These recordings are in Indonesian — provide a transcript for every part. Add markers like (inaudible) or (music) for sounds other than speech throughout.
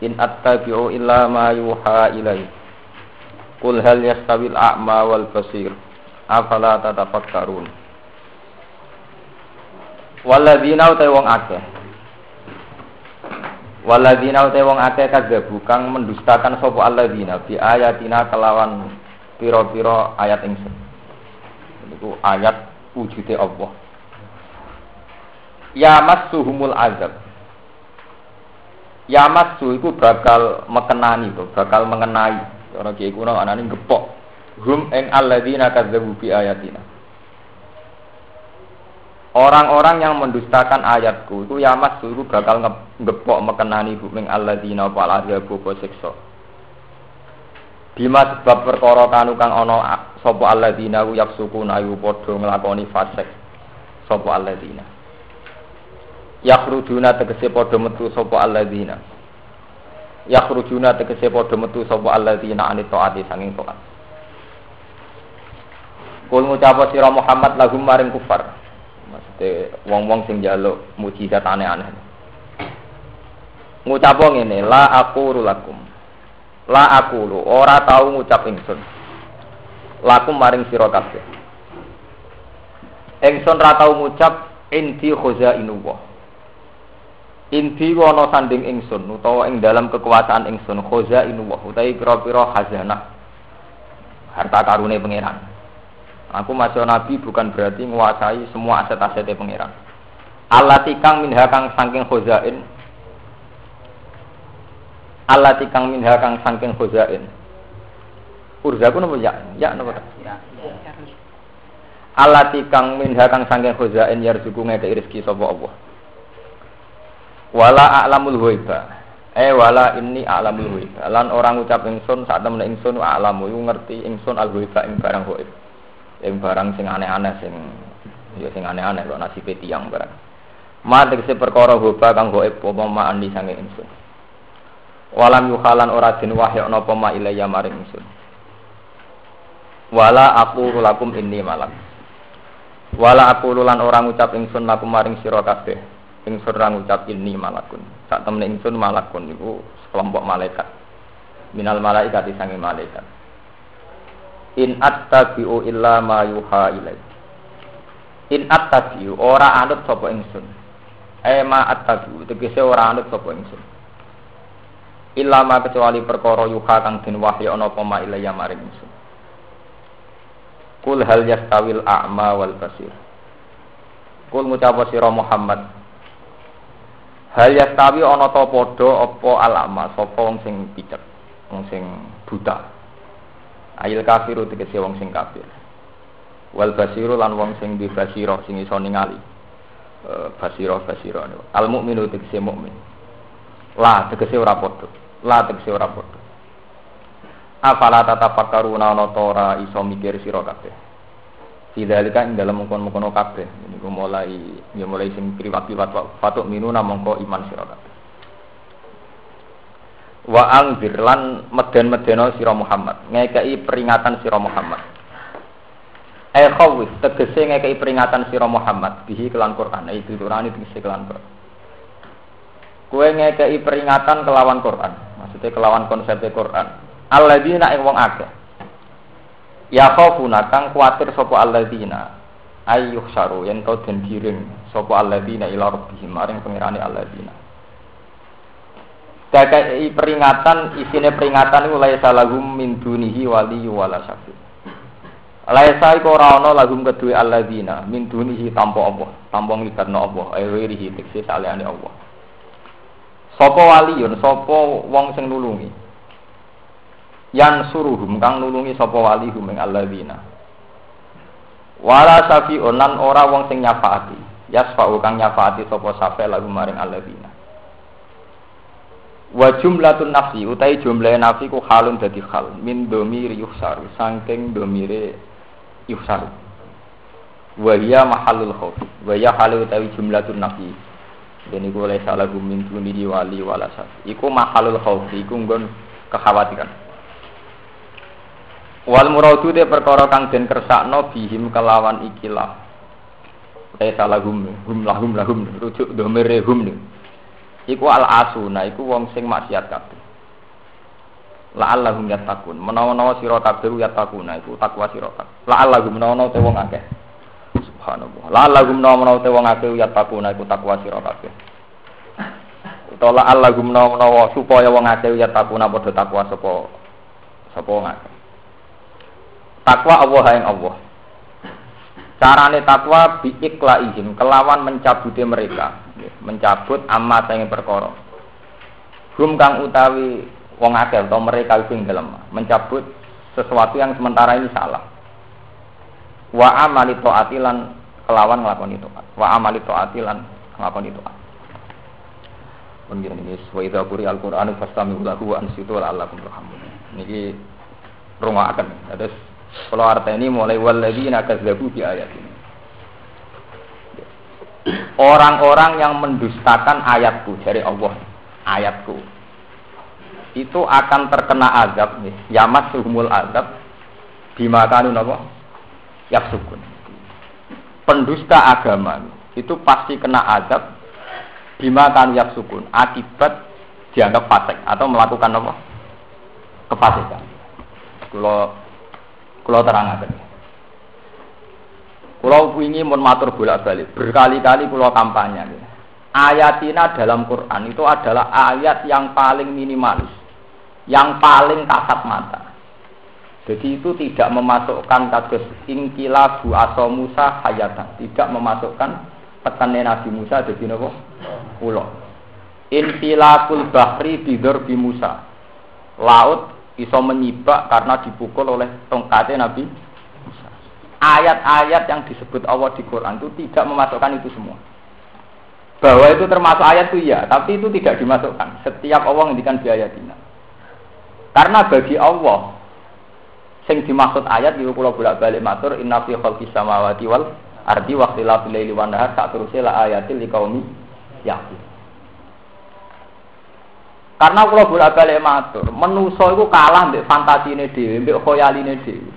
In attabi'u illa ma yuha ilai. Qul hal yastawil a'ma wal basir. Afala tatafakkarun. Walladzina utai wong akeh Waladina utai wong akeh kadzabu kang mendustakan sapa alladzina bi ayatina kelawan pira-pira ayat ingsun. Niku ayat wujude Allah. Ya massuhumul azab. Ya massu iku bakal mekenani to, bakal mengenai. Ora kiye kuno anane gepok. Hum ing alladzina kadzabu bi ayatina. Orang-orang yang mendustakan ayatku itu yamas suruh bakal ngepok mekenani buming alladzina wal azabu siksa. Bima sebab perkara kanu kang ana sapa alladzina yaksukuna ayu padha nglakoni fasik sapa alladzina. Yakhrujuna tegese padha metu sapa alladzina. Yakhrujuna tegese padha metu sapa alladzina anit taati sanging taat. Kul ngucap sira Muhammad lahum maring kufar. Maksudnya wong-wong sing jaluk mujizat aneh-aneh. Ngucap ngene la aku lakum la aku lu ora tau ngucap ingsun. Lakum maring sira kabeh. Ingsun ra tau ngucap inti khazainullah inti wono sanding ingsun utawa ing dalam kekuasaan ingsun khazainullah utawi pira-pira khazanah harta karune pangeran Aku masih nabi bukan berarti menguasai semua aset-asetnya pangeran. Allah tikang minha kang sangking khozain. Allah tikang minha kang sangking khozain. Urzaku nopo ya? Ya nopo Ya. Allah tikang minha kang sangking khozain yarzuku ngeke rezeki sapa Allah. Wala a'lamul ghaiba. Eh wala ini a'lamul ghaiba. Lan orang ucap ingsun saat temen ingsun a'lamu ngerti ingsun al ghaiba ing barang ghaib yang barang sing aneh-aneh sing ya sing aneh-aneh kok nasib tiang barang. Ma tegese perkara hoba kang gaib apa ma andi sange insun. Walam yukhalan ora den wahyu napa ma ilayya maring insun. Wala aku lakum inni malak. Wala aku lan orang ngucap ingsun lakum maring sira kabeh. Ingsun ora ngucap inni malakun. Sak temne ingsun malakun iku sekelompok malaikat. Minal malaikat sange malaikat. In attabi'u illa ma yuha ilai. In attabi'u ora anut sapa ingsun. Eh ma attabi'u tegese ora anut sapa ingsun. Illa ma kecuali perkara yuha kang den wahyu ana apa ma ilaya maring ingsun. Kul hal yastawil a'ma wal basir. Kul ngucap sira Muhammad hal yastawi ana ta padha apa alama sapa wong sing picek wong sing buta Ail kafiru tegese wong sing kafir. Wal basiru lan wong sing di basiro sing iso ningali. E, basiro basiro Al mukminu tegese mukmin. La tegese ora padha. La tegese ora padha. Afala tatafakkaruna ana ta ora iso mikir sira kabeh. Sidalika ing dalam mungkon-mungkon kabeh. Niku mulai ya mulai sing priwat-priwat fatuk minuna mongko iman sira kabeh. Wa angzir lan meden-medeno sira Muhammad. Ngekei peringatan sira Muhammad. Eh khawif tegese ngekei peringatan sira Muhammad. Bihi kelan Quran. Itu turani tegese kelan Quran. Kue ngekei peringatan kelawan Quran. Maksudnya kelawan konsep Quran. Alladzina ing wong akeh ya khawfuna kang kuatir sapa alladzina ayyuh saru yen kau den giring sapa alladzina ila rabbihim maring pengirani alladzina Kakai peringatan, isinya peringatan itu laisa lagum min dunihi wali wala syafi. Laisa iku ora ana lagum kedue alladzina min dunihi tanpa Allah, tanpa nglibatno Allah, aywirihi tekse saliyane Allah. Sapa waliyun, sapa wong sing nulungi. Yang suruhum kang nulungi sapa walihum ing alladzina. Wala syafi'un lan ora wong sing nyafaati. Yasfa'u kang nyafaati sapa safe lagu maring alladzina. Wa jumlatun nafsi utai jumlah nafsi ku halun dadi hal min domir yuhsaru saking domire yuhsaru. Wa hiya mahallul khauf. Wa hiya halu utai jumlatun nafsi. Dan iku oleh salah min dunihi wali walasat. Iku mahallul khauf, iku nggon kekhawatiran. Wal muradu de perkara kang den kersakno bihim kelawan ikilah. Utai salah hum hum lahum lahum rujuk domire hum. Iku al asuna iku wong sing maksiat kabeh. La'allahum yattaqun. Menawa-nawa sira kabeh yattaquna iku takwa sira kabeh. La'allahum menawa-nawa te wong akeh. Subhanallah. La'allahum menawa-nawa te wong akeh yattaquna iku takwa sira kabeh. Utawa menawa-nawa supaya wong akeh yattaquna padha takwa sapa sapa wong akeh takwa Allah yang Allah Carane takwa biiklaihim kelawan mencabuti mereka, mencabut amat yang perkara. Hum kang utawi wong akeh atau mereka itu gelem mencabut sesuatu yang sementara ini salah. Wa amali taatilan kelawan nglakoni taat. Wa amali taatilan nglakoni taat. Pun ini wa idza quri al-Qur'anu fastami'u lahu wa ansitu la'allakum turhamun. Niki rungokaken. Terus kalau ini mulai waladina kazzabu di ayat ini. Orang-orang yang mendustakan ayatku dari Allah, ayatku itu akan terkena azab nih. Yamas suhumul azab dimakan apa? Yaksukun. Pendusta agama itu pasti kena azab dimakan yaksukun akibat dianggap fasik atau melakukan apa? Kefasikan. Kalau kalau terangkan. Kalau ingin mau matur bolak balik, berkali-kali kalau kampanye. Ayatina dalam Quran itu adalah ayat yang paling minimalis, yang paling kasat mata. Jadi itu tidak memasukkan kasus ingkila bu aso Musa hayatan, tidak memasukkan tekanan Nabi Musa jadi nopo pulau. Infilakul bahri bidur bi Musa. Laut iso menyibak karena dipukul oleh tongkatnya Nabi Ayat-ayat yang disebut Allah di Quran itu tidak memasukkan itu semua. Bahwa itu termasuk ayat itu ya, tapi itu tidak dimasukkan. Setiap Allah ngendikan biaya dina. Karena bagi Allah sing dimaksud ayat itu kula bolak-balik matur inna fi khalqis samawati wal ardi wa ikhtilafil laili wan nahar la ayatil liqaumi yaqilun. Karena kalau bolak balik matur, menuso itu kalah mbek fantasine dhewe, mbek khoyaline dhewe.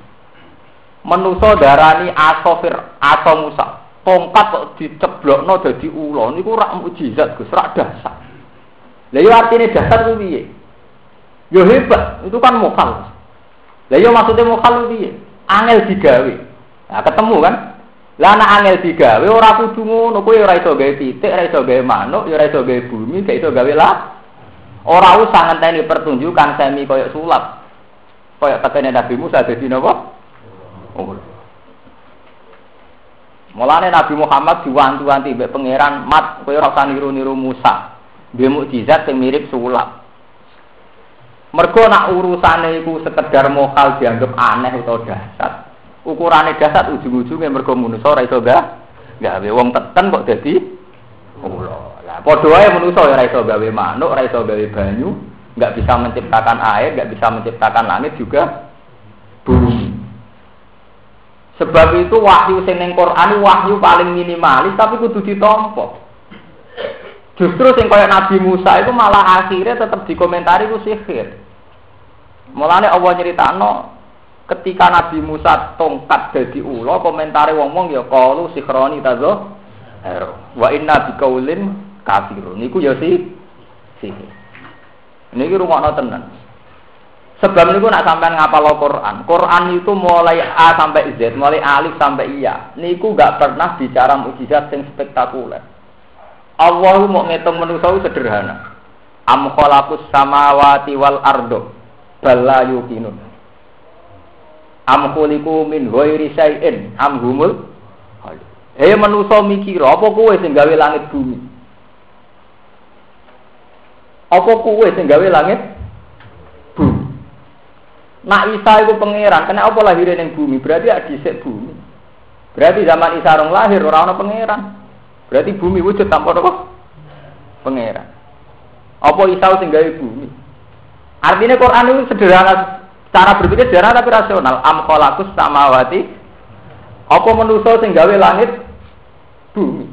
Menuso darani asofir aso Musa. Tongkat kok diceblokno dadi ula niku rak mukjizat Gus, rak dasar. Lah yo artine dasar ku piye? Yo hebat, itu kan mokal. Lah yo maksudnya mokal ku piye? Angel digawe. Nah, ketemu kan? Lah anak angel digawe ora kudu ngono, kowe ora iso gawe pitik, ora iso gawe manuk, ora iso gawe bumi, gawe lah Ora usah ngenteni pertunjukan semi koyok sulap. Koyok tekene Nabi Musa dadi napa? Oh. Mulane Nabi Muhammad diwanti-wanti mbek pangeran, "Mat, kowe ora usah niru-niru Musa. Dia mukjizat sing mirip sulap." Mergo nak urusane iku sekedar mokal dianggap aneh utawa dasar. Ukurane dasar ujung-ujungnya mergo manusa ora iso gawe wong teten kok dadi Allah. Nah, padha wae manusa ya ora iso gawe manuk, ora iso gawe banyu, nggak bisa menciptakan air, nggak bisa menciptakan langit juga bumi. Sebab itu wahyu sing ning Quran wahyu paling minimalis tapi kudu ditompo. Justru sing kaya Nabi Musa itu malah akhirnya tetap dikomentari ku sihir. Mulane Allah nyeritakno ketika Nabi Musa tongkat jadi ulo komentari wong-wong ya kalu sihroni tazo wa inna bikaulin kafirun. Niku ya si sihir. Niki rungokno tenan. Sebab niku nak sampean ngapal Quran. Quran itu mulai A sampai Z, mulai alif sampai iya. Niku gak pernah bicara mukjizat yang spektakuler. Allah mau ngitung manusia sederhana. Am khalaqus samawati wal ardo bala yukinun. Am khuliqu min ghairi syai'in am humul Hei manusia mikir apa kowe sing gawe langit bumi? Apa kue sing gawe langit? Bumi. Nak Isa itu pangeran, kena apa lahir ning bumi? Berarti ya dhisik bumi. Berarti zaman Isa orang lahir ora ana pangeran. Berarti bumi wujud tanpa apa? Pangeran. Apa Isa sing gawe bumi? Artinya Quran itu sederhana cara berpikir sederhana tapi rasional. Am khalaqus samawati apa manusa sing gawe langit bumi.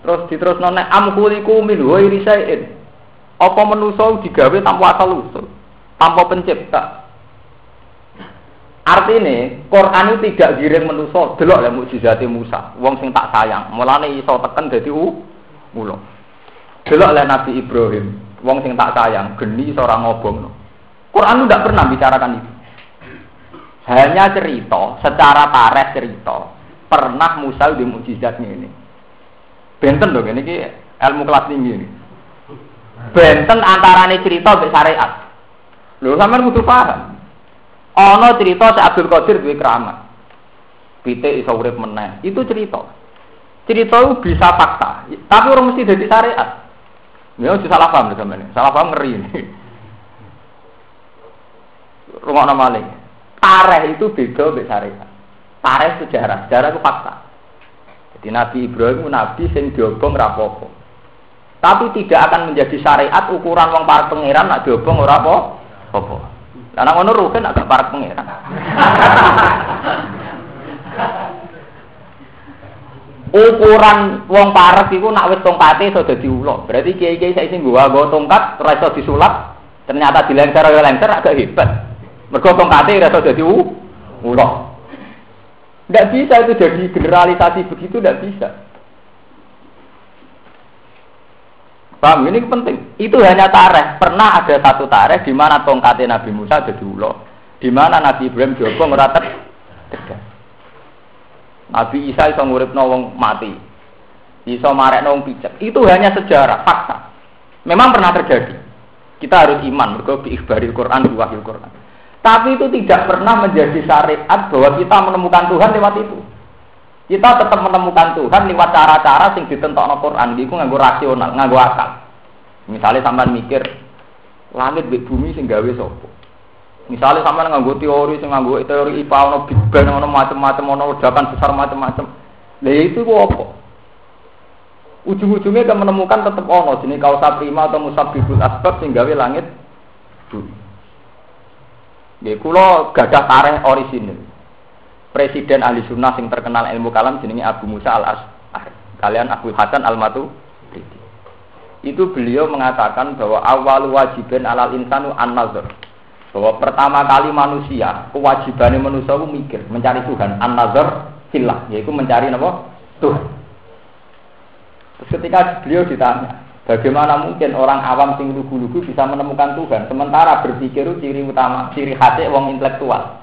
Terus diterus nona am khuliqu min ghairi syai'in. Apa manusa digawe tanpa asal usul, tanpa pencipta. Artinya Quran itu tidak giring manusa delok lek mukjizate Musa, wong sing tak sayang. Mulane iso teken dadi u ulo. Delok lek Nabi Ibrahim, wong sing tak sayang, geni seorang ngobong. Quran itu tidak pernah bicarakan itu. Hanya cerita, secara tareh cerita, pernah Musa di mukjizatnya ini. Benten dong, ini ilmu kelas tinggi ini. Benten antarane cerita sampai syariat. Lho sampean kudu paham. Ana cerita si Abdul Qadir duwe keramat. Pitik iso urip meneh. Itu cerita. Cerita itu bisa fakta, tapi orang mesti jadi syariat. Ya itu salah paham sama ini. Salah paham ngeri ini. Rumah nama lain. Tareh itu beda dengan syariat. Tareh sejarah, sejarah itu fakta. Jadi Nabi Ibrahim nabi yang diobong rapopo. Tapi tidak akan menjadi syariat ukuran wong para pangeran nak diobong ora apa-apa. Karena ngono rugen agak para pangeran. (laughs) Ukuran wong parek iku nak wis tongkate iso dadi ula. Berarti kiai-kiai saiki nggo tongkat ora iso disulap, ternyata dilengser ya lengser agak hebat. Mergo tongkate ora iso dadi ula. Tidak bisa itu jadi generalisasi begitu, tidak bisa. Paham? Ini penting. Itu hanya tareh. Pernah ada satu tareh di mana tongkatnya Nabi Musa jadi ulo. Di mana Nabi Ibrahim Joko tegas. Nabi Isa iso ngurip nawang mati. Iso marek nawang pijak. Itu hanya sejarah, fakta. Memang pernah terjadi. Kita harus iman, mereka ikhbaril Quran, wahyu Quran. Tapi itu tidak pernah menjadi syariat bahwa kita menemukan Tuhan lewat itu. Kita tetap menemukan Tuhan lewat cara-cara sing ditentokno Quran iku nganggo rasional, nganggo akal. Misalnya sampean mikir langit di bumi sing gawe sapa? Misalnya sampean nganggo teori sing nganggo teori IPA ono Big Bang ono macam-macam ono ledakan besar macam-macam. Lah itu kok apa? Ujung-ujungnya kan menemukan tetap ono jenis kausa prima atau musabibul asbab sing gawe langit. Nggih kula gadah tareh orisinil. Presiden ahli sunnah yang terkenal ilmu kalam jenenge Abu Musa al Ash'ari kalian Abu Hasan al Matu itu beliau mengatakan bahwa awal wajibin alal insanu an nazar bahwa pertama kali manusia kewajibannya manusia itu mikir mencari Tuhan an nazar silah yaitu mencari apa Tuhan. Terus ketika beliau ditanya bagaimana mungkin orang awam sing lugu-lugu bisa menemukan Tuhan sementara berpikir ciri utama ciri khasnya wong intelektual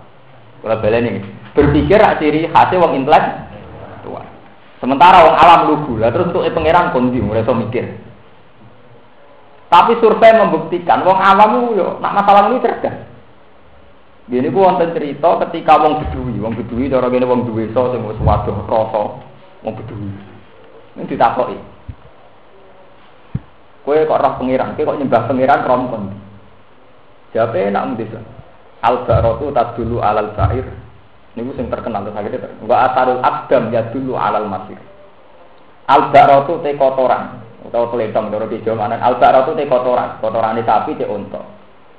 kalau ini berpikir ciri khasnya wong intelektual. Sementara wong alam lugu lah terus untuk pangeran kondi mulai mikir. Tapi survei membuktikan wong awam yo nak masalah ini cerdas. Gini ku wonten cerita ketika wong bedui, wong bedui cara gini wong duwe so wis waduh rasa wong bedui. Ini ditakoki. Kowe kok roh pangeran, kowe kok nyembah pangeran rom kondi. Siapa nak mendesa? Al-Ba'ratu tadulu alal ba'ir ini sing terkenal terus akhirnya Wa atarul abdam ya dulu alal masir. Al barotu te kotoran atau teletong doro di mana al barotu te kotoran kotoran sapi te unta.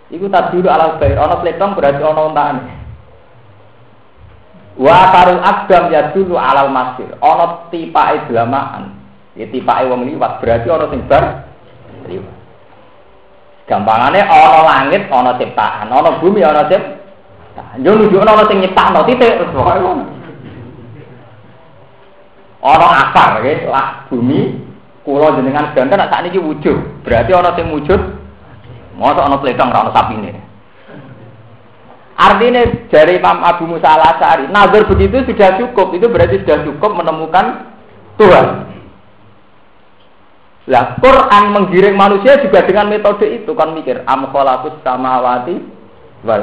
Iku tak dulu alal bair ono teletong berarti ono untaan. Wa atarul abdam ya dulu alal masir ono tipa idlamaan. Ya tipa wong liwat berarti ono sing bar liwat. Gampangannya ono langit, ono ciptaan, ono bumi, ono ciptaan. Yo nunjukno ana sing nyiptakno titik terus pokoke ngono. Ana akar nggih, lah bumi kula jenengan ganten sak niki wujud. Berarti ana sing wujud. Mosok ana pletong ora ana sapine. Artinya dari Imam Abu Musa al nazar begitu sudah cukup. Itu berarti sudah cukup menemukan Tuhan. Lah Quran menggiring manusia juga dengan metode itu kan mikir am khalaqus samawati wal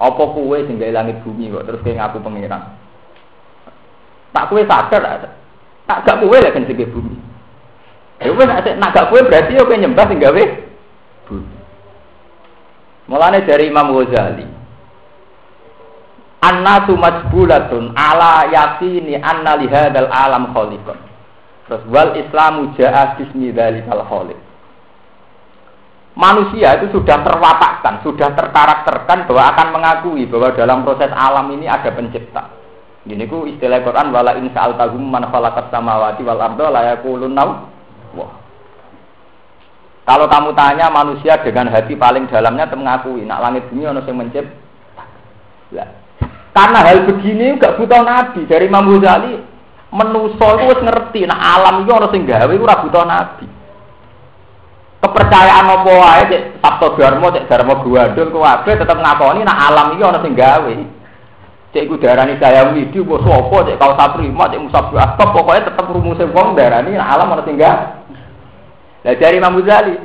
apa kue sing langit bumi kok terus kayak ngaku pangeran? Tak kue sadar ada. Tak gak kue kan sing bumi. Ya wes nak gak kue berarti yo nyembah sing gawe bumi. Mulane dari Imam Ghazali. Annasu majbulatun ala yakini anna lihadal alam khaliqun. Terus wal Islamu ja'a bismi dzalikal khaliq. manusia itu sudah terwatakkan, sudah terkarakterkan bahwa akan mengakui bahwa dalam proses alam ini ada pencipta. Ini ku istilah Quran wala in sa'altahum man khalaqas samawati wal arda la wah. Kalau kamu tanya manusia dengan hati paling dalamnya mengakui nak langit bumi ono sing mencipta. Ya. Karena hal begini gak butuh nabi dari Imam Ghazali menuso itu wis ngerti nah alam itu ono sing gawe ora butuh nabi. Kepercayaan apa wae cek sabto dharma cek dharma guandul kabeh tetep ngakoni nak alam iki ana sing gawe. Cek iku darani saya widi apa sapa cek kau saprima cek musab asbab pokoke tetep rumuse wong darani nak alam ana sing gawe. Lah dari Imam Ghazali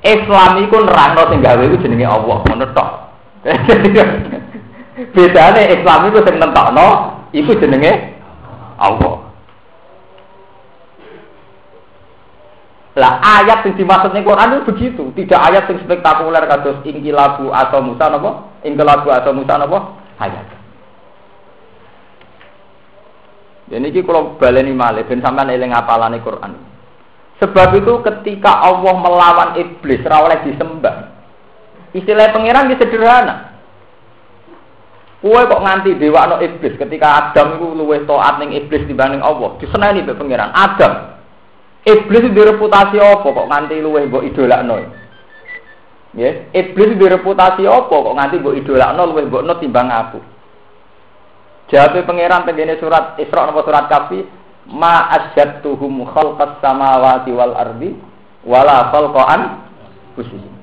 Islam iku nerangno sing gawe iku jenenge Allah ngono tok. (laughs) Bedane Islam iku sing nentokno iku jenenge Allah Lah ayat yang dimaksud ning Quran itu begitu, tidak ayat yang spektakuler kados ingkilabu atau Musa napa? Ingkilabu atau Musa napa? Ayat. Jadi ini kalau baleni malih ben sampean eling apalane Quran. Sebab itu ketika Allah melawan iblis ora oleh disembah. Istilah pangeran sederhana. Kue kok nganti dewa no iblis ketika Adam itu luwes toat ning iblis dibanding Allah. Diseneni be pangeran. Adam Iblis di reputasi apa kok nganti luweh mbok idolakno? Ya, iblis di reputasi apa kok nganti mbok idolakno luweh mbokno timbang aku. Jawab pangeran tengene surat Isra napa surat Kafi, ma asyattuhum khalqas samawati wal ardi wala khalqan khusus.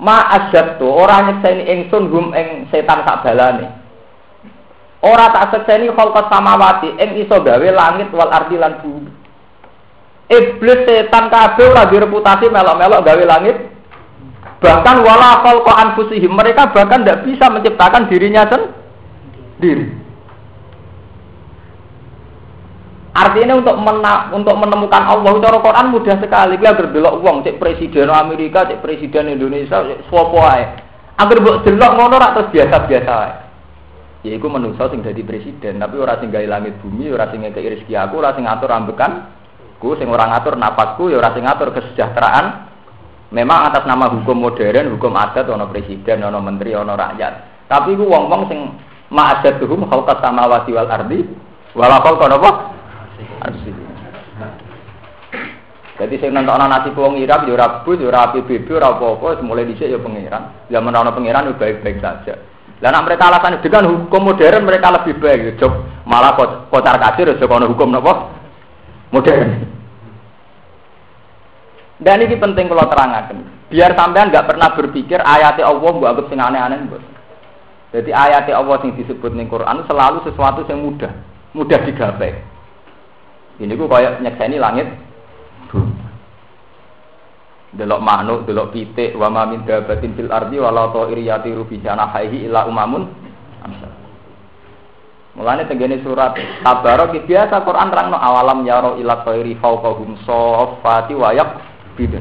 Ma asyattu ora nyekseni ingsun hum ing setan sak balane. Ora tak sekseni khalqas samawati ing iso gawe langit wal ardi lan bumi. Iblis setan kabeh ora reputasi melok-melok gawe langit. Bahkan wala khalqa anfusihim mereka bahkan tidak bisa menciptakan dirinya sendiri. Artinya untuk mena untuk menemukan Allah cara Quran mudah sekali. Kita berdelok uang cek presiden Amerika, cek presiden Indonesia, cek ae. Agar mbok delok ngono rak terus biasa-biasa ae. Ya iku menungso sing dadi presiden, tapi ora sing gawe langit bumi, ora sing ngekeki rezeki aku, ora sing ngatur ambekan Ku sing ora ngatur napasku ya ora sing ngatur kesejahteraan. Memang atas nama hukum modern, hukum adat ono presiden, ono menteri, ono rakyat. Tapi ku wong-wong sing ma'adatuhum khalqas samawati wal ardi wala khalqa napa? Jadi sing nonton nasi wong Irak ya ora bus, ya ora PBB, ora apa-apa, mulai dhisik ya pangeran. Zaman ana pangeran ya baik-baik saja. Lah nek mereka alasan dengan hukum modern mereka lebih baik, job malah kocar kacir ya kono hukum napa? modern. Dan ini penting kalau terangkan. Biar sampean nggak pernah berpikir ayat Allah mbok anggap sing aneh-aneh mbok. Jadi ayat Allah yang disebut ning Quran selalu sesuatu yang mudah, mudah digapai. Ini gue kayak nyekseni langit, delok manuk, delok pitik, wa ma min dabatin fil ardi wala ta'iriyati rubi janahihi illa umamun. Mulane tenggene surat Tabarok biasa Quran terangno awalam yaro ila khairi fawqahum safati wa yaqbid.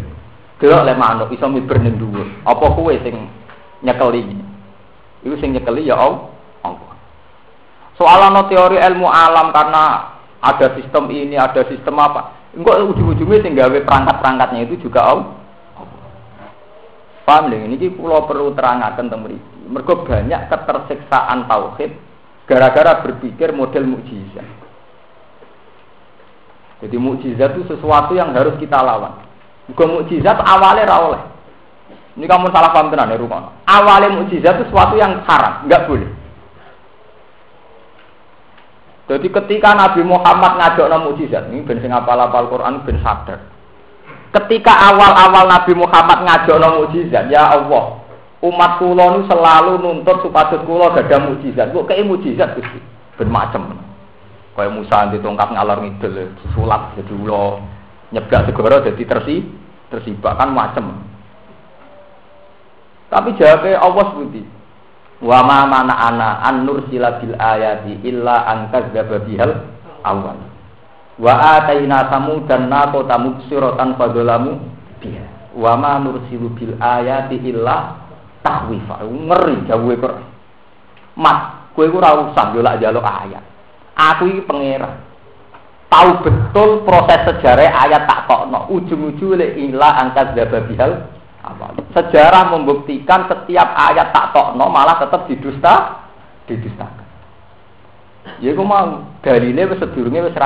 Delok le manuk iso miber ning dhuwur. Apa kowe sing nyekeli? Iku sing nyekeli ya Allah. Soal no teori ilmu alam karena ada sistem ini, ada sistem apa. Enggak ujung-ujungnya sing gawe perangkat-perangkatnya itu juga Allah. Paham lho, ini pulau perlu terangkan tentang Mereka banyak ketersiksaan tauhid gara-gara berpikir model mukjizat. Jadi mukjizat itu sesuatu yang harus kita lawan. Bukan mukjizat awalnya rawleh. Ini kamu salah paham tenan ya rumah. Awalnya mukjizat itu sesuatu yang haram, nggak boleh. Jadi ketika Nabi Muhammad ngajak mukjizat, ini ben sing apal-apal Quran ben sadar. Ketika awal-awal Nabi Muhammad ngajak mukjizat, ya Allah, umat kula nu selalu nuntut supados kula gadah mukjizat. Kok kayak mukjizat Gusti. Bermacam. Kayak Musa di tongkat ngalor ngidul, sulap jadi ulo, nyeblak segoro jadi tersi, tersibak kan macam. Tapi jawabnya Allah seperti Wa ma mana ana an nursila bil ayati illa an kadzdzaba bihal awal. Wa ataina dan naqo tamubsiratan fadzalamu biha. Wa ma nursilu bil ayati illa tahwifa ngeri jauh Quran mas ku ora usah yo lak jaluk ayat aku iki pangeran tahu betul proses sejarah ayat tak tokno ujung-ujung ila angkat zababihal awal. Sejarah membuktikan setiap ayat tak tokno malah tetap didusta, didustakan. Ya aku mau dalile wis sedurunge wis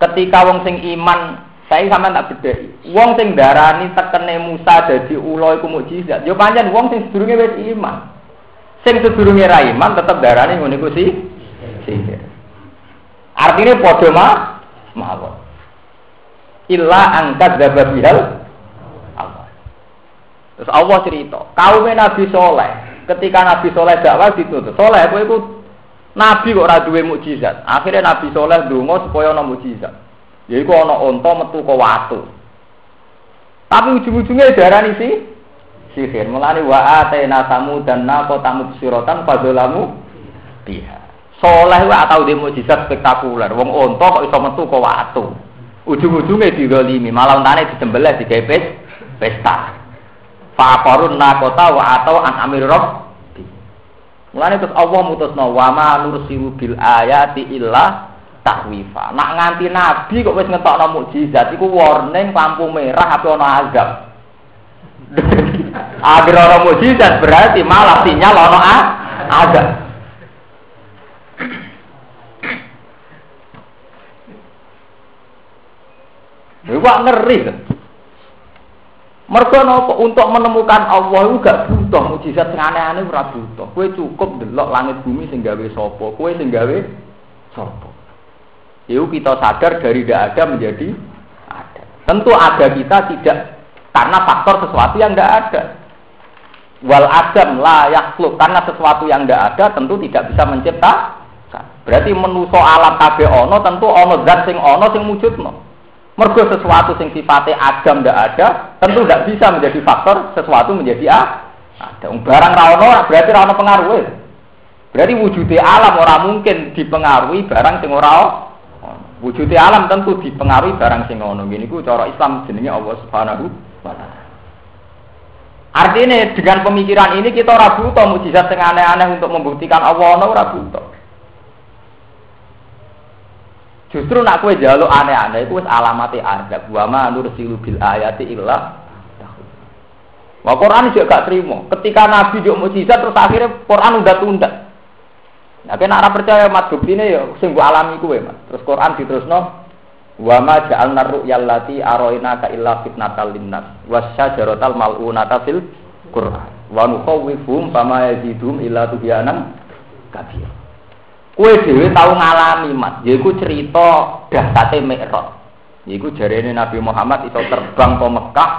Ketika wong sing iman, saya sama tak beda. Wong sing darani tekene Musa dadi ula iku mukjizat. Ya pancen wong sing sedurunge wis iman. Sing sedurunge ra iman tetep darani ngono iku sih sihir. Artinya podo mah mawon. Illa angkat dababihal Allah. Terus Allah cerita, kaum Nabi Soleh, ketika Nabi Soleh dakwah ditutup, Soleh kowe iku Nabi kok ora duwe mukjizat. Akhirnya Nabi Soleh donga supaya ana mukjizat. Yaiku ana unta metu ke watu. Tapi ujung-ujungnya darani sih sihir. Mulane wa tamu dan nako tamu sirotan padolamu biha. Soleh wae tau dia mukjizat spektakuler. Wong onto kok iso metu kok watu. Ujung-ujungnya didolimi, malah untane di pes pesta. Faqarun nakota wa atau an amir rob. Mulane terus Allah mutusno wa ma nursilu bil ayati illa tahwifa. Nak nganti nabi kok wis ngetokno mukjizat iku warning lampu merah apa ana azab. (laughs) Agar orang mukjizat berarti malah sinyal ana azab. Wah ngeri kan. Mergo nopo untuk menemukan Allah itu gak butuh mujizat sing aneh-aneh ora butuh. Kowe cukup delok langit bumi sing gawe sapa, kowe sing gawe sapa. Itu kita sadar dari tidak ada menjadi ada. Tentu ada kita tidak karena faktor sesuatu yang tidak ada. Wal adam la yakhluk karena sesuatu yang tidak ada tentu tidak bisa mencipta. Berarti menuso alam kabeh ono tentu ono zat sing ono sing wujudno. Mergo sesuatu sing sifatnya agam ndak ada, tentu tidak bisa menjadi faktor sesuatu menjadi a. Ada barang rawono berarti rawono pengaruh. Berarti wujudnya alam orang mungkin dipengaruhi barang sing ora Wujudnya alam tentu dipengaruhi barang sing ono. Gini ku cara Islam jenenge Allah Subhanahu wa taala. Artinya dengan pemikiran ini kita ora butuh mujizat sing aneh-aneh untuk membuktikan Allah ono ora butuh. Justru nak kue jaluk aneh-aneh itu alamati ada. Wa ma nursilu bil ayati illa Wah Quran juga gak terima. Ketika Nabi juga mujizat terus akhirnya Quran udah tunda. Nah, kena arah percaya mat bukti ini ya, sing alami kue mas. Terus Quran diterusno, wa ma ja'alna ru'yal lati aroina ka illa fitnatal linnas wasyajarotal mal'unata fil Quran wa nukhawwifuhum fama yazidum illa tubyanan kabir. Kue dewi tahu ngalami mas, yaiku cerita dahsate Mi'raj. Yaiku jarene Nabi Muhammad itu terbang ke Mekah,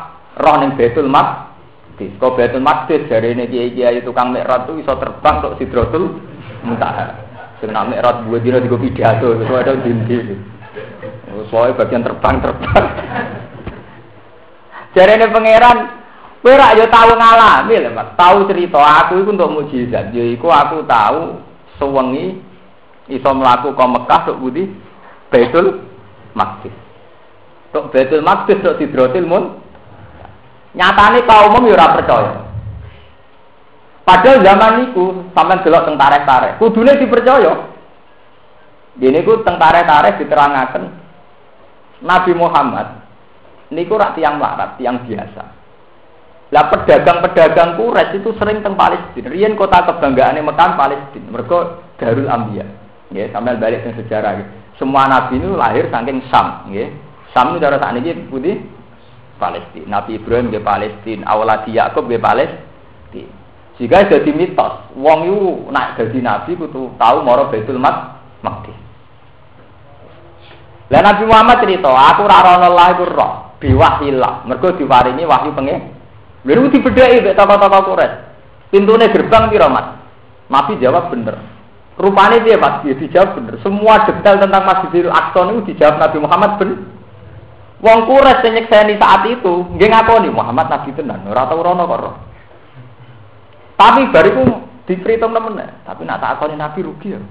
roh ning Baitul Maqdis. Kok Baitul Maqdis jarene kiai-kiai tukang Mi'raj itu iso terbang tok Sidratul Muntaha. Sing nak Mi'raj dua dina digo pidato, iso ada dindi. Soalnya bagian terbang-terbang. jarene pangeran Kowe rak yo tau ngalami lho, Mas. Tahu cerita aku iku untuk mukjizat. Yaiku aku tahu sewengi iso melaku ke Mekah tok budi Baitul Maqdis. Tok Baitul Maqdis tok Sidratil Mun. Nyatane kaum umum ya ora percaya. Padahal zaman niku sampean delok teng tareh-tareh, kudune dipercaya. Dene ku teng tareh-tareh diterangaken Nabi Muhammad niku rak tiang melarat, tiang biasa. Lah pedagang-pedagang Quraisy itu sering teng Palestina. Riyen kota kebanggaane Mekah Palestina. Mergo Darul Anbiya. Ya, sampai balik ke sejarah. Ya. Semua nabi itu lahir saking Sam, ya. Sam itu darah saat ini putih Palestina. Nabi Ibrahim ke Palestina, awaladi Yakub ke Palestina. Jika jadi mitos, wong itu nak jadi nabi kudu tahu moro Baitul Maqdis. Lah Nabi Muhammad cerita, aku ora rono lah iku roh, biwahillah. Mergo diparingi wahyu pengen. Lha dibedheki mek tokoh-tokoh Quraisy. Gerbang piro, Mas? Nabi jawab bener. Rupanya dia pas dia dijawab bener. Semua detail tentang Masjidil Aqsa itu dijawab Nabi Muhammad bener. Wong kures yang saat itu, nggih ngakoni Muhammad Nabi tenan, ora tau rono kok. Tapi bariku diperhitung temen, tapi nak tak akoni Nabi rugi ya.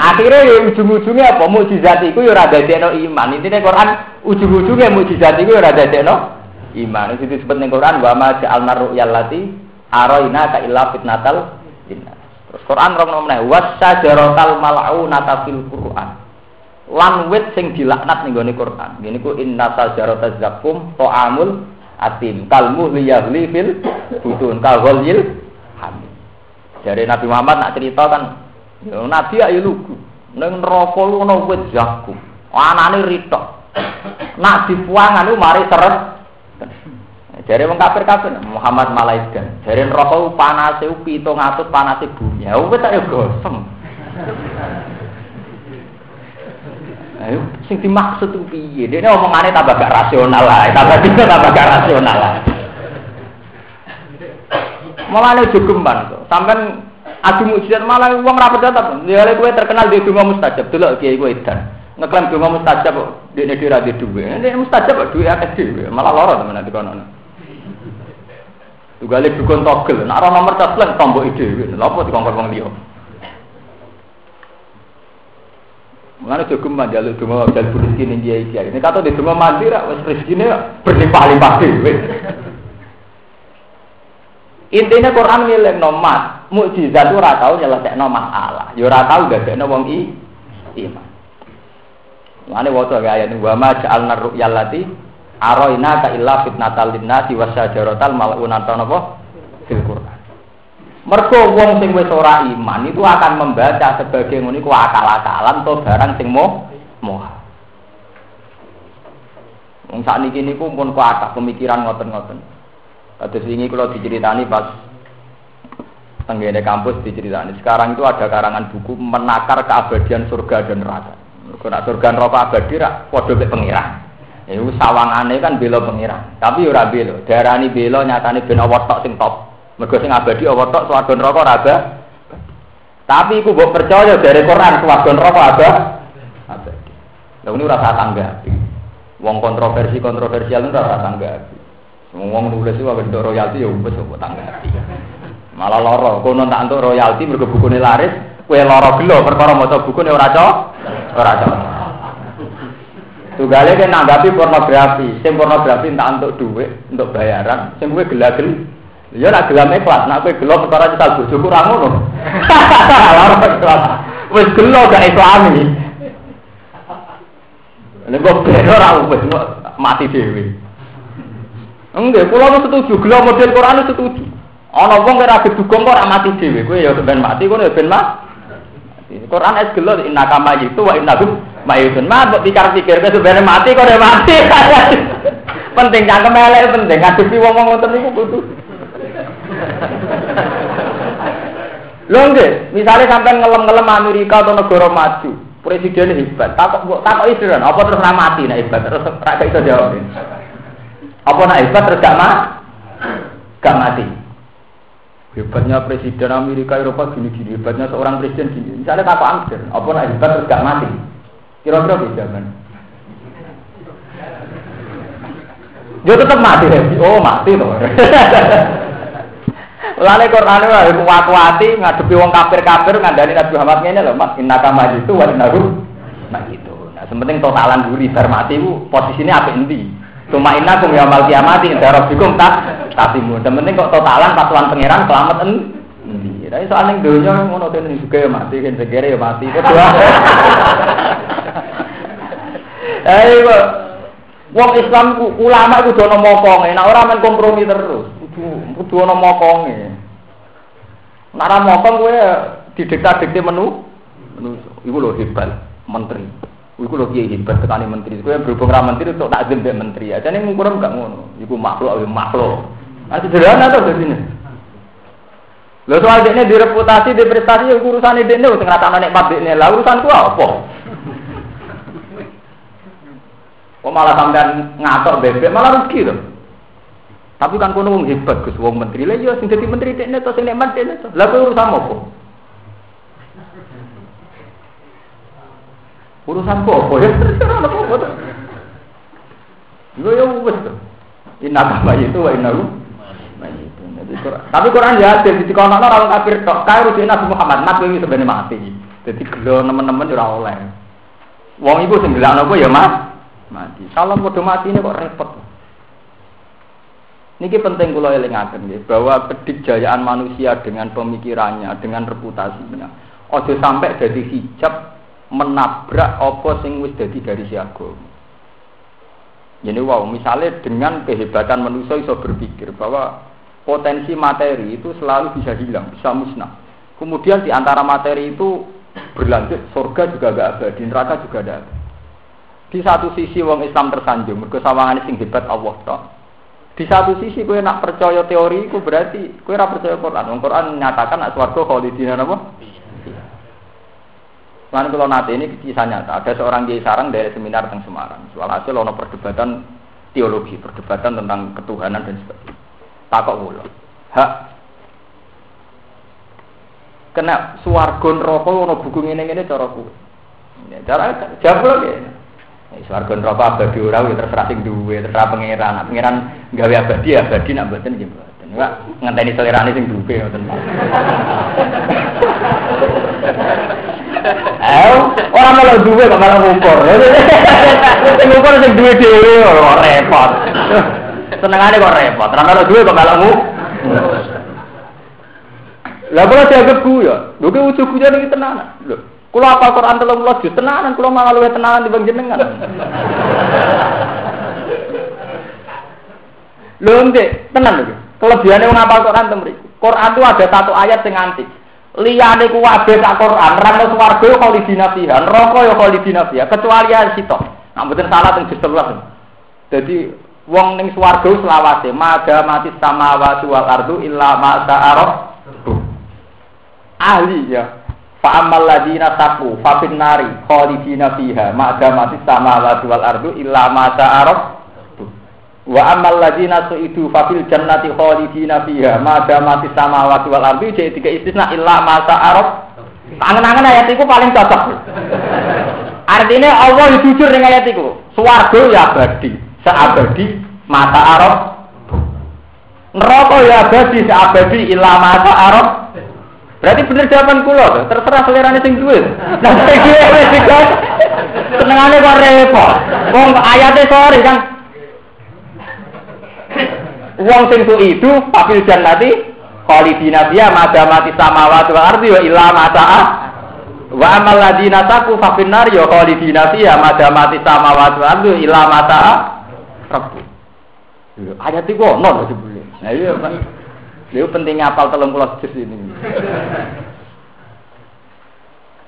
Akhirnya ya ujung-ujungnya apa? Mujizat itu ya rada deno iman. Intinya Quran ujung-ujungnya mujizat itu ya rada deno iman. Itu disebut Quran wa ma ja'alna ru'yal aroina ka illa fitnatal linnas. Terus Quran rong nomene wasajaratal mal'unata fil Quran. Lan wit sing dilaknat ning gone Quran. Ngene ku inna sajarata zakum ta'amul atim kalmu liyahli fil butun kal ghalyil hamil. Dari Nabi Muhammad nak cerita kan ya Nabi ayo lugu. Ning neraka lu wit zakum. Anane ritok. Nak dipuangan lu mari seret dari wong kafir kafir Muhammad malaikat. Dari neraka panase pitung atus panase bumi. Ya wis tak gosem. Ayo, sing dimaksud ku piye? Dene omongane tambah gak rasional lah, tambah dino tambah gak rasional lah. Mulane ojo gemban to. Sampeyan adu mukjizat malah wong ra percaya ta. Ya kowe terkenal di donga mustajab, delok kiai kowe edan. Ngeklaim donga mustajab kok dekne dhewe ra duwe. Nek mustajab duwe akeh dhewe, malah lara temen ati kono. Tugale dukun togel, nek ora nomor telepon tombok ide, lha apa dikongkon wong liya. Mulane jogo manjaluk donga dal rezeki ning kiai kiai. Nek kata di donga mandi ra wis rezekine berlimpah-limpah dhewe. Intinya Quran milik nomat, mukjizat itu ora tau nyelesekno masalah, ya ora tau dadekno wong i iman. Mulane waca ayat wa ma ja'alna ru'yal lati Aroina ka illa fitnatal linnasi wasyajaratal mal'unata napa fil Quran. Mergo wong sing wis ora iman itu akan membaca sebagai ngono iku akal-akalan to barang sing moh moha. Wong sakniki niku pun kuat pemikiran ngoten-ngoten. Kados wingi kula diceritani pas tenggene kampus diceritani. Sekarang itu ada karangan buku menakar keabadian surga dan neraka. Kalau surga neraka abadi rak padha mek. Iku sawangane kan bela pengiran. Tapi ora bela. Darani bela nyatane ben awak tok sing top. Mergo sing abadi awak tok swarga neraka ora Tapi iku mbok percaya dari Quran swarga neraka ada. Abadi. Lah ini rasa tanggapi. Wong kontroversi kontroversial itu rasa tanggapi. Wong nulis itu untuk royalti ya wis kok tanggapi. Malah loro, kono tak untuk royalti mergo bukune laris, kowe loro gelo perkara maca bukune ora cocok. Ora cocok. Tugale kan nanggapi pornografi, sing pornografi entah untuk duit, untuk bayaran, sing gue gelagel. Ya nak gelam ikhlas, nak kowe gelo perkara kita bojoku ra ngono. (laughs) Wis gelo gak islami. Nek kok ben ora wis mati dhewe. Enggak, kula setuju, gelo model Quran setuju. Ana wong ora gedugong kok ora mati dhewe, kowe ya ben mati kono ya ben mati. Quran es gelo inna kama itu wa inna Mayusun mah buat pikir-pikir ke sebenarnya mati kok mati. (laughs) penting cangkem elek penting ngadepi wong-wong ngoten niku kudu. (laughs) Lho nggih, misalnya sampai ngelem-ngelem Amerika atau negara maju, presiden hebat. Takok takok isiran, apa terus ra mati nek hebat terus ra iso jawab. Apa nak hebat terus gak mati? Gak mati. Hebatnya presiden Amerika Eropa gini-gini, hebatnya seorang presiden gini. Misalnya takok Amster, apa nak hebat terus gak mati? Kira-kira bisa kan? Dia tetap mati. Oh mati loh. Lalu Quran itu kuat-kuati ngadepi wong kafir-kafir ngandani Nabi Muhammad ini loh mas inna itu wa inna nah gitu. Nah sementing totalan duri bar mati itu posisinya apa inti? Cuma inna kum ya mal kiamati darah bikum tak tatimu. Sementing kok totalan patuan pangeran selamat en. Tapi soalnya dunia ngono ini juga ya mati kan segera ya mati. Kedua. (laughs) Eh kok wong Islam ulama kudu ana mokonge, nek ora men kompromi terus. Kudu kudu ana mokonge. Nek ora mokong kowe didikta-dikte menu menu iku lho hebat menteri. Iku lho kiai hebat tekani menteri. Kowe berhubung ra menteri tok tak mbek menteri. Ajane ngukur gak ngono. Iku makhluk ya makhluk. Nah sederhana to sini. Lho soal dekne direputasi, di prestasi ya urusane dekne sing ratakno nek pabrik Lah urusanku apa? Kok malah sampean ngatok bebek malah rugi loh. Tapi kan kono wong hebat Gus wong menteri. Lah iya sing dadi menteri dekne to sing nikmat dekne to. Lah kuwi urusan apa? Urusan apa ya? Ora apa-apa to. Yo yo wis to. Inna kama itu wa inna tapi Quran ya ada di sekolah orang kafir tok kae Nabi Muhammad mat kuwi sebenarnya mati. Jadi gelo teman-teman ora oleh. Wong iku sing gelakno ya Mas mati. Kalau mau mati ini kok repot. Niki penting kula elingaken nggih bahwa kedikjayaan manusia dengan pemikirannya, dengan reputasinya, ojo sampai jadi hijab menabrak apa sing wis dadi dari siaga. Jadi wow, misalnya dengan kehebatan manusia bisa berpikir bahwa potensi materi itu selalu bisa hilang, bisa musnah. Kemudian di antara materi itu berlanjut, surga juga gak ada, di neraka juga ada. Di satu sisi wong Islam tersanjung, mergo sawangane sing hebat Allah tok. Di satu sisi kue nak percaya teori, kue berarti kue ora percaya Quran. Wong Quran menyatakan nak swarga khalidina napa? Lalu kalau nanti ini kisah nyata, ada seorang kiai sarang dari seminar tentang Semarang. Soal hasil ono perdebatan teologi, perdebatan tentang ketuhanan dan sebagainya. Takok wulo. Hak kena suwargon rokok ono buku ini ini cara kuwe. Cara jawab lagi. Swarga neraka abadi ora ya terserah sing duwe, terserah pangeran. Nah, pangeran gawe abadi abadi nak mboten nggih mboten. Enggak ngenteni selerane sing duwe ngoten. Eh, ora malah duwe kok malah ngumpul. Sing ngumpul sing duwe dhewe kok repot. Senengane kok repot. Ora malah duwe kok malah ngumpul. Lah kula dianggap guyu. Lho ujug guyu iki tenan. Lho, Kulo apa Quran telung puluh juz tenanan, kulo malah luwih tenanan dibanding jenengan. Lho ndek, tenan lho. Kelebihane wong apal Quran temri. Quran itu ada satu ayat sing antik. Liyane ku kabeh sak Quran, ra ono swarga yo khalidina fiha, neraka yo khalidina fiha, kecuali ayat sitok. Nah, mboten salah teng juz 11. Dadi wong ning swarga selawase, maga mati samawati wal ardu illa ma sa'ara. Ahli ya, Fa amal ladina taku fa nari khalidina fiha ma damati samawati wal ardu illa ma ta'arab wa amal ladina su'idu fa fil jannati khalidina fiha ma damati samawati wal ardu jadi tiga istisna illa ma ta'arab Angen-angen ayat itu paling cocok. Artinya Allah jujur dengan ayat itu. Swarga ya abadi, seabadi mata Arab. Neraka ya abadi, seabadi illa mata Arab. Berarti bener jawaban kula tuh, terserah selerane sing duwe. Nah sing duwe wis kan. Senengane kok repot. Wong ayate sore kan. Wong sing tu itu papil jannati khalidina fiha madamati samawati wal ardi wa illa mata'a wa amal ladina taku fa finnar ya khalidina fiha madamati samawati wal ardi illa rabbu. Ayat iku ono. Nah iya. Itu pentingnya apal telung pulau juz ini.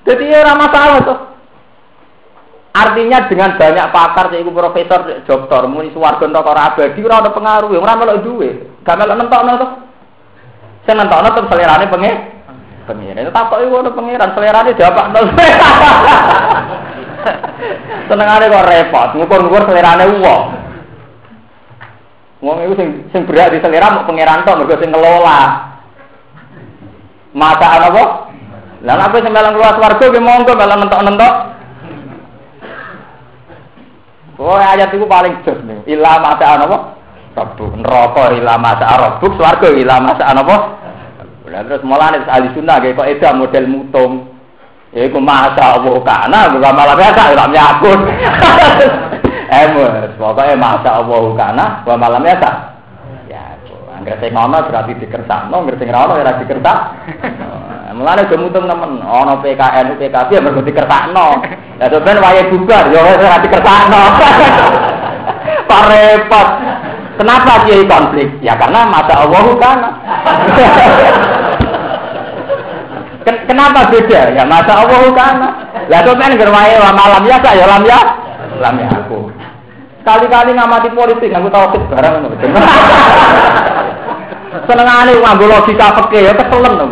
Jadi ya masalah tuh. Artinya dengan banyak pakar, yaitu profesor, dokter, muni suwargo untuk orang abadi, orang ada pengaruh, orang malah duwe, gak malah nentokno tuh. Saya nentokno tuh selerane pengen, pengiran. Tak kok iku ono pengiran, dapat nol. (laughs) Senengane kok repot, ngukur-ngukur selerane uang. Wong itu sing sing berat di selera mau pangeran tok mergo sing ngelola. Mata apa? Lah apa sing melang keluar swarga ki monggo melang nentok-nentok. Oh ayat itu paling jos nih. Ila masa apa? Rabbuk neraka ila masa rabbuk swarga ila masa apa? Lah terus mulane ahli sunnah kok eda model mutung. Iku masa Allah kana malah biasa ora nyakut. (laughs) Emus, pokoknya masa Allah kana wa malam ya tak. Ya, angger sing ana berarti dikersakno, angger sing ora ana ora dikersak. (laughs) Mulane do mutung nemen, ana PKN PKB ya mergo dikersakno. Ya to ben wayahe bubar ya ora dikersakno. (laughs) Pak repot. Kenapa dia konflik? Ya karena masa Allah kana. (laughs) Kenapa beda? Ya masa Allah kana. Lah to ben gerwae malam ya ya lam ya lam ya aku. Kali-kali ngamati politik tahu tauhid barang. (laughs) Senengane nganggo logika peke ya keselen to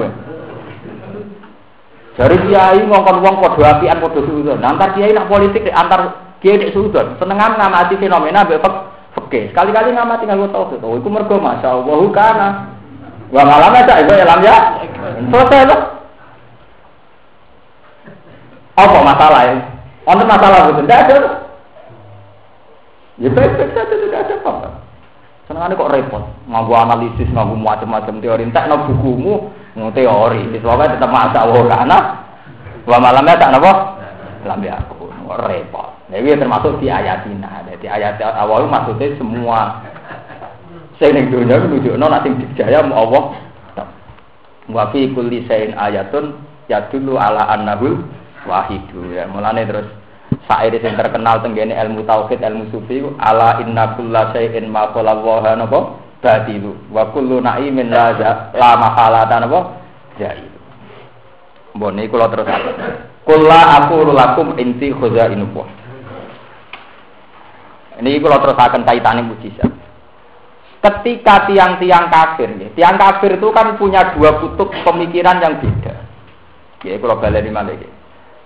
Dari kiai ngongkon wong padha apian padha sudon. Antar kiai nak politik antar kiai nek sudon. Senengan ngamati fenomena mbek peke. Sekali-kali ngamati nganggo tauhid. Oh iku mergo masyaallah kana. Wa malam ya ibu ya lam ya. Selesai loh. Apa masalah ya? Untuk masalah itu tidak ada. Ya baik-baik saja tidak ada apa-apa. Senang kok repot, nganggu analisis, nganggu macam-macam teori. Entah no bukumu, mau teori. Soalnya tetap masa wah karena wah malamnya tak nopo, lambi aku, repot. Jadi termasuk di ayat ini. Jadi ayat awal maksudnya semua Sing ning donya nunjukno nek sing dijaya mu Allah. Wa fi kulli shay'in ayatun yadullu ala annahu wahidu ya. Mulane terus saire sing terkenal tenggene ilmu tauhid, ilmu sufi ala inna kulla shay'in ma qala wa napa badilu wa kullu na'imin la la mahalata napa jahil. Mbon niku kula terus Kula aku lakum inti khuzainullah. Ini kalau terus akan kaitannya mujizat. Ketika tiang-tiang kafir, ya, tiang kafir itu kan punya dua kutub pemikiran yang beda. Ya, kalau balik di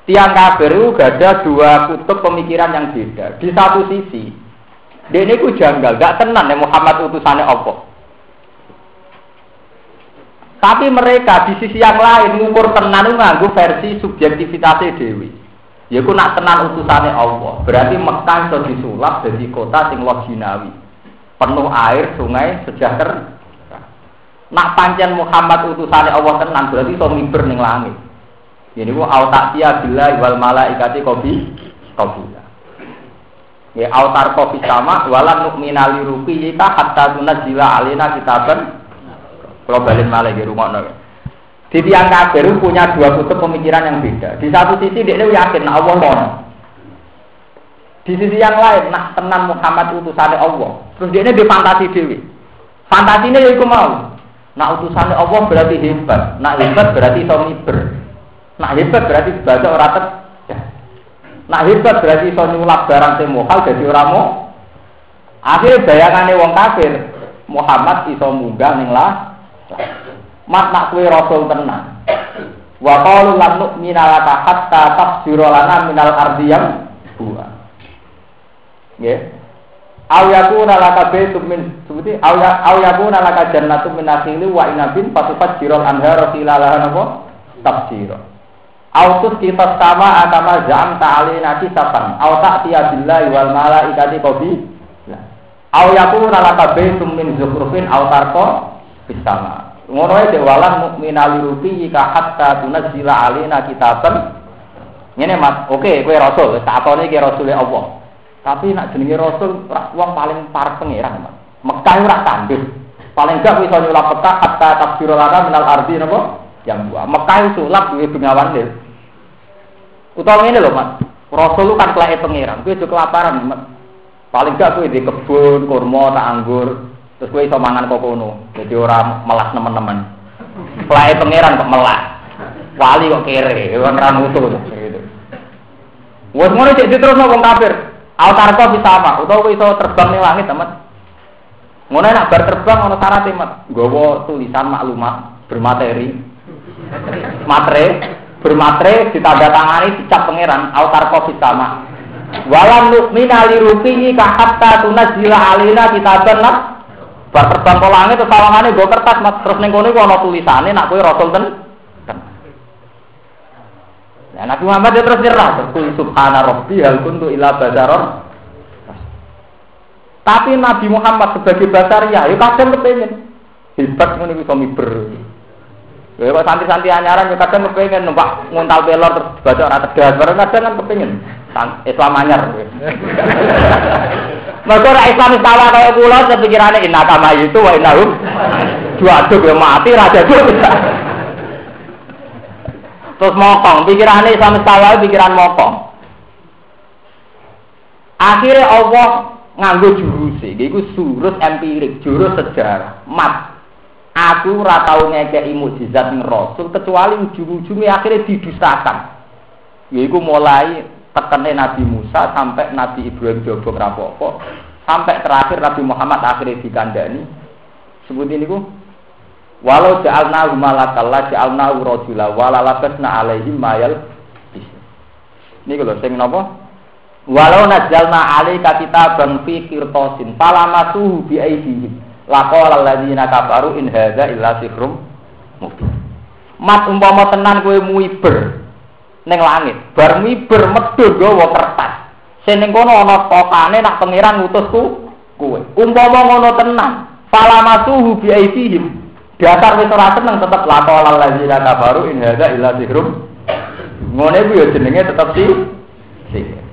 Tiang kafir itu ada dua kutub pemikiran yang beda. Di satu sisi, dia ini ku janggal, gak tenan ya Muhammad utusannya Allah. Tapi mereka di sisi yang lain ngukur tenan nganggu versi subjektivitasnya dewi. Ya ku nak tenan utusannya Allah. Berarti Mekah itu disulap dari kota sing loginawi. Penuh air, sungai, sejahtera. Nak pancen Muhammad utusannya Allah tenan berarti iso ning langit. Ini ku autatia bila wal malaikati kopi kopi. Ya autar kopi sama walan nukminali rupi kita hatta tunazila alina kitaban kalau balik malah di rumah di tiang kafir punya dua kutub pemikiran yang beda. Di satu sisi dia yakin nah Allah mau. Di sisi yang lain, nak tenan Muhammad utusannya Allah. Terus dia ini di fantasi dewi. Fantasinya ya itu mau. Nak utusannya Allah berarti hebat. Nak hebat berarti iso miber. Nak hebat berarti baca orang. Ya. Nak hebat berarti iso nyulap barang sing mokal jadi orang mau. Akhirnya bayangannya wong kafir. Muhammad iso munggah ning lah. Mat nak kue rasul tenang. Wa qalu lan nu'mina laka hatta tafsira lana minal ardiyam buah. Nggih. Aw yakuna laka min sebuti aw ya aw yakuna laka jannatun min nakhili wa inabin fatufajjiral anhara khilalaha napa tafsira. Aw kita sama akama jam ta'alina kisaban aw ta'tiya billahi wal malaikati qabi. Aw yakuna laka baitum min zukhrufin aw tarqa bisama. Ngono ae walan mukminal rufi ka hatta tunzila alina kitaban. Ngene Mas, oke kowe rasul, tak akone ki rasule Allah. Tapi nak jenenge rasul wong paling parek pangeran, Mas. Mekah ora tandus. Paling gak iso nyulap peta hatta tafsirul minal ardi napa? Yang. Mekah sulap duwe bengawan lil. Utawa ngene lho, Mas. Rasul kan kelake pangeran, kowe aja kelaparan, Mas. Paling gak kowe di kebun, kurma, tak anggur, Terus gue iso mangan kok kono. Jadi orang melas teman-teman. Pelai pangeran kok melas. Wali kok kere, orang ora mutu gitu. Wes ngono cek terus wong kafir. Altar kok bisa apa? Utawa iso terbang ning langit, teman. Ngono nak bar terbang ono syarat mat. Gowo tulisan maklumat bermateri. Matre, bermatre ditandatangani dicap pangeran altar bisa sama. Walam nukmina li rufihi ka hatta tunazila alina kitaban Bar terbang ke langit terus sawangane gue kertas mat terus ning kono ana tulisane nak kowe rasul ten. Nah, Nabi Muhammad dia terus nyerah, kul subhana rabbi hal kuntu ila basaron. Tapi Nabi Muhammad sebagai basaria, ya kadang kepengen hebat ngono iku miber. Ya kok santri-santri anyaran ya kadang kepengen numpak nguntal pelor terus baca ora tegas, bareng kadang kan kepengen Islam anyar. (laughs) Mergo ora Islam tawa kaya kula sepikirane inna kama itu wa innahum juaduk ya mati raja dadi. (laughs) Terus mokong, pikirane Islam tawa pikiran mokong. Akhirnya Allah nganggo jurus iki iku surus empirik, jurus sejarah. Mat aku ora tau ngekeki mukjizat ning Rasul kecuali ujung-ujungnya akhirnya didustakan. Yaiku mulai tekene Nabi Musa sampai Nabi Ibrahim jogo rapopo sampai terakhir Nabi Muhammad akhirnya dikandani. Sebut ini ku walau ja'alna malakal la ja'alna rajula wala labasna alaihi mayal ini kalau sing napa? Walau nazzalna alaika kitaban fi qirtasin falamasuhu bi laqala alladziina kafaru in hadza illa sihrum mubin mat umpama tenan kowe muiber ning langit. Bar miber medhur gawa kertas. Sing ning kono ana tokane nak pangeran ngutusku kowe. Umpama ngono tenan, falamatuhu bi aidihim. Dasar wis ora seneng tetep laqala alladzina kafaru in hadza illa sihrum. Ngene ku ya jenenge tetep si sihir.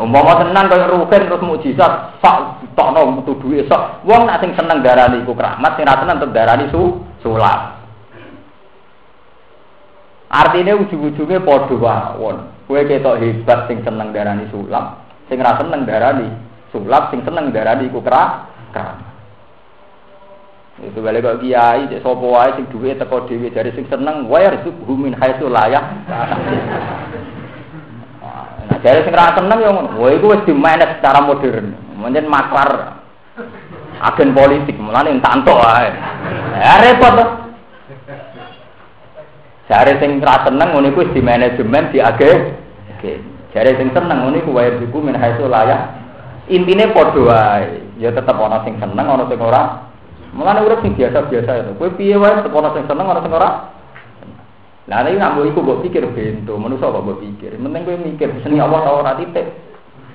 Umpama tenan kaya rugen terus mukjizat, sak tokno metu duwe sak. Wong nak sing seneng darani iku keramat, sing ra seneng tetep darani su sulap. Artinya ujung-ujungnya padha wawon. Kowe ketok hebat sing seneng darani sulap, sing ra seneng darani sulap, sing seneng darani iku keramat. Itu balik kok kiai, cek sopo wae sing duwe teko dhewe dari sing seneng wae rezeki min haitsu layak. Nah, dari sing ra seneng yo ngono. Wah iku wis dimanage secara modern. Menjen maklar agen politik, mulane entanto wae. Ya repot to. Jare sing ra seneng ngono iku wis di manajemen di agen. Jare sing seneng ngono iku wae rezeki min haitsu layak. Intine padha wae. Ya tetep ana sing seneng, ana sing ora Mulane urip sing biasa-biasa itu. Kowe piye wae sekolah sing seneng ora sing ora. Lah nek nggak iku mbok pikir bento, manusa kok mbok pikir. Penting kowe mikir seni Allah ta ora titik.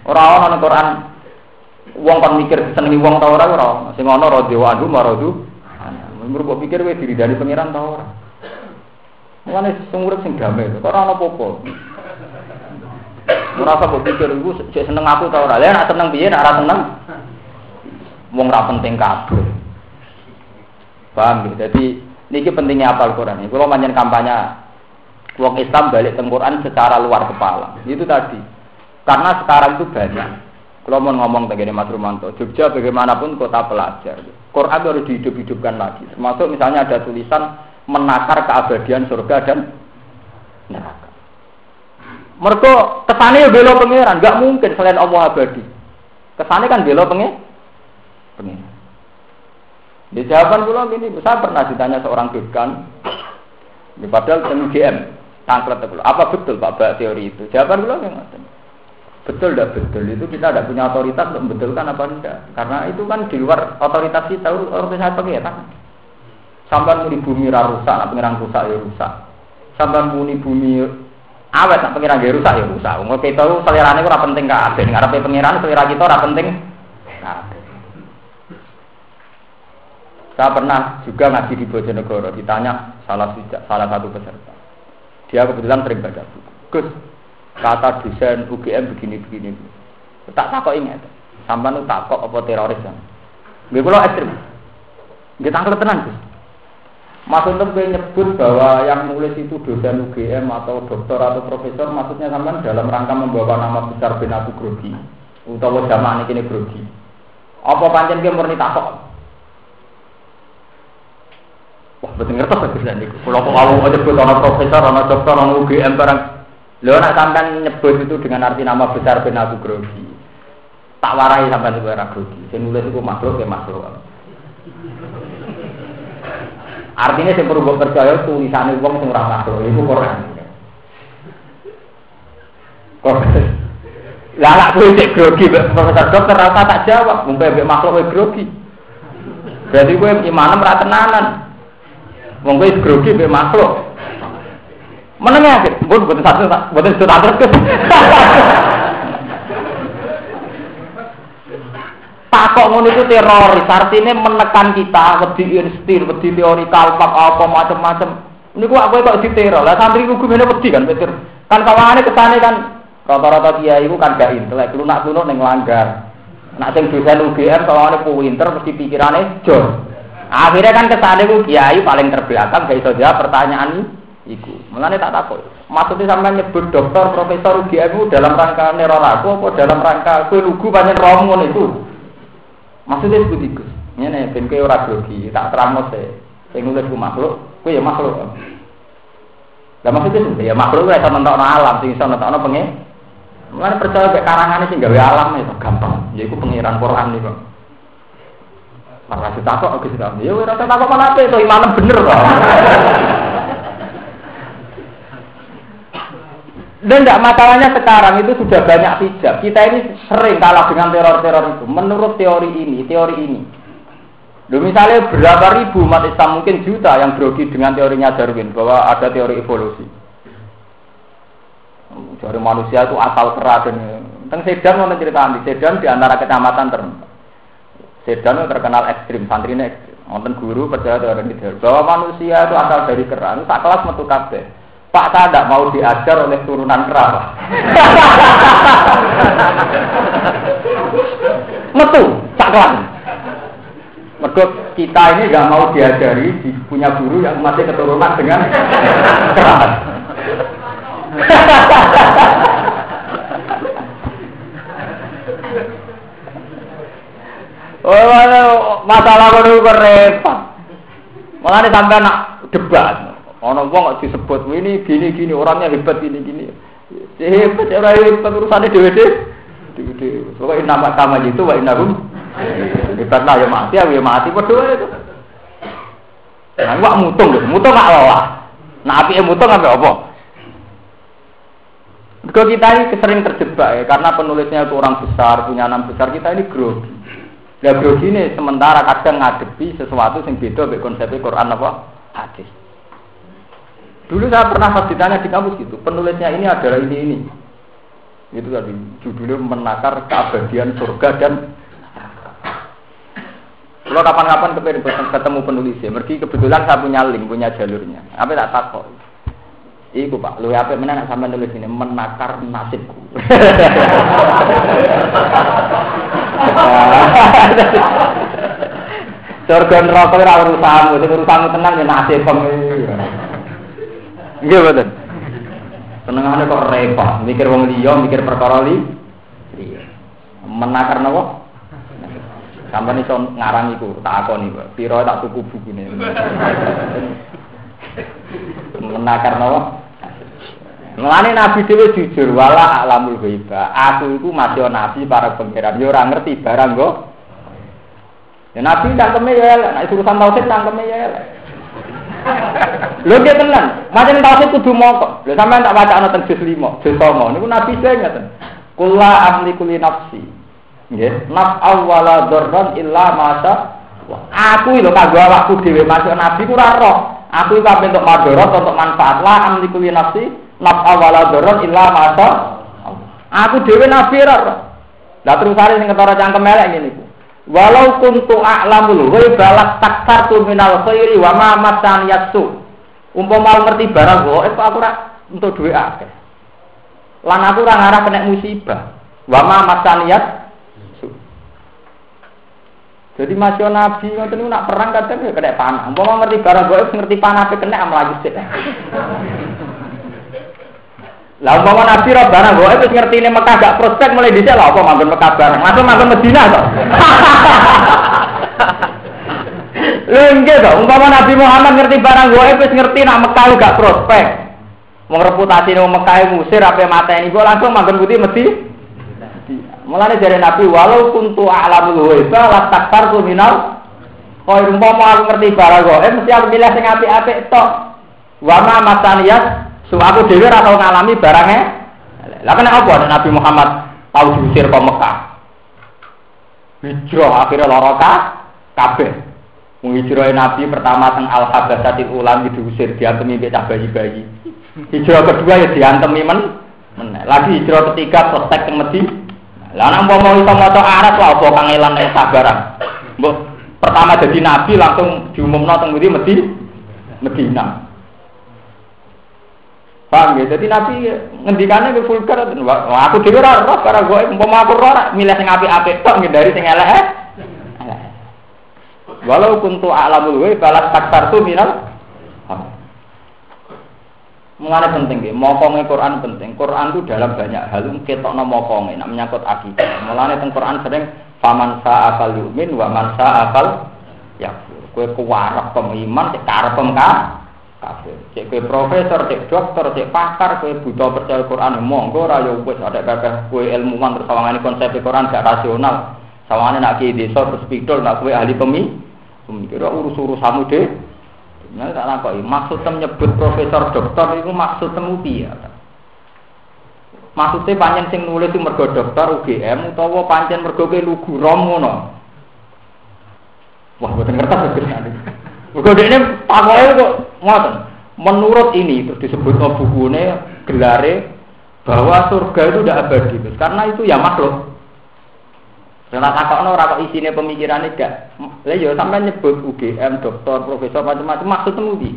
Ora ana nang Quran wong kon mikir senengi wong ta ora ora. Sing ana radhi wa anhu maradu. Menurut mbok pikir kowe diridani pangeran ta ora. Mulane sing urip sing damai, kok ora ana apa-apa. Usah mbok pikir iku seneng aku ta ora. Lah nek seneng piye nek seneng wong ra penting kabeh. Paham gitu. Jadi niki pentingnya apal Quran. ini. Kalau kampanye wong Islam balik Quran secara luar kepala. Itu tadi. Karena sekarang itu banyak. Kalau mau ngomong begini Mas Rumanto, Jogja bagaimanapun kota pelajar. Quran harus dihidup-hidupkan lagi. Termasuk misalnya ada tulisan menakar keabadian surga dan neraka. Mereka kesannya belo pangeran, nggak mungkin selain Allah abadi. Kesannya kan belo pengen, pengeran. Di jawaban kula gini, saya pernah ditanya seorang dekan, padahal UGM, tangklet kula. Apa betul Pak Bak teori itu? Jawaban kula ngoten. Betul tidak betul itu kita tidak punya otoritas untuk membetulkan apa tidak. Karena itu kan di luar otoritas kita, otoritas pengiran. Sampai muni bumi rusak, nak pengiran rusak ya rusak. Sampai muni bumi awet, nak pengiran ya rusak ya rusak. Mau kita selera ini kurang penting kabeh. Ngarepe pengiran selera kita ora penting kabeh. Saya pernah juga ngaji di Bojonegoro, ditanya salah salah satu peserta. Dia kebetulan sering baca buku. Gus, kata desain UGM begini-begini. Tak takok ingat. Sampai nu takok apa teroris kan? Gue kalau ekstrim. Kita angkat tenang Gus. Mas untuk menyebut bahwa yang nulis itu dosen UGM atau dokter atau profesor, maksudnya sampai dalam rangka membawa nama besar bin Abu Grogi, utawa zaman ini Grogi. Apa pancen ke murni takok? Wah, betul ngertos aku sudah niku. Kalau kok kamu nyebut orang profesor, orang dokter, orang UGM barang, lo nak sampai nyebut itu dengan arti nama besar ben aku grogi. Tak warai sampai itu era grogi. Saya nulis itu makhluk ya makhluk. Artinya saya perlu percaya tulisannya uang sing ora makhluk itu Quran. Quran. Lah anak kowe grogi profesor dokter rasa tak jawab, mumpai makhluk grogi. Berarti kowe imanem ra tenanan. Wong kowe grogi mbek makhluk. Meneng ya, pun boten satu boten satu terus. Takok ngono itu teroris, artinya menekan kita, wedi instir, wedi teori kalpak apa macam-macam. Ini gua aku kok diteror. Lah santri ku gumene wedi kan, betul. Kan kawane kesane kan rata-rata kiai itu kan gak intelek, lunak-lunak ning langgar. Nak sing dosen UGM soalnya pinter mesti pikirane jor. Akhirnya kan ke sana itu kiai paling terbelakang gak iso jawab pertanyaan iku. Mulane tak takut. Maksudnya sampai nyebut dokter, profesor UGM itu dalam rangka neror aku apa dalam rangka kue lugu banyak rombongan itu. Maksudnya sebut iku. Ini ben kowe ora tak terangno se. Sing nulis ku makhluk, kowe ya makhluk. Lah maksudnya ya makhluk iso nentokno alam, sing iso nentokno pengen. Mulane percaya kayak karangane sing gawe alam itu gampang. Ya iku pengiran Quran nih kok. Malah ditakok oke sudah. Ya ora takok mana apa itu imanem bener kok. Dan tidak masalahnya sekarang itu sudah banyak hijab. Kita ini sering kalah dengan teror-teror itu. Menurut teori ini, teori ini. Loh, misalnya berapa ribu umat Islam mungkin juta yang grogi dengan teorinya Darwin bahwa ada teori evolusi. Dari manusia itu asal kerat dan tentang Sedan mau cerita di Sedan di antara kecamatan tertentu. Sedan terkenal ekstrim, santri ini ekstrim. Wonten guru percaya teori ini bahwa manusia itu asal dari keran, tak kelas metu kabeh. Pak saya tidak mau diajar oleh turunan kerabat. (laughs) Metu, caklan. Mergo kita ini nggak mau diajari punya guru yang masih keturunan dengan. (laughs) (laughs) masalah kono kok repot. Malah sampai nak debat. Ono wong disebut ini gini gini orangnya hebat gini gini. Hebat ora hebat urusane dhewe-dhewe. Pokoke nama sama itu wa innahum hebat lah ya mati ya mati padha itu. Nah, wak mutung, mutung gak lah. Nah, api mutung apa apa? Kalau kita ini sering terjebak ya, karena penulisnya itu orang besar, punya nama besar, kita ini grogi. Ya grogi ini sementara kadang ngadepi sesuatu yang beda dengan konsep Quran apa? Hadis. Dulu saya pernah pas ditanya di kampus gitu, penulisnya ini adalah ini ini. Itu tadi judulnya menakar keabadian surga dan kalau kapan-kapan ketemu penulisnya, pergi kebetulan saya punya link, punya jalurnya. Apa tak takut? Iku pak, lu apa mana nak sampai nulis ini menakar nasibku. (laughs) Surga neraka ora urusanmu, sing urusanmu tenang ya nasib Nggih mboten. Senengane kok repot, mikir wong liya, mikir perkara li. Iya. Menakar napa? Sampai iso ngarang iku, tak akoni, piro tak tuku bukune. Menakar napa? Mulane Nabi dhewe jujur wala alamul ghaiba. Aku iku masih nabi para pangeran, yo ora ngerti barang kok. Ya nabi cangkeme ya elek, nek urusan tauhid cangkeme ya elek. (laughs) Lho dia tenan, macam tauhid kudu mokok. Lho sampean tak baca ana teng juz 5, juz 9. Niku Nabi saya ngaten. Kula ahli kuli nafsi. Nggih, naf awwala dzarran illa masa Aku lho kanggo awakku dhewe masuk nabi ku ora roh. Aku iku untuk madharat untuk manfaat lah amli kuli nafsi naf awwala dzarran illa masa Aku dhewe nabi ora. Lah terus ari sing ketara cangkem elek ngene iku. Walau kuntu a'lamul ghaiba taksartu minal khairi wa ma masan yasu. Umpama ngerti barang gaib aku ora untuk duwe akeh. Lan aku ora ngarah kena musibah. Wa ma masan yasu. Jadi masih nabi ngoten nak perang kadang ya kena panah. Umpama ngerti barang gaib ngerti panah pe kena mlayu sik. Lah umpama Nabi Rabbana kok itu ngerti ini Mekah gak prospek mulai dhisik lah apa manggon Mekah bareng. Masuk manggon Medina kok. (laughs) Lho nggih umpama Nabi Muhammad ngerti barang gue wis ngerti nak Mekah gak prospek. Wong reputasi wong Mekah musir ape mateni gue langsung manggon putih mesti. Mulane jare Nabi walau kuntu a'lamul ghaiba la taktartu minal Kau umpama aku ngerti barang gue, mesti aku pilih sing apik-apik tok. Wa ma masaniyat So aku dewi ora tau ngalami barangnya. Lah kena apa Nabi Muhammad tahu diusir ke Mekah. Hijrah akhirnya loroka kabeh. Menghijrah Nabi pertama teng Al Habasatil Ulam diusir diantemi mbek bayi-bayi. Hijrah kedua ya diantemi men. Lagi hijrah ketiga selesai teng Medina. Lah nek mau iso maca Arab lah apa kangelan nek sabaran. Mbok pertama jadi nabi langsung diumumno teng Medina. Medina. Paham ya? Jadi Nabi ngendikannya ke vulgar aku dhewe ora roh para gue umpama aku roh milih sing apik-apik tok dari sing elek. Walau kuntu a'lamul ghaib balas tuh minal Mengenai penting ya, mokonge Quran penting. Quran itu dalam banyak hal ketokno mokonge, nak menyangkut akidah. Mengenai teng Quran sering faman sa'akal yumin wa man sa'akal yakfur. Kue kuwarak pengiman, cek karep pengkah kafir. Cek kue profesor, cek dokter, cek pakar, kue buta percaya Quran, monggo ora yo wis ada kakek kue ilmuwan terus sawangane konsep Quran gak rasional. Sawangane nak ki desa terus pidol nak kue ahli pemi. Pemikir urus-urusanmu deh. Nah, tak nakoi. Maksud tem profesor dokter itu maksud temu piye? Maksudnya panjen sing nulis itu mergo dokter UGM utawa pancen mergo ke lugu rom ngono. Wah, boten ngerti Mergo ini pakoke kok ngoten. Menurut ini terus disebut bukunya gelare bahwa surga itu tidak abadi karena itu ya makhluk. Karena takokno ora kok isine pemikirannya gak. Lah ya sampai nyebut UGM, dokter, profesor macam-macam maksud temu di.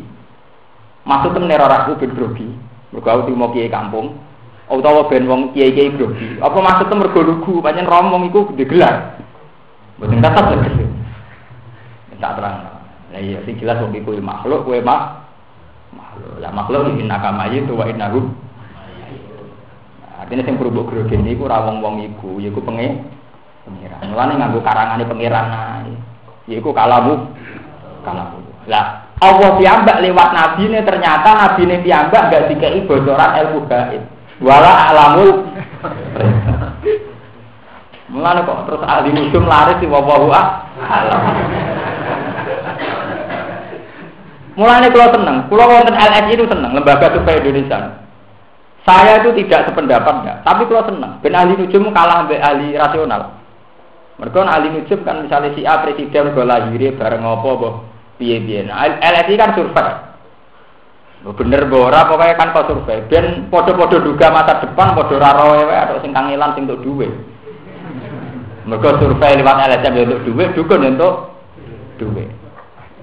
Maksud temu neror grogi. Mergo aku mau kiai kampung, utawa ben wong kiai-kiai grogi. Apa maksudnya mergo lugu, pancen romong iku digelar. Mboten tetep tegese. Tak terang. Lah iya sing jelas wong iku makhluk, kowe mak makhluk. Lah makhluk iki nakamayi itu wa innahu Artinya sing berubah grogi niku ra wong-wong iku, yaiku pengen pengiran. Mulane nganggo karangane pengiran ae. Yaiku kalamu kalamu. Lah Allah piyambak lewat nabi ini ternyata nabi ini piyambak gak dikei bocoran ilmu gaib. Wala alamul Mulane kok terus ahli nujum laris di wawahu. Mulane kalau seneng, kalau wonten LSI itu seneng, lembaga survei Indonesia. Saya itu tidak sependapat enggak, tapi kalau seneng, ben ahli nujum kalah mbek ahli rasional. Mereka ahli nujum kan misalnya si A presiden gue lahir bareng apa boh piye-piye. Nah, LSI kan survei. Bener bora pokoknya kan kok survei. Ben podo-podo duga masa depan podo raro wae atau sing kangelan sing duwe. Mereka survei lewat LSM ya untuk duit, dukun ya untuk duit.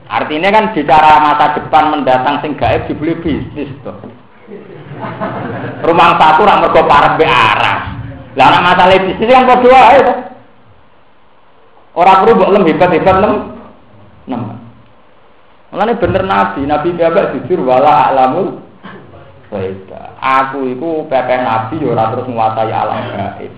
Artinya kan bicara masa depan mendatang sing gaib dibeli bisnis tuh. Rumah satu orang mergo parek be arah. Lah anak masalah bisnis kan kok dua itu. Orang perlu mbok lem hebat-hebat lem. Nem. Mulane bener nabi, nabi biasa jujur wala alamul Aku itu pepe nabi yo ora terus nguasai alam gaib.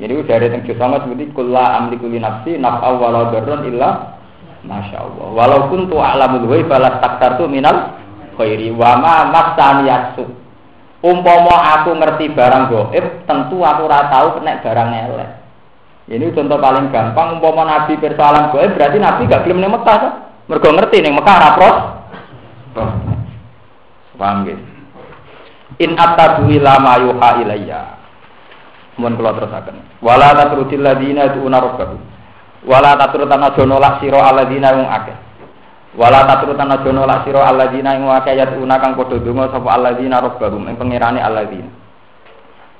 Jadi dari teng sama seperti kula amliku li nafsi naf'a wala darran illa Masya Allah. Walaupun tu alamul ghaib balas taktartu minal khairi wa ma masani yasu. Umpama aku ngerti barang gaib, tentu aku ora tahu nek barang elek. Ini contoh paling gampang umpama Nabi persoalan gaib berarti Nabi gak gelem ning Mekah kan? Mergo ngerti ning Mekah ora pros. Paham gitu? In attabu ila ma yuha ilayya. Mohon kula terusaken. Wala tatrudil ladina tu'una rabbahu. Wala tatrutan aja nolak sira alladzina wong akeh. Wala tatrutan aja nolak sira alladzina ing akeh ya tu'una kang padha donga sapa alladzina rabbahum ing pangerane alladzina.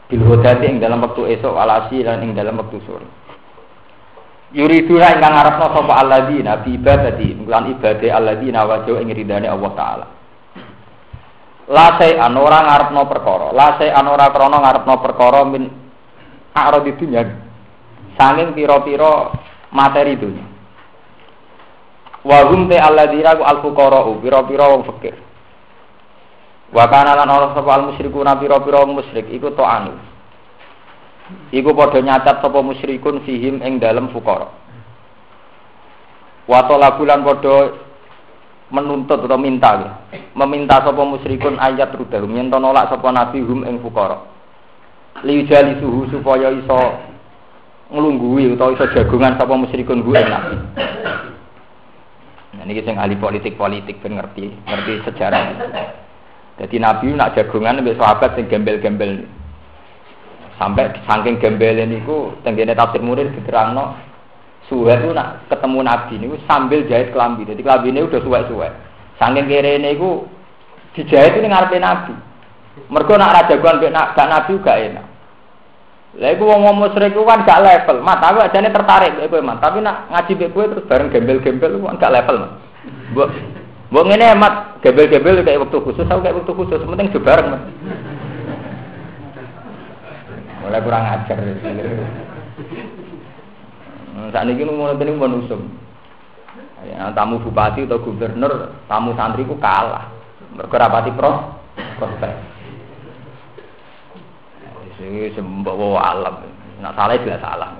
Bil hudati ing dalam waktu esok alasi dan ing dalam waktu sore. Yuriduna ingkang ngarepno sapa alladzina bi ibadati ibadah alladzina wajhu ing ridane Allah taala. La an ora ngarepno perkara, la an ora krana ngarepno perkara min arad di dunia sanging piro-piro materi dunia. Wa hum te alladzina ku al fuqara piro-piro wong fakir. Wa kana lan ora sapa al musyrikuna piro-piro wong musyrik iku to anu. Iku padha nyacat sapa musyrikun fihim ing dalem fuqara. Wa talabulan padha menuntut atau minta meminta sapa musyrikun ayat rudahum yen nolak sapa nabi hum ing fuqara. Liujali suhu supaya iso ngelunggui atau iso jagungan sapa musyrikun gue nabi. Nah, ini sing ahli politik-politik ben ngerti, ngerti sejarah. Jadi Nabi nak jagungan mbek sahabat sing gembel-gembel. Sampai saking gembel niku tenggene tafsir murid diterangno suwe itu nak ketemu Nabi niku sambil jahit kelambi. Jadi kelambine udah suwe-suwe. Saking kere niku dijahit ini ngarepe Nabi. Mergo nak raja gua nak gak Nabi gak enak. Lah iku wong musyrik kan gak level. Mat aku ajane tertarik kowe, Mat. Tapi nak ngaji mbek kowe terus bareng gembel-gembel kan gak level, Mat. Mbok mbok ngene Mat, gembel-gembel kayak waktu khusus, aku kayak waktu khusus, penting do bareng, Mat. Mulai kurang ajar. Hmm, saat ini mau nanti mau nusum. Ya, tamu bupati atau gubernur, tamu santri ku kalah. Berkerapati pros, prospek. Ini sembawa alam. Nak salah jelas salah.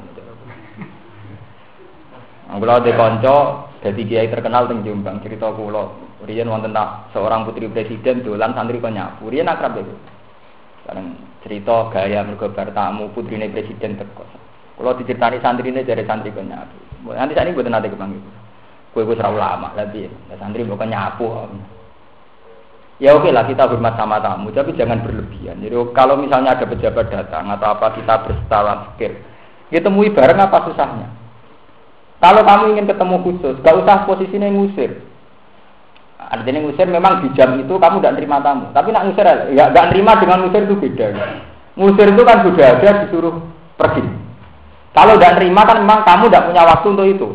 Kalau di konco, jadi kiai terkenal teng Jombang cerita kulo. Rian wonten tak seorang putri presiden dolan santri kok nyapu. Rian akrab itu. Sekarang cerita gaya mergo tamu putrine presiden teko. Kalau diceritani santri ini dari santri kok. Nanti saya ini buat nanti kepanggil. Kue kue serau lama, tapi santri bukan nyapu. Ya oke lah kita hormat sama tamu, tapi jangan berlebihan. Jadi kalau misalnya ada pejabat datang atau apa kita berstalan pikir, ya temui bareng apa susahnya. Kalau kamu ingin ketemu khusus, gak usah posisinya ngusir. Artinya ngusir memang di jam itu kamu tidak terima tamu. Tapi nak ngusir ya gak terima dengan ngusir itu beda. Ngusir itu kan sudah ada disuruh pergi. Kalau tidak terima kan memang kamu tidak punya waktu untuk itu.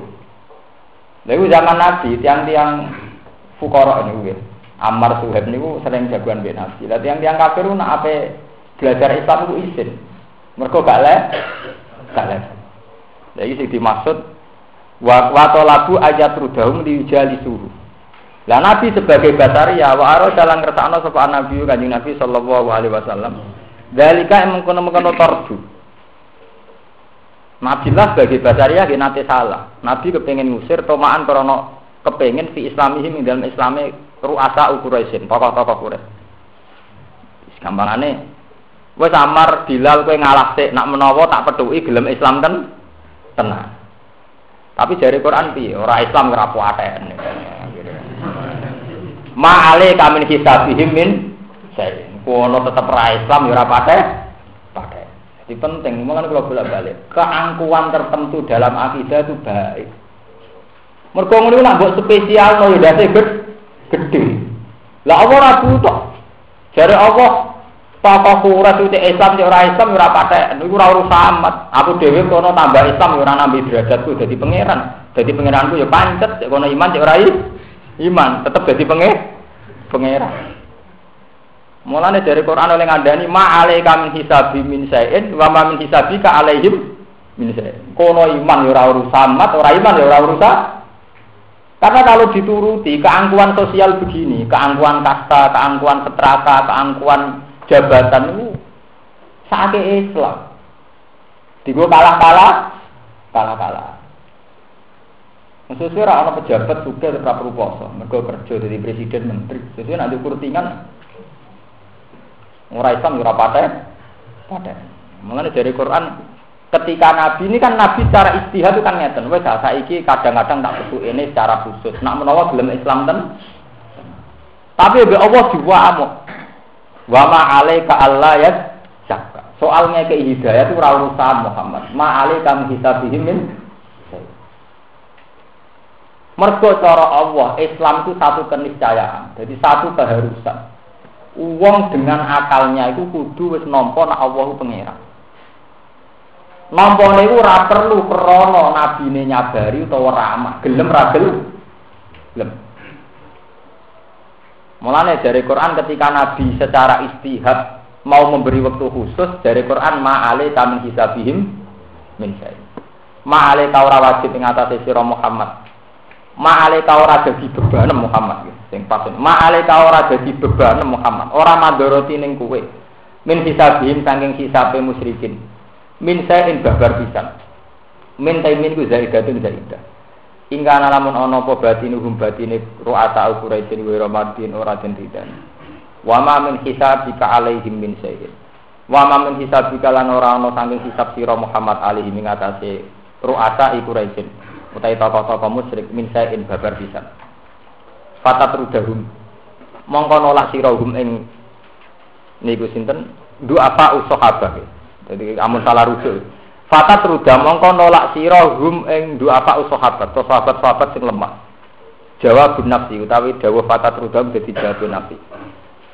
Lalu zaman Nabi, tiang-tiang fukara ini, Ammar Suhaib niku sering jagoan mbek Nabi. Lah yang tiang kafir nak ape belajar Islam itu izin. Mereka gak le, gak le. Jadi sing dimaksud wa wa talabu ayat rudahum diujali suhu. Lah Nabi sebagai basaria wa aro jalan kersakno sapa Nabi Kanjeng Nabi sallallahu alaihi wasallam. Dalika emang kono-kono tordu. Nabi lah sebagai basaria nate salah. Nabi kepengen ngusir tomaan krono kepengen fi islamihim dalam islami ruasa Quraisyin, tokoh-tokoh Quraisy. Gampangane wis samar Bilal kowe ngalah sik nak menawa tak petuki gelem Islam kan tenang. Tapi dari Quran piye? Ora Islam ngerapu aten. Ma ale kamin hisabihim min saya. Kono tetep ra Islam ya ora patek. Patek. Jadi penting, mulane kalau bolak-balik, keangkuhan tertentu dalam akidah itu baik. Mergo ngono nak mbok spesial no ya dadi gede. Lah apa ora butuh? Jare Allah tokoh kurat itu Islam ya ora Islam ora patek. Niku ora urusan amat. Aku dhewe kono tambah Islam ya ora nambah derajatku dadi pangeran. Dadi pangeranku ya pancet, ya kono iman ya ora iman, tetep dadi pangeran. Pangeran. Mulane dari Quran oleh ngandani ma alaika min hisabi min sayin wa ma min hisabika alaihim min sayin. Kono iman ya ora urusan amat, ora iman ya ora urusan karena kalau dituruti keangkuhan sosial begini, keangkuhan kasta, keangkuhan setrata, keangkuhan jabatan itu sakit Islam. Digo kalah-kalah, kalah-kalah. Sesuai orang pejabat juga tetap perlu poso, mereka kerja dari presiden menteri. Sesuai nanti kurtingan, orang Islam ora paten, paten. Mengenai dari Quran ketika Nabi ini kan Nabi secara istihad itu kan ngeten. Wes saiki kadang-kadang tak butuh ini secara khusus. Nak menawa belum Islam ten? Tapi be Allah diwamu wa ma alaika Allah ya soalnya ke hidayah itu ora urusan Muhammad. Ma alaika hisabihim min Mergo cara Allah, Islam itu satu keniscayaan. Jadi satu keharusan. Uang dengan akalnya itu kudu wis nampa nak Allah pangeran. Nampa niku ora perlu krana nabine nyabari utawa ramah, gelem ra gelem. Mulane dari Quran ketika Nabi secara istihad mau memberi waktu khusus dari Quran ma'ale kamin hisabihim min syai. Ma'ale ka ora wajib ing atase sira Muhammad. Ma'ale ka ora dadi beban Muhammad sing pas. Ma'ale ka ora dadi beban Muhammad. Ora mandoroti ning kowe. Min hisabihim saking hisabe musyrikin min sayin babar pisan min taimin ku zaidatun zaidah Ingka namun ono apa batinuhum batine ru'ata al-Quraisyin wa Ramadin ora den didan. Wa ma min hisabika alaihim min sayin. Wa ma min hisabika lan ora ono saking hisab sira Muhammad alaihi ing atase ru'ata Quraisyin. Utai tokoh-tokoh musyrik min sayin babar pisan. Fatat rudahum. Mongko nolak sira hum ing niku sinten? Du apa usahabah. Jadi amun salah rujuk. Fatat ruda mongko nolak sira hum ing dua apa sahabat, to sahabat-sahabat sing lemah. Jawab nafsi utawi dawuh fatat ruda dadi jawab nafsi.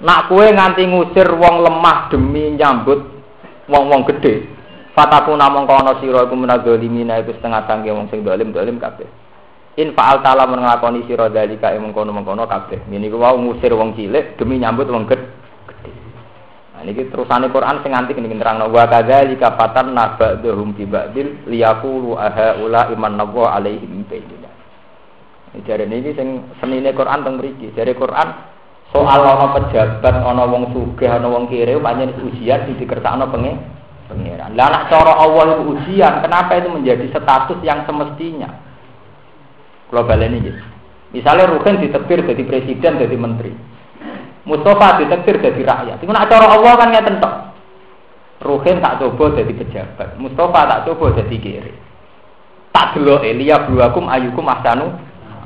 Nak kue nganti ngusir wong lemah demi nyambut wong-wong gede. Fataku namung kono sira iku menazalimina iku setengah tangge wong sing dolim-dolim kabeh. In fa'al ta'ala menglakoni sira dalika emong kono-mengkono kabeh. Ngene iku wau ngusir wong cilik demi nyambut wong gede. Niki terusane Quran sing nganti niki nerangno wa kadzalika fatanna ba'dhum bi ba'dil liyaqulu aha ula iman nabwa alaihim bayyina. Jare niki sing senine Quran teng mriki. Jare Quran soal ana pejabat, ana wong sugih, ana wong kere pancen ujian di dikersakno pengen pangeran. Lah nek cara Allah itu ujian, kenapa itu menjadi status yang semestinya? Global ini. Misalnya Ruhin ditebir jadi presiden, jadi menteri. Mustafa ditektir jadi rakyat. Itu nak cara Allah kan ngeten tok. Ruhin tak coba jadi pejabat. Mustafa tak coba jadi kiri. Tak dulu Elia buakum ayukum ahsanu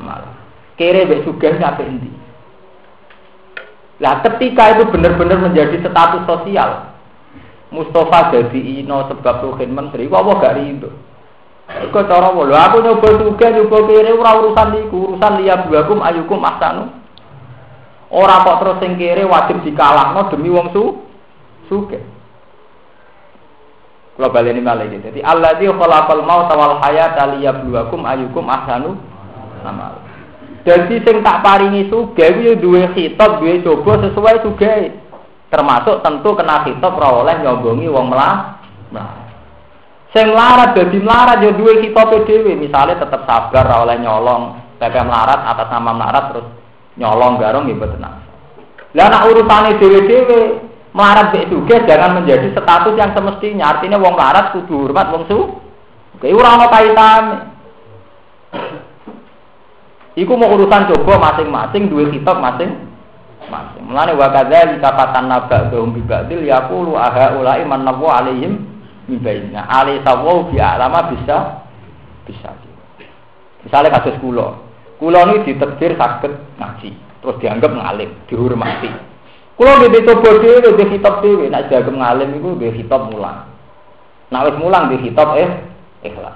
amal. Kiri mbek sugih sampai endi? Lah ketika itu benar-benar menjadi status sosial, Mustafa jadi ino sebab Ruhin menteri, Allah gak rindu. Kok cara lho aku nyoba sugih nyoba kiri urusan iku, urusan liya buakum ayukum ahsanu Ora kok terus sing kere wajib dikalahno demi wong su suke. Kalau balik ini malah gitu. Jadi Allah di khalaqal maut wal hayata liyabluwakum ayukum ahsanu amal. Jadi sing tak paringi sugih kuwi duwe khitab, duwe coba sesuai sugih. Termasuk tentu kena khitab ora oleh nyombongi wong melah. Sing larat dadi melarat yo duwe khitabe dhewe, misale tetep sabar ora oleh nyolong, pepe melarat atas nama melarat terus nyolong garong nggih mboten Lah nek urusane dhewe-dhewe melarat mek sugih jangan menjadi status yang semestinya. Artinya wong melarat kudu hormat wong su. Oke, ora ana kaitane. Iku mau urusan coba masing-masing dua kitab masing-masing. Mulane wa kadzalika fatanna ba'dhum bi ba'dil yaqulu aha ulai man nawu alaihim min bainna. Ali sawu bi alama bisa bisa. Misalnya kasus kula. Kula ini ditekdir sakit ngaji, terus dianggap ngalim, dihormati. Kula nggih coba dhewe di kitab dhewe, nek dianggap ngalim iku nggih kitab mulang. Nek wis mulang di kitab eh ikhlas.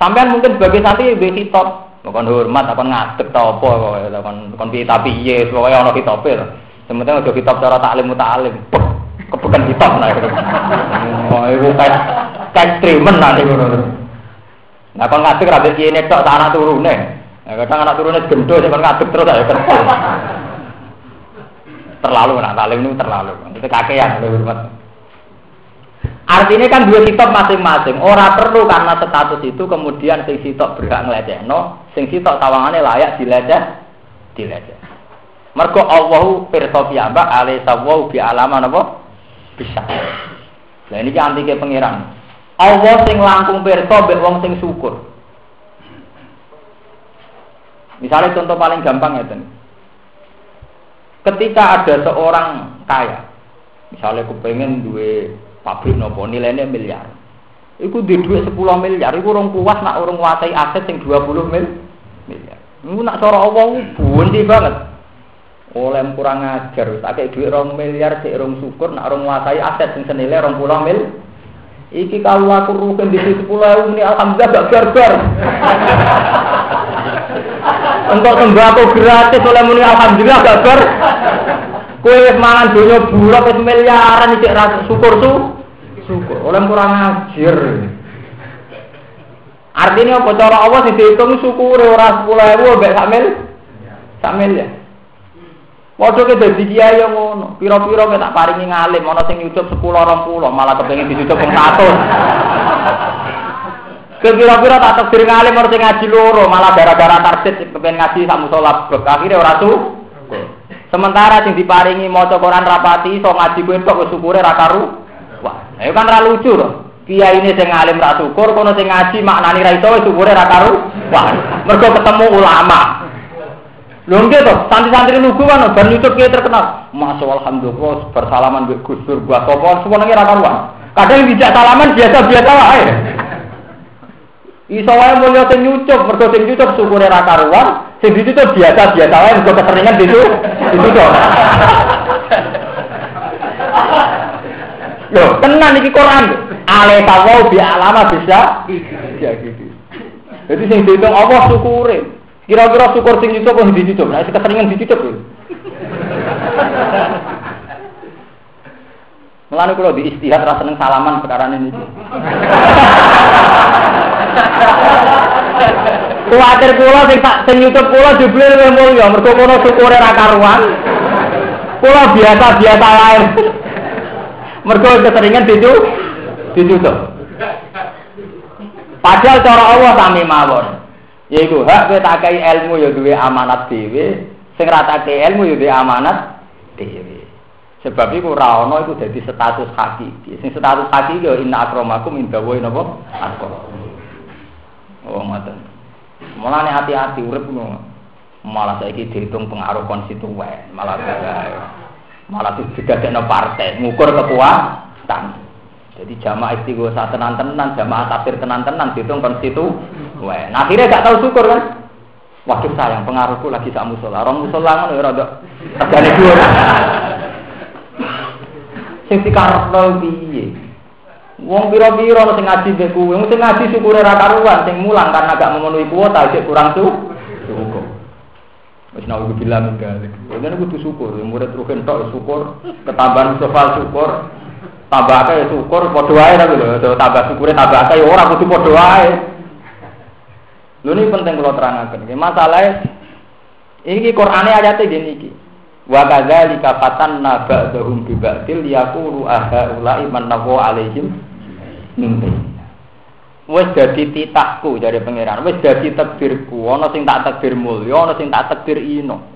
Sampean mungkin sebagai santri nggih kitab Bukan hormat, apa ngadeg tau apa, kon kon piye tapi iya, pokoknya ono kitabe lho. Sementing aja kitab cara taklim muta'alim. Kebukan kitab nah itu. (laughs) Oh, itu kayak kayak streamen nanti ngono. Nah, kon ngadeg ra kiye tok tak anak turune. Nah, kadang anak turune gendo sing kon ngadeg terus ayo kerja. Terlalu nak taklim itu terlalu. Itu kakean hormat. Artinya kan dua sitok masing-masing. Orang perlu karena status itu kemudian sing sitok berhak no, sing sitok tawangannya layak dileceh, dileceh. Mergo Allahu pirsa piyambak alai sawu bi alaman apa? Bisa. Nah ini kan antike pangeran. Allah sing langkung pirsa mbek wong sing syukur. Misalnya contoh paling gampang ya Ketika ada seorang kaya, misalnya kepengen duwe pabrik nopo nilainya miliar. Iku di duit 10 miliar, iku orang puas nak orang nguasai aset yang 20 mil miliar. Iku nak cara Allah bunyi banget. Oleh kurang ajar, tak kayak duit orang miliar, cek orang syukur, nak orang nguasai aset yang senilai orang pulau mil. Iki kalau aku rugen di situ pulau ini, alhamdulillah gak gargar. (laughs) Untuk sembako gratis oleh muni alhamdulillah gak gar. Kue mangan donya bulat wis miliaran iki ra syukur su. Syukur. Oleh kurang ajar. Artinya apa cara Allah dihitung syukure ora 10.000 mbek sak mil. Sak mil ya. Waduh ke dadi kiai yang ngono. Piro-piro ke tak paringi ngalim ana sing nyucup 10 20 malah kepengin dicucup wong 100. Kira-kira tak takdir ngalim harus ngaji loro, malah gara-gara target kepengen ngaji sak musola bek akhirnya ora tuh. Sementara sing diparingi maca Quran rapati iso ngaji kuwi tok syukure ra karu. Wah, ayo kan ra lucu to. Kiai ini sing alim ra syukur, kono sing ngaji maknani ra iso syukure ra karu. Wah, mergo ketemu ulama. Lho nggih to, santri-santri lugu kan bar nyucup kiai terkenal. Masya alhamdulillah bersalaman mbek Gus Dur gua sapa semuanya ra karuan. Kadang dijak salaman biasa-biasa wae. Iso wae mulya sing nyucup, mergo sing nyucup syukure ra karuan, Sing di situ biasa biasa wae mergo keseringan di situ. Di situ. Loh, tenan iki Quran. Ale tawau bi alama bisa. Ya gitu. Jadi sing dihitung Allah syukure. Kira-kira syukur sing itu kok ditutup. Nah, keseringan ditutup. Melani kalau di istihad rasa seneng salaman sekarang ini. Kuatir kula sing tak sing YouTube kula jebule luwih mulya mergo kono syukure ra karuan. Biasa-biasa lain. Mergo keseringan dicu dicucuk. Padahal cara Allah sami mawon. Yaiku hak kowe ilmu ya duwe amanat dhewe, sing ra ilmu ya duwe amanat dhewe. Sebab iku ora ana iku dadi status hakiki. Sing status hakiki ya inna akramakum indawa? Atqakum. Oh, ngoten. Mulane hati-hati urip ngono. Malah saiki dihitung pengaruh konstituen, malah malah digadekno partai, ngukur kekuatan. Jadi jamaah istighosah tenan-tenan, jamaah tafsir tenan-tenan dihitung konstituen. Nah, akhirnya gak tahu syukur kan? Waduh sayang pengaruhku lagi sak musola. Orang musola ngono ya rada regane dhuwur. (laughs) Sing dikarepno piye? Wong pira-pira sing ngaji mbek wong sing ngaji syukure ra karuan, sing mulang karena gak memenuhi kuota cek kurang su. Syukur. Wis nawu bilang enggak. Ini kudu syukur, murid rugen tok syukur, ketambahan sofal syukur, tambah akeh syukur padha wae tapi lho, tambah syukure tambah akeh ora kudu padha wae. Lho ini penting kalau terangkan. Masalahnya Ini Qur'ane ayate gini iki. Wa kadzalika fatanna ba'dahum bi ba'dil yaqulu aha ulai man alaihim min Wes dadi titahku dari pangeran, wes dadi takdirku, ana sing tak takdir mulya, ana sing tak takdir ino.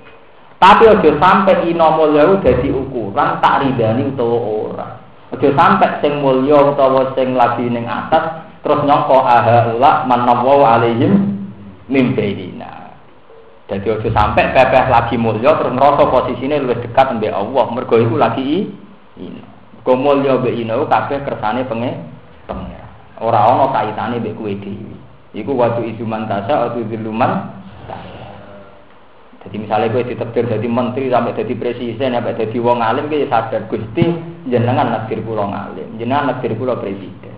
Tapi aja sampai ino mulya dadi ukuran tak ridani utawa ora. Aja sampai sing mulya utawa sing lagi ning atas terus nyangka aha ula man alaihim min jadi ojo sampai pepeh lagi mulia terus ngerasa posisinya lebih dekat dengan Allah. Mergo itu lagi ini. Mergo mulia be ino kabeh kersane penge penge. Ora ana kaitane mbek kowe dhewe. Iku waktu itu mantasa atau diluman. Jadi misalnya gue ditektir jadi menteri sampai jadi presiden sampai jadi wong alim gue sadar gusti jenengan nakdir pulau ngalim, jenengan nakdir pulau presiden,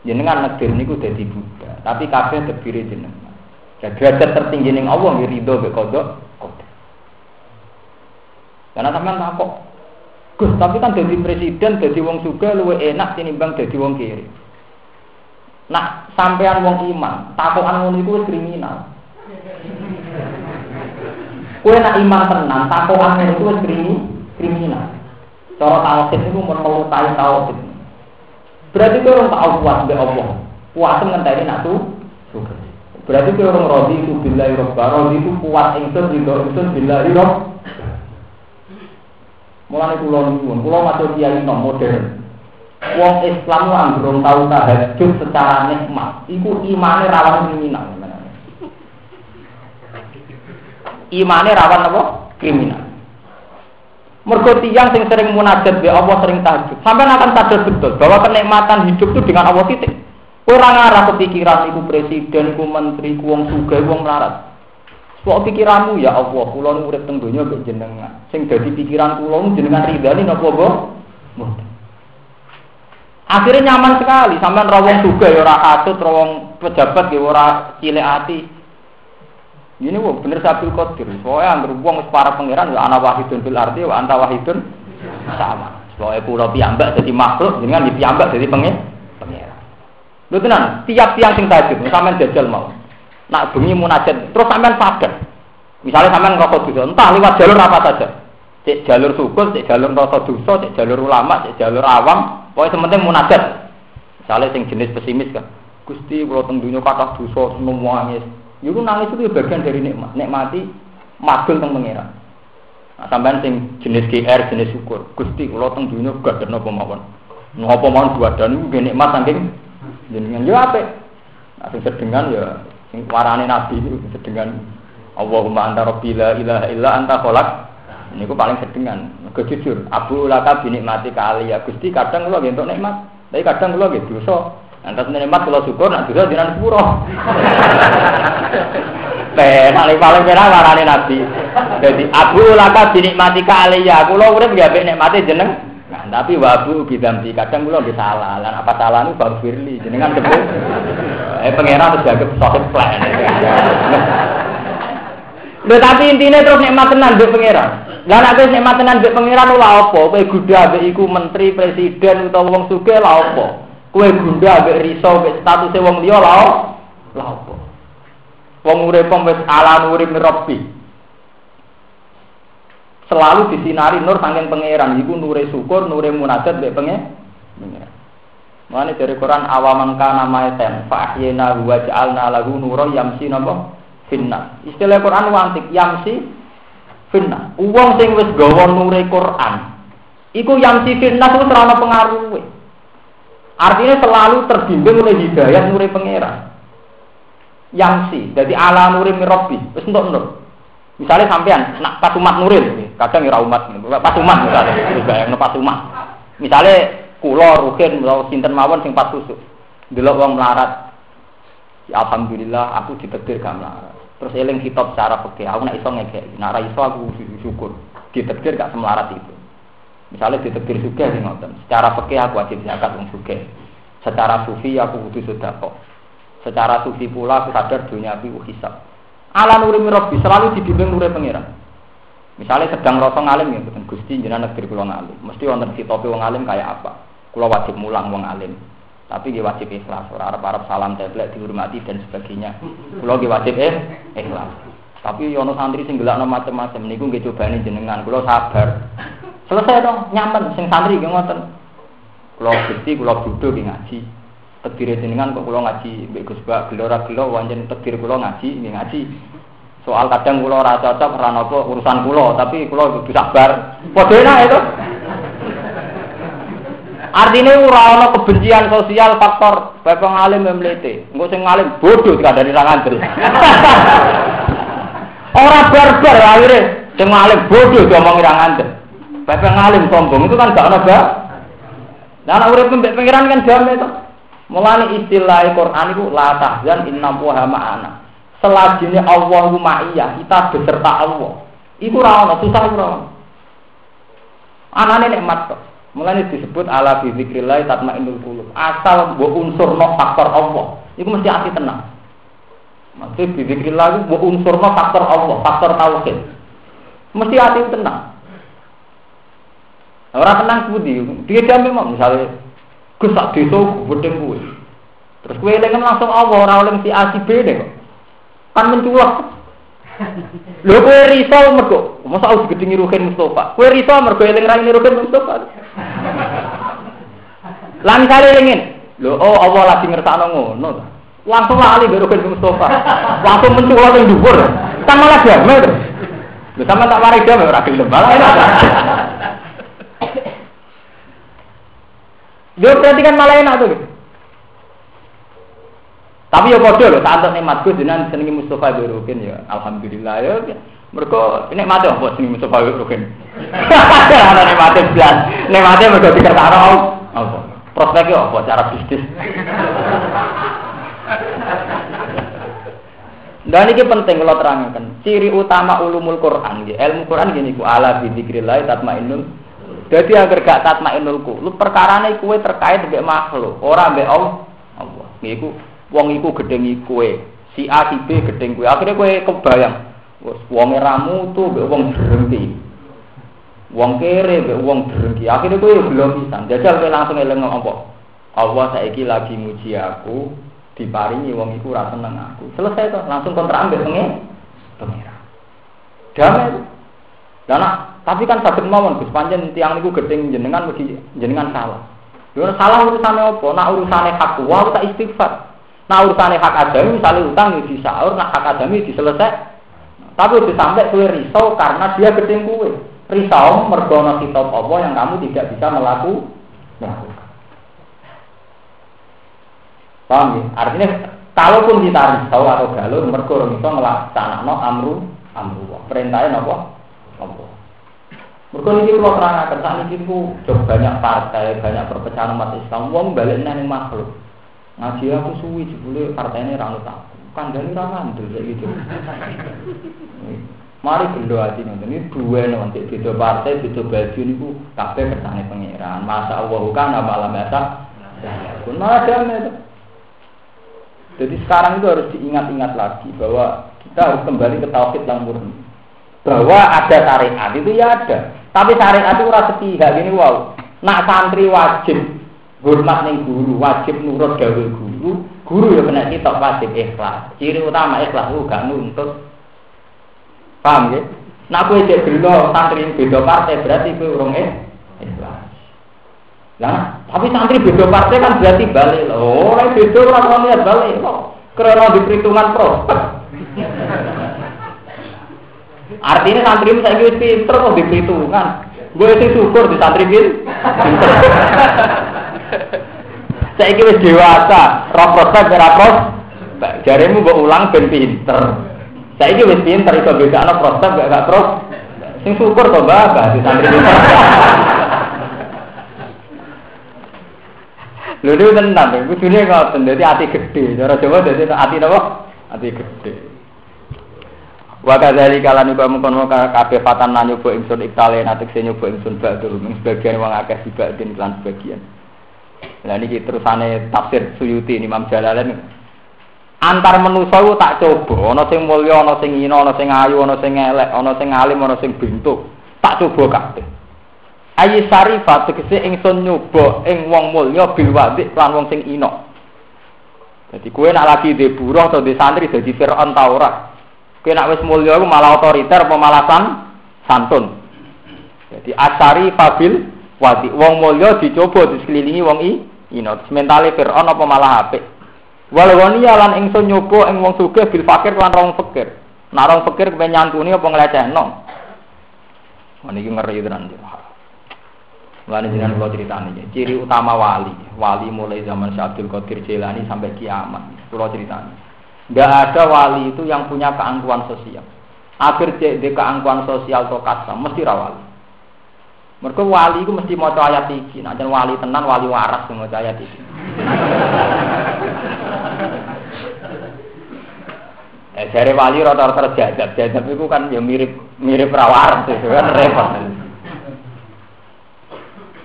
jenengan nakdir niku jadi buddha. Tapi kabeh terdiri jenengan. Ya derajat tertinggi ning Allah nggih ridho mek kodok. Karena sampean tak kok Gus, tapi kan jadi presiden, jadi wong suga luwe enak tinimbang jadi wong kiri. Nah, sampean wong iman, takokan ngono iku kriminal. Kue nak iman tenan, takokan ngono iku wis kriminal. Cara tauhid niku mun melukai tauhid. Berarti kowe ora tau kuat mbek Allah. Puasa ngenteni nak suga. Berarti ke orang rodi itu bila robba, rodi itu kuat ingsun ridho ingsun bila rob. Mulane kula nuwun, kula matur kiai nom modern. Wong Islam lan belum tahu tahajud secara nikmat, iku imane rawan kriminal. Imane rawan apa? Kriminal. Mergo tiyang sing sering munajat be Allah sering tahajud. Sampai akan sadar betul bahwa kenikmatan hidup itu dengan Allah titik. Orang arah kepikiran iku presiden, iku menteri, iku wong sugih, wong melarat. Sok pikiranmu ya Allah, kula urip teng donya mbek jenengan. Sing dadi pikiran kula jenengan ridani napa mbok? Akhirnya nyaman sekali, sampean ra wong sugih ya ora katut, ra wong pejabat ya ora cilik ati. Ini wong bener sabil. Soale anggere wong wis para pangeran ya ana wahidun fil ardi wa anta wahidun sama. Soale kula piyambak dadi makhluk, jenengan piyambak dadi pangeran. Lho tenan, tiap tiang sing tahajud, sampean jajal mau. Nak bengi munajat, terus sampean sadar. Misalnya sampean ngerokok dosa, entah lewat jalur apa saja. Cek jalur syukur, cek jalur rasa dosa, cek jalur ulama, cek jalur awam, pokoknya sementing munajat. Misalnya sing jenis pesimis kan. Gusti kalau teng dunia kata dosa semua nangis. Yuk nangis itu bagian dari nikmat, nikmati magel teng mengira. Nah, sampean sing jenis GR, jenis syukur. Gusti kalau teng dunia gak ada nopo mawon. Nopo mawon dua dan itu nikmat saking jenengan yo apik nah sing sedengan ya sing warane nabi itu sedengan Allahumma anta rabbi la ilaha illa anta khalaq niku paling sedengan mergo jujur abu laka binikmati kali ya Gusti kadang kula nggih entuk nikmat tapi kadang kula nggih dosa Antas nikmat kula syukur nak dosa sepuro (laughs) Teh, paling paling merah warane nabi. Jadi abu laka binikmati kali ya, kula urip nggih nikmati jeneng Nah, tapi wabu bidamti kadang kula nggih salah. Lan apa salah niku Bang Firly jenengan. Eh pangeran terus jaga plan. Lho tapi intinya terus nikmat tenan mbek pangeran. Lah nek wis nikmat tenan mbek pangeran lha apa? Kowe gudha mbek iku menteri, presiden utawa wong sugih lha apa? Kowe gunda mbek riso mbek statuse wong liya lha apa? Wong urip wis ala urip rabbi selalu disinari nur saking pangeran iku nure syukur nure munajat mbek pengen Mane dari Quran awaman kana maiten fa ahyina wa ja'alna lahu nuran yamsi napa finna. Istilah Quran wantik yamsi finna. Wong sing wis gawa nure Quran iku yamsi finna ku ora pengaruh. Artinya selalu terbimbing oleh hidayah nure pangeran. Yamsi, jadi ala nuri mirabbi, wis entuk nur. Misalnya sampean nak pas umat nuril, kadang ora umat, pas umat misalnya, bayang pas umat. Misalnya kulo rugen atau sinten mawon sing pas susuk. Delok wong melarat. Ya, alhamdulillah aku ditegir gak melarat. Terus eling kitab secara fikih, aku nak iso ngekek, nak iso aku syukur. Ditegir gak semelarat itu. Misalnya ditegir juga sing ngoten. Secara fikih aku wajib zakat wong sugih. Secara sufi aku butuh sedekah. Secara sufi pula aku sadar dunia aku hisab. Ala nuri mirabbi selalu dibimbing nuri pangeran. Misalnya sedang rasa ngalim ya, betul Gusti jenengan negeri kula ngalim. Mesti wonten topi wong alim kayak apa? Kula wajib mulang wong alim. Tapi dia wajib ikhlas, arep-arep salam teblek dihormati dan sebagainya. Kula nggih wajib eh ikhlas. Tapi ono santri sing gelakno macam-macam niku nggih cobane jenengan, kula sabar. Selesai dong, nyaman sing santri nggih. Kula gesti, kula bodho ki ngaji. Tegire jenengan kok kula ngaji mbek Gus Bak gelo ora gelo wancen tegir kula ngaji nggih ngaji. Soal kadang kula ora cocok ora urusan kula, tapi kula kudu sabar. Padha enak itu. Artinya ora ana kebencian sosial faktor bapak ngalim memlete. Engko sing ngalim bodoh dikandani ra ngandel. (laughs) Ora barbar akhirnya sing ngalim bodoh diomongi ra ngandel. Bapak ngalim sombong itu kan gak ana ba. Lah anak urip mbek pengiran kan damai to. Mulane istilah Quran itu la tahzan inna wa ma'ana. Selajine Allah ku ma'iyah, kita beserta Allah. Iku ora ono susah ora ono. Anane nikmat kok. Mulane disebut ala bi zikrillah tatmainnul qulub. Asal mbok unsurno faktor Allah, iku mesti ati tenang. Maksud bi zikrillah iku mbok unsurno faktor Allah, faktor tauhid. Mesti ati tenang. Orang tenang budi, dia jam memang misalnya Gus sak desa gedeng kuwi. Terus kowe eling langsung Allah ora oleh si A si B deh. Kan menculak. Lho kowe riso mergo masa aku gedhengi Ruhin Mustofa. Kowe riso mergo eling ra Ruhin Mustofa. Lah misale elingin, lho oh Allah lagi ngersakno ngono. Langsung lali mbek Ruhin Mustofa. Langsung menculak ning dhuwur. Kan malah damai to. Lho sama tak mari damai ora gelem. Dia berarti kan malah enak tuh. Tapi ya bodoh loh, saat nikmat gue jenengan senengi Mustafa Birukin ya, alhamdulillah ya. Ini mati apa senengi Mustafa Birukin? Ada (laughs) nikmatnya belas, nikmatnya mereka tidak tahu apa. Prospeknya apa cara bisnis? Dan ini penting kalau terangkan. Ciri utama ulumul Quran, ilmu Quran gini ku ala bidzikrillah tatmainnul jadi agar gak tatmainul lu perkara ini kue terkait dengan makhluk, orang mbek Allah. Allah. Iku wong iku gedengi kue, si A si B gedeng kue. Akhirnya kue kebayang, wong ramu tuh mbek wong berhenti. Wong kere mbek wong berhenti. Akhirnya kue belum bisa. Jajal kue langsung eling apa? Allah saiki lagi muji aku, diparingi wong iku rasa seneng aku. Selesai tuh, langsung kontrak ambek pengen. Pengira. Damai. Dana tapi kan sakit mawon Gus panjen tiang niku gedeng jenengan mesti jenengan salah. Yo salah urusane apa? Nak urusane hak wa tak istighfar. Nak urusane hak adami misalnya utang ya disaur, nak hak adami diselesai. Tapi udah sampai kue risau karena dia gedeng kue. Risau mergono kitab apa yang kamu tidak bisa melaku, melakukan. Paham ya? Artinya kalaupun kita risau atau galur mergo iso nglaksanakno amru amru. Perintahnya apa? Apa? Mereka ini kalau terangkan saat ini ku banyak partai, banyak perpecahan umat Islam. Wong balik neng makhluk. Ngaji aku suwi jebule partai ini ranut aku. Kandani ra kayak gitu. Mari gendo hati nanti ini dua nanti beda partai, beda baju ini ku kabeh kersane pangeran. Masa Allah kan apa alam biasa? Pun malah itu. Jadi sekarang itu harus diingat-ingat lagi bahwa kita harus kembali ke tauhid yang murni. Bahwa ada syariat itu ya ada, tapi syariat itu rasa sepihak gini wow. Nak santri wajib hormat ning guru, wajib nurut gawe guru. Guru ya kena kita wajib ikhlas. Ciri utama ikhlas itu gak nuntut. Paham ya? Nak kowe cek gelo santri beda partai berarti kowe urung ikhlas. Lah, tapi santri beda partai kan berarti balik loh. Orang beda ora niat balik kok. Karena di perhitungan prospek. Artinya santri saya wis pinter kok di perhitungan. Gue sih syukur di santri bin. saya wis dewasa, roh prospek ora pros. Jaremu mbok ulang ben pinter. Saya wis pinter iso bedakno prospek gak gak pros. Sing syukur kok bapak di santri. (laughs) Lho itu tenang, itu dunia ngoten, jadi hati gede. Cara Jawa jadi hati apa? Hati gede. Wa kadzali kala niku mengkon kabeh fatan lan nyoba ingsun iktale natekse nyoba ingsun ba'dur ing sebagian wong akeh dibadin lan sebagian. Lah niki terusane tafsir Suyuti Imam Jalalain antar manusa ku tak coba ana sing mulya ana sing ina ana sing ayu ana sing elek ana sing alim ana sing bentuk tak coba kabeh ayi sarifat tegese ingsun nyoba ing wong mulya bil wadik lan wong sing ina Jadi kue nak lagi di buruh atau di santri jadi Fir'aun tau ora? Kena wis mulya iku malah otoriter malah santun. Jadi asari fabil wadi wong mulya dicoba disekelilingi wong i ino mentale Firaun apa malah apik. Walawani lan ingsun nyoba ing wong sugih bil fakir lan rong fakir. Nah rong fakir kepen nyantuni apa nglecehno. Niki ngeri tenan. Mulane jenengan kula critani ciri utama wali, wali mulai zaman Syabdul Qadir Jilani sampai kiamat. Kula critani. Enggak ada wali itu yang punya keangkuhan sosial. Akhir cek de keangkuhan sosial to kasam mesti ra wali. Mereka wali itu mesti mau ayat iki, nah wali tenan wali waras mau ayat iki. Eh dari wali rata-rata jadab, jadab itu kan ya mirip mirip rawaras (laughs) itu kan repot.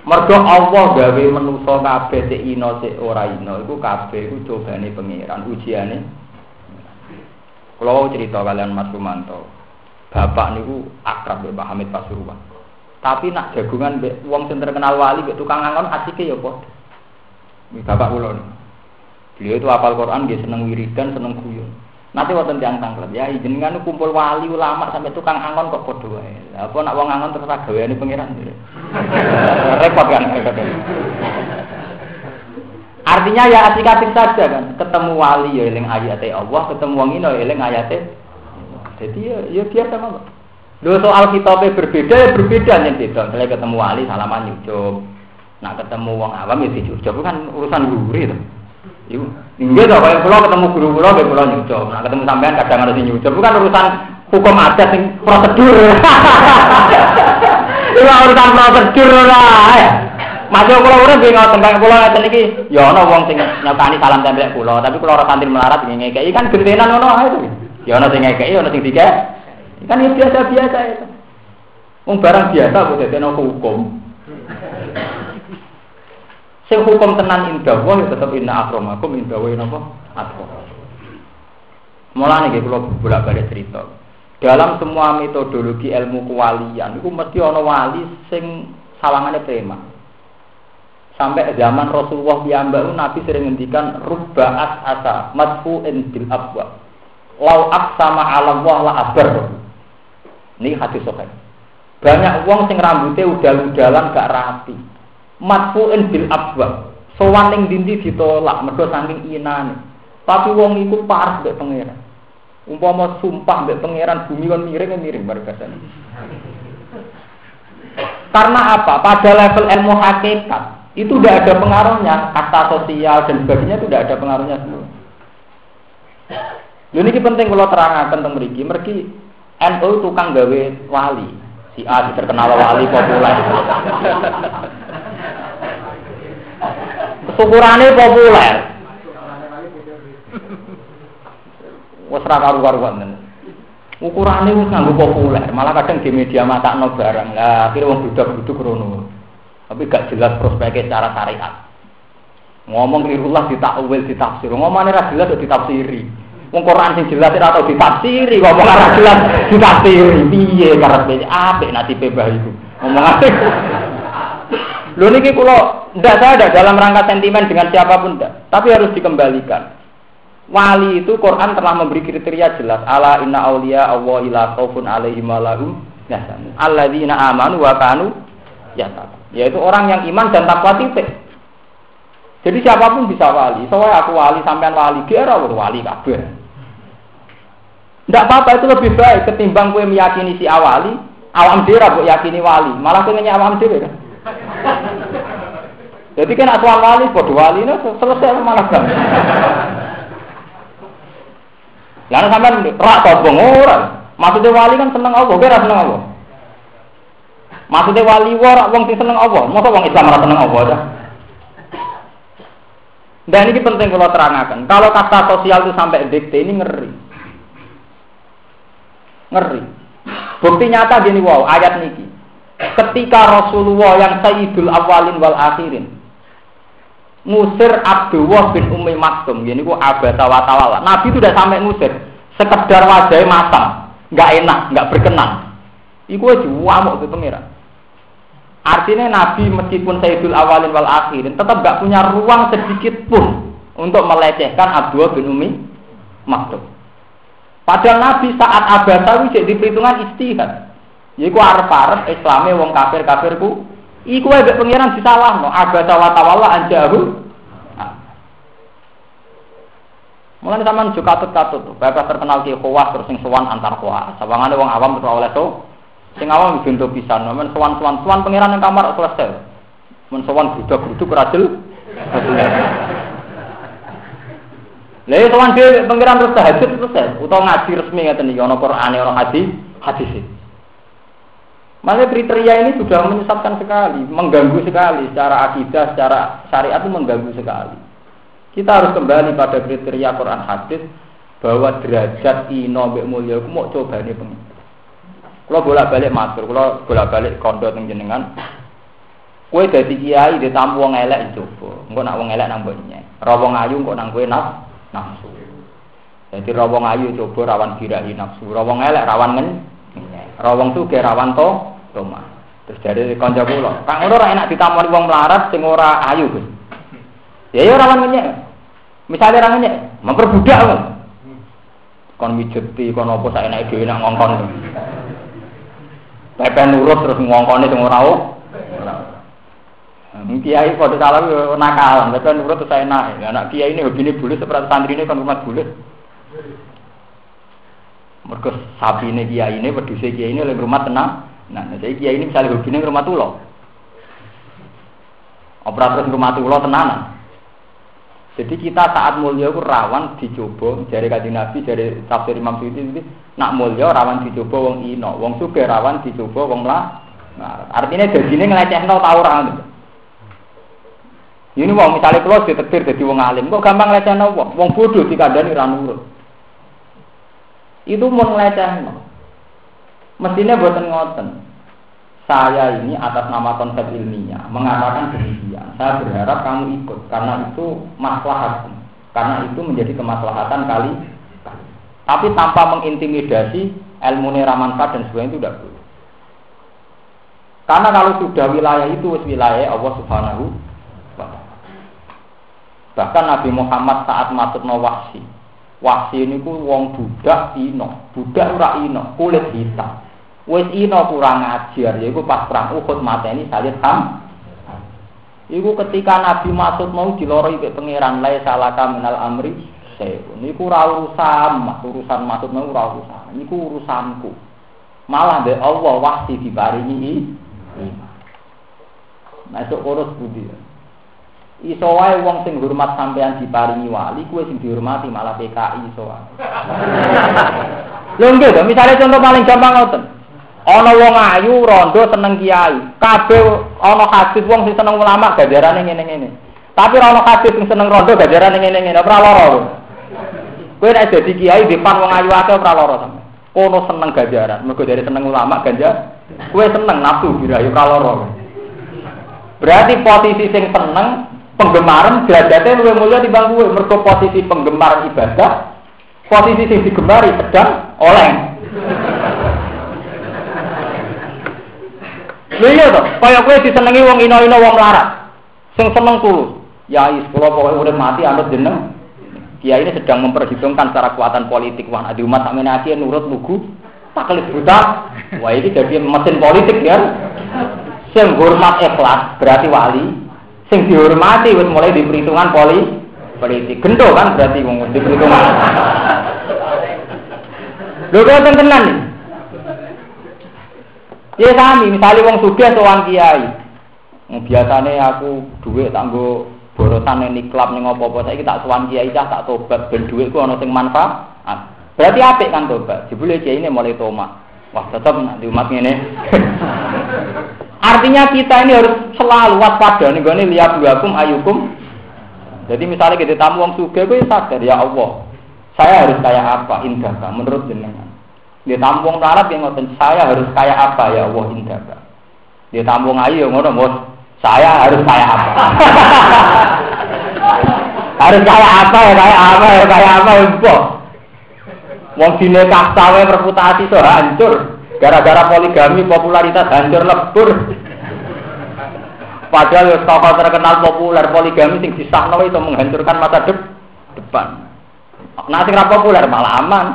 Mergo Allah gawe manusa kabeh sik ino sik ora ino iku kabeh iku cobane pangeran ujiane. Kalau cerita kalian Mas Sumanto, bapak niku akrab Pak Hamid Pasuruan. Tapi nak jagungan be wong sing terkenal wali be tukang angon asike ya padha. Ini bapak kula Beliau itu hafal Quran, dia seneng wiridan, seneng guyon. Nanti waktu tiang tangklet ya, jenengan kumpul wali ulama sampai tukang angon kok podo wae. Apa nak wong angon terus gaweane pangeran. (laughs) Repot kan. Artinya ya asik-asik saja kan. Ketemu wali ya eling ayate Allah, ketemu wong ino ya eling ayate. Jadi ya, ya biasa mah. Lho soal kitabnya berbeda ya berbeda nih beda. Misalnya ketemu wali salaman nyucup. Nak ketemu wong awam ya dicucup kan urusan gurih tuh. Iku nggih to kaya kula ketemu guru kula nggih kula nyucup. Nah ketemu sampean kadang harus nyucup. Bukan urusan hukum adat sing prosedur. (laughs) Itu urusan prosedur lah. Ya. Masuk kula urip nggih ngoten kaya kula ngeten iki ya ana wong sing nyatani salam tempel kula, tapi kula ora santri melarat ngekeki kan gentenan ngono ae to. Ya ana sing ngekeki, ana sing dikek. Kan ya biasa-biasa itu. Wong barang biasa kok dadekno hukum. Sing hukum tenan indah wa ya tetep inna akramakum indah wa napa? Atqakum. Mulane nggih kula bolak-balik cerita. Dalam semua metodologi ilmu kewalian itu mesti ana wali sing sawangane preman. Sampai zaman Rasulullah piyambak Nabi sering ngendikan rubbaat asa madfu'in bil abwa. Lau sama alam Allah la abar. Ini hadis sahih. Banyak uang sing rambutnya udal-udalan gak rapi matfu'in bil abwab sowan ning dindi ditolak mergo saking inane. Tapi wong iku parah mbek pangeran. Umpama sumpah mbek pangeran bumi kon miring miring bareng karena apa? Pada level ilmu hakikat itu tidak ada pengaruhnya. Kata sosial dan sebagainya itu tidak ada pengaruhnya semua ini penting kalau terangkan tentang mereka mereka NU tukang gawe wali. Si A terkenal wali populer Syukurane populer. Wes ra karu-karuan. Ukurane wis nganggo populer, malah kadang di media matakno barang. Lah akhire wong budak-buduk rono. Tapi gak jelas prospeknya secara syariat. Ngomong kelirullah ditakwil, ditafsir. Ngomongane ra jelas ditafsiri. Wong Quran sing jelas ora tau ditafsiri, ngomong ora jelas ditafsiri. Piye karepe apik nasibe mbah iku. Ngomongane Lho niki kula ndak saya ada dalam rangka sentimen dengan siapa pun ndak, tapi harus dikembalikan. Wali itu Quran telah memberi kriteria jelas. Ala inna auliya Allah ila khaufun alaihim walahum yahzanun. Alladzina amanu wa kanu yattaqun. Yaitu orang yang iman dan takwa titik. Jadi siapa pun bisa wali. Soalnya aku wali sampean wali, kira wali kabeh. Tidak apa-apa itu lebih baik ketimbang kue meyakini si awali, awam dira bu yakini wali, malah pengennya awam dira kan. Jadi kan asal wali, bodoh wali ini selesai malah kan. Lalu sampai rak sombong orang. Maksudnya wali kan seneng Allah, kira seneng Allah. Maksudnya wali war, wong sing seneng Allah. Masa wong Islam ora seneng Allah dah. Dan ini penting kalau terangkan. Kalau kata sosial itu sampai dikte ini ngeri. Ngeri. Bukti nyata gini wow, ayat niki ketika Rasulullah yang Sayyidul Awalin wal Akhirin. Ngusir Abdullah bin Umi Maktum. Ini ku abasa watawala Nabi itu udah sampai ngusir sekedar wajahnya matang. Nggak enak nggak berkenan. Itu aja wamuk ke pengira artinya Nabi meskipun Sayyidul Awalin wal Akhirin tetap nggak punya ruang sedikit pun untuk melecehkan Abdullah bin Umi Maktum. Padahal Nabi saat abasa jadi perhitungan istihad. Iku arep-arep Islame wong kafir-kafirku iku wae pengiran disalahno abasa wa tawalla anjahu. Mulane sampean juga katut-katut, bapak terkenal ki khawas terus sing sowan antar khawas. Sawangane wong awam terus oleh to. Sing awam bintu pisan, men sowan-sowan sowan pengiran ning kamar selesai. Men sowan grudak-gruduk rajel. Lha sowan dhewe pengiran terus tahajud selesai, utawa ngaji resmi ngeten iki ana Qur'ane ana hadis, hadis. Malah kriteria ini sudah menyesatkan sekali, mengganggu sekali secara akidah, secara syariat itu mengganggu sekali. Kita harus kembali pada kriteria Quran hadis bahwa derajat ino mbek mulya ku mau coba nih pengen. Kalau bolak balik matur, kalau bolak balik kondo jenengan, kue dari kiai ditamu wong elek coba, engko nak wong elek nang. Rawong ayu kok nang kue nafsu nafsu. Jadi rawong ayu coba rawan birahi nafsu, rawong elek rawan ngen, rawong suge rawan to, toma. Terus dari konco kula, kang ora enak ditamoni wong melarat sing ora ayu, Gus. Ya ya rawan ngenyek. Misalnya orang ngenyek, memperbudak kan. Kon mijeti, kon apa saya naik dhewe nak ngongkon. Pepe nurut terus ngongkone sing ora Kiai pada salah nakal, mereka nurut terus naik. Anak kiai ini hobi ini bulat, seperti santri ini kan rumah bulat. Sapi ini kiai ini, kiai ini oleh rumah tenang. Nah, jadi kiai ini misalnya hobi ini rumah tulo. Operator rumah tulo tenanan. Jadi kita saat mulia itu rawan dicoba dari kaji nabi dari tafsir Imam Suyuti itu nak mulia rawan dicoba wong ino, wong suge rawan dicoba wong lah. Nah, artinya jadi ini ngelecehno tau orang. Ini wong misalnya kalau ditetir jadi wong alim, kok gampang lecehno wong, wong bodoh dikandani ra nurut. Itu mau ngelecehno. Mestinya buatan ngoten. Saya ini atas nama konsep ilmiah mengatakan demikian. Saya berharap kamu ikut karena itu maslahat. Karena itu menjadi kemaslahatan kali. Tapi tanpa mengintimidasi ilmu ramanfaat dan sebagainya itu tidak boleh. Karena kalau sudah wilayah itu wilayah Allah Subhanahu Bahkan Nabi Muhammad saat masuk no wahsi. Wahsi ini ku wong budak ino, budak ora ino, kulit hitam. Wes ino kurang ajar, yaiku pas perang Uhud mateni Salid Ham. Iku ketika Nabi Masud mau diloroi ke pangeran lai salaka minal amri sewu. Niku ora urusan, urusan Masud mau urusan. Niku urusanku. Malah be Allah wahsi diparingi iman. Itu urus budi. Iso wae wong sing hormat sampean diparingi wali, kuwe sing dihormati malah PKI iso wae. Lho nggih to, misale contoh paling gampang ngoten. Ana wong ayu rondo seneng kiai. Kabeh ana hadis wong sing seneng ulama gajarane ngene-ngene. Tapi ana hadis sing seneng rondo gajarane ngene-ngene, ora lara. Kowe nek dadi kiai depan wong ayu akeh ora lara sampe. Kono seneng gajaran, mergo dari seneng ulama ganja. Kowe seneng nafsu birahi ora. Berarti posisi sing seneng penggemar derajatnya luwih mulia di bangku posisi penggemar ibadah posisi sing digemari sedang oleh Lha iya to, kaya kowe disenengi wong ino-ino wong larat. Sing seneng tulus. Ya kula pokoke urip mati anut jeneng. Kiai ini sedang memperhitungkan secara kekuatan politik. Wah, di umat sampeyan aki nurut lugu, buta. Wah, ini jadi mesin politik ya. Sing hormat ikhlas berarti wali. Sing dihormati wis mulai di perhitungan poli politik. Gendo kan berarti wong di perhitungan. Lho kok tenan nih. Ya sami, misalnya wong sugih sowan kiai. Biasane aku duit tanggo borosan ning klub ning apa-apa saiki tak sowan kiai cah tak tobat ben dhuwitku ana sing manfaat. Berarti apik kan tobat. Jebule kiai ini mulai tomat. Wah, tetap nanti umat ini. Artinya kita ini harus selalu waspada nih gue lihat buakum ayukum. Jadi misalnya kita tamu wong sugih gue sadar ya Allah, saya harus kayak apa indah menurut jenengan. Dia tampung larat yang ngoten saya harus kayak apa ya Allah indah. Dia tampung ayu yang ngono bos. Saya harus kayak apa? (laughs) harus kayak apa ya kayak apa ya kayak apa ya. Wong dine kastawe reputasi so hancur. Gara-gara poligami popularitas hancur lebur. Padahal ya tokoh terkenal populer poligami sing disahno itu menghancurkan masa depan. Nah sing populer malah aman.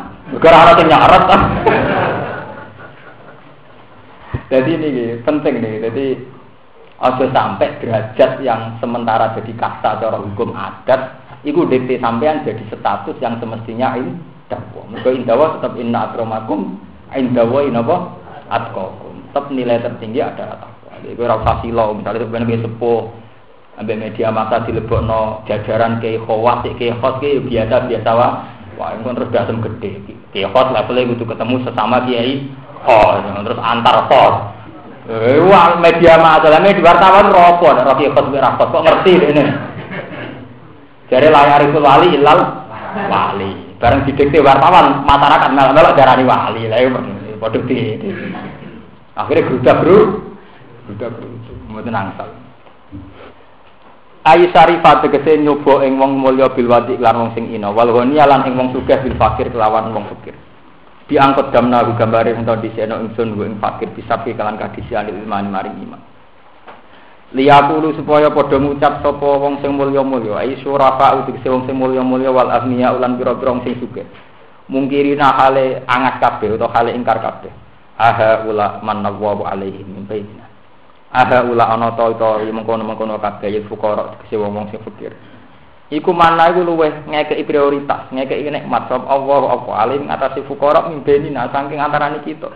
Gara ana sing nyaret. (laughs) Jadi ini penting nih. Jadi aja sampai derajat yang sementara jadi kasta cara hukum adat, itu DP sampean jadi status yang semestinya ini dakwah. Mergo indawa tetap inna akramakum indawa inapa atqakum. Tetap nilai tertinggi adalah takwa. Jadi ora usah silo, misalnya sebenarnya sepuh ambil media massa dilebokno jajaran ke khawas ke khos ke biasa biasa wah wah itu terus dasem gede ke khos levelnya kudu ketemu sesama kiai khos terus antar khos eh wah media massa media wartawan ropo ada roki khos berakot kok ngerti ini? Dari layar itu wali ilal wali. Bareng didikte wartawan masyarakat melok darani wali lah padha di akhirnya grudak bro bro mboten angsal Ayi syarifat tegese nyoba ing wong mulya bil wadi lan wong sing ina wal ghani lan ing wong sugih bil fakir kelawan wong fakir. Diangkut damna gambare ento diseno ingsun ing fakir bisa kalan kadisi anil iman maring iman. Liyakulu supaya padha ngucap sapa wong sing mulya-mulya ayi syurafa tegese wong sing mulya-mulya wal agniya ulan pira-pira sing sugih. Mungkirina hale angat kabeh utawa hale ingkar kabeh. Aha ula manawwa alaihi min bainina. Aha ula ana ta ita mengkono-mengkono kabeh ya fuqara kese wong sing fakir. Iku mana iku luweh ngekeki prioritas, ngekeki nikmat sapa Allah apa alim ngatasi fuqara mimbeni nah saking antarané kita.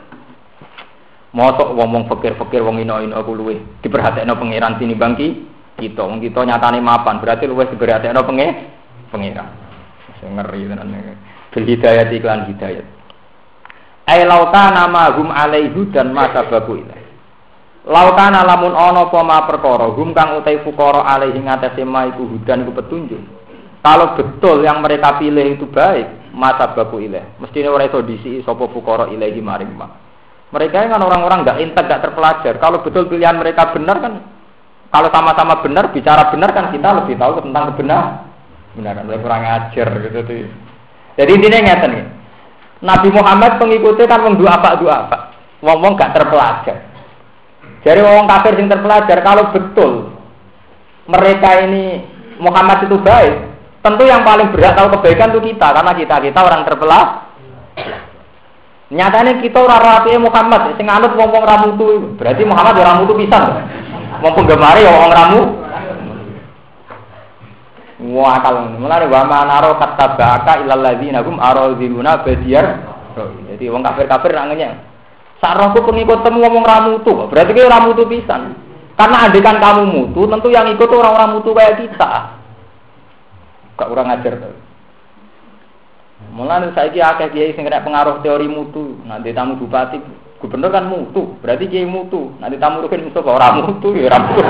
Mosok wong-wong fakir-fakir wong ino-ino aku luweh diperhatekno pangeran tinimbang ki kita. Wong kita nyatane mapan, berarti luweh diperhatekno penge pangeran. Sing ngeri tenan Bil hidayat iklan hidayat. Ai lauka nama hum alaihu dan masa babu ilaih. Laukana lamun ono apa ma perkara hum kang utai fukara alaihi ngatasi ma iku hudan iku petunjuk. Kalau betul yang mereka pilih itu baik, mata baku ilaih. Mestinya orang itu disi sopo fukara ilaihi maring ma. Mereka kan orang-orang nggak intek, nggak terpelajar. Kalau betul pilihan mereka benar kan, kalau sama-sama benar, bicara benar kan kita lebih tahu tentang kebenar. Benar, lebih kurang ajar gitu tuh. Jadi intinya ngeten nih. Nabi Muhammad pengikutnya kan mengdoa apa doa apa. Wong-wong gak terpelajar. Dari orang kafir yang terpelajar, kalau betul mereka ini Muhammad itu baik, tentu yang paling berhak tahu kebaikan itu kita, karena kita kita orang terpelajar. Nyatanya kita orang rapi Muhammad, sing anut wong wong ramu itu, berarti Muhammad orang ramu itu bisa. Mumpung gemari ya wong ramu. Wah kalau mulai wa manaro kata baka ilal ladzina hum aradiluna badiyar. Jadi wong kafir kafir rangannya. Sarahku temu ngomong ramutu, berarti kayak ramutu pisan. Karena andekan kamu mutu, tentu yang ikut orang-orang mutu kayak kita. Gak kurang ajar tuh. Mulai saya kira akeh kiai sing pengaruh teori mutu. Nanti tamu bupati, gubernur kan mutu, berarti kiai mutu. Nanti tamu rukin musuh orang mutu ya ramutu.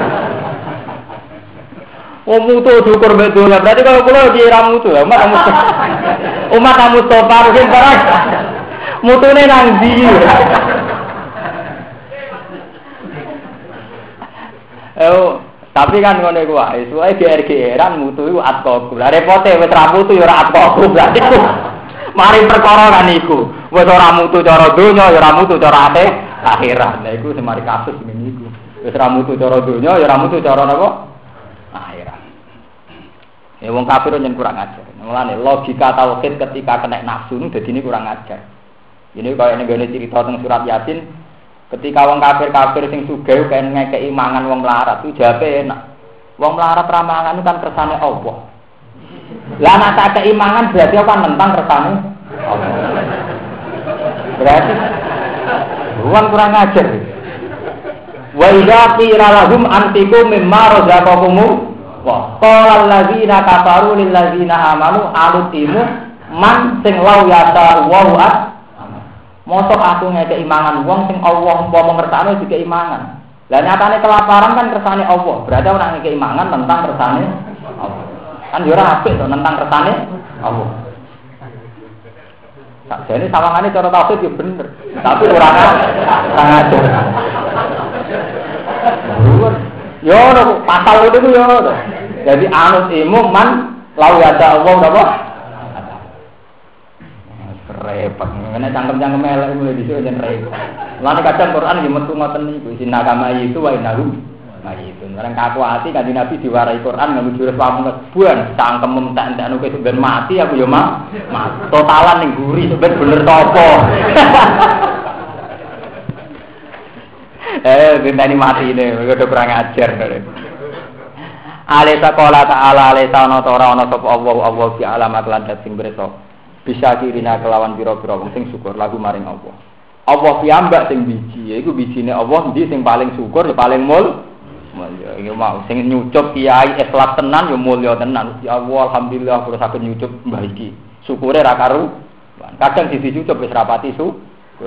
Oh mutu diukur betul berarti kalau pulau kiai ramutu, umat kamu umat kamu sopan rukin. Mutune nang ndi? Oh, tapi kan ngono iku wae. Suwe GR-GRan mutu iku atkoku. Lah repote wis ra mutu ya ora atkoku. (laughs) Berarti mari perkara kan iku. Wis ora mutu cara donya ya ora mutu cara ate akhirat. Lah iku semari kasus ngene iku. Wis ora mutu cara donya ya ora mutu cara napa? Akhirat. Ya wong kafir nyen kurang ajar. Mulane logika tauhid ketika kena nafsu ini dadi kurang ajar. Ini kayak nih cerita tentang surat Yasin, Ketika wong kafir-kafir sing sugih kan ngekeki mangan wong melarat itu jape enak. Wong melarat ramangan kan kersane Allah. Lah nek tak berarti kan nentang kersane Allah. Berarti ruang kurang ajar. Wa idza qila lahum antiku mimma razaqakum wa qala alladzina kafaru lil ladzina amanu alutimu man sing law yasa wa Mosok aku ngekei imangan wong sing Allah umpama ngertakno juga imangan. Lah nyatane kelaparan kan kersane Allah. Berarti orang ngekei imangan tentang kersane Allah. Kan yo ora apik tentang kersane Allah. Tak jadi sawangane cara tauhid yo bener. Tapi ora kan aja. Yo pasal itu yo. Jadi anut imu man lau yada Allah? Repot. Karena cangkem-cangkem elek mulai di situ jan repot. Lalu kadang Quran di metu ngoten niku, sinna kama itu wa Nah itu, orang kaku hati kan Nabi diwarai Quran nggak jurus pamungkas buan, cangkem mentak entek nuke sebenarnya mati aku ya mah. Totalan nih guri sebenarnya bener topo. eh, ini mati ini, udah kurang ajar. Ale sekolah ta'ala ale ana ta ora ana sapa Allah Allah fi alamat lan sing berso. Bisa kirina kelawan pira-pira wong sing syukur lagu maring Allah. Allah piyambak sing biji, iku bijine Allah ndi sing paling syukur ya paling mul mulya iki mau sing nyucup kiai ikhlas tenan ya mulya tenan ya Allah alhamdulillah kula saged nyucup mbah iki syukure ra karu kadang sisi cucup wis rapati su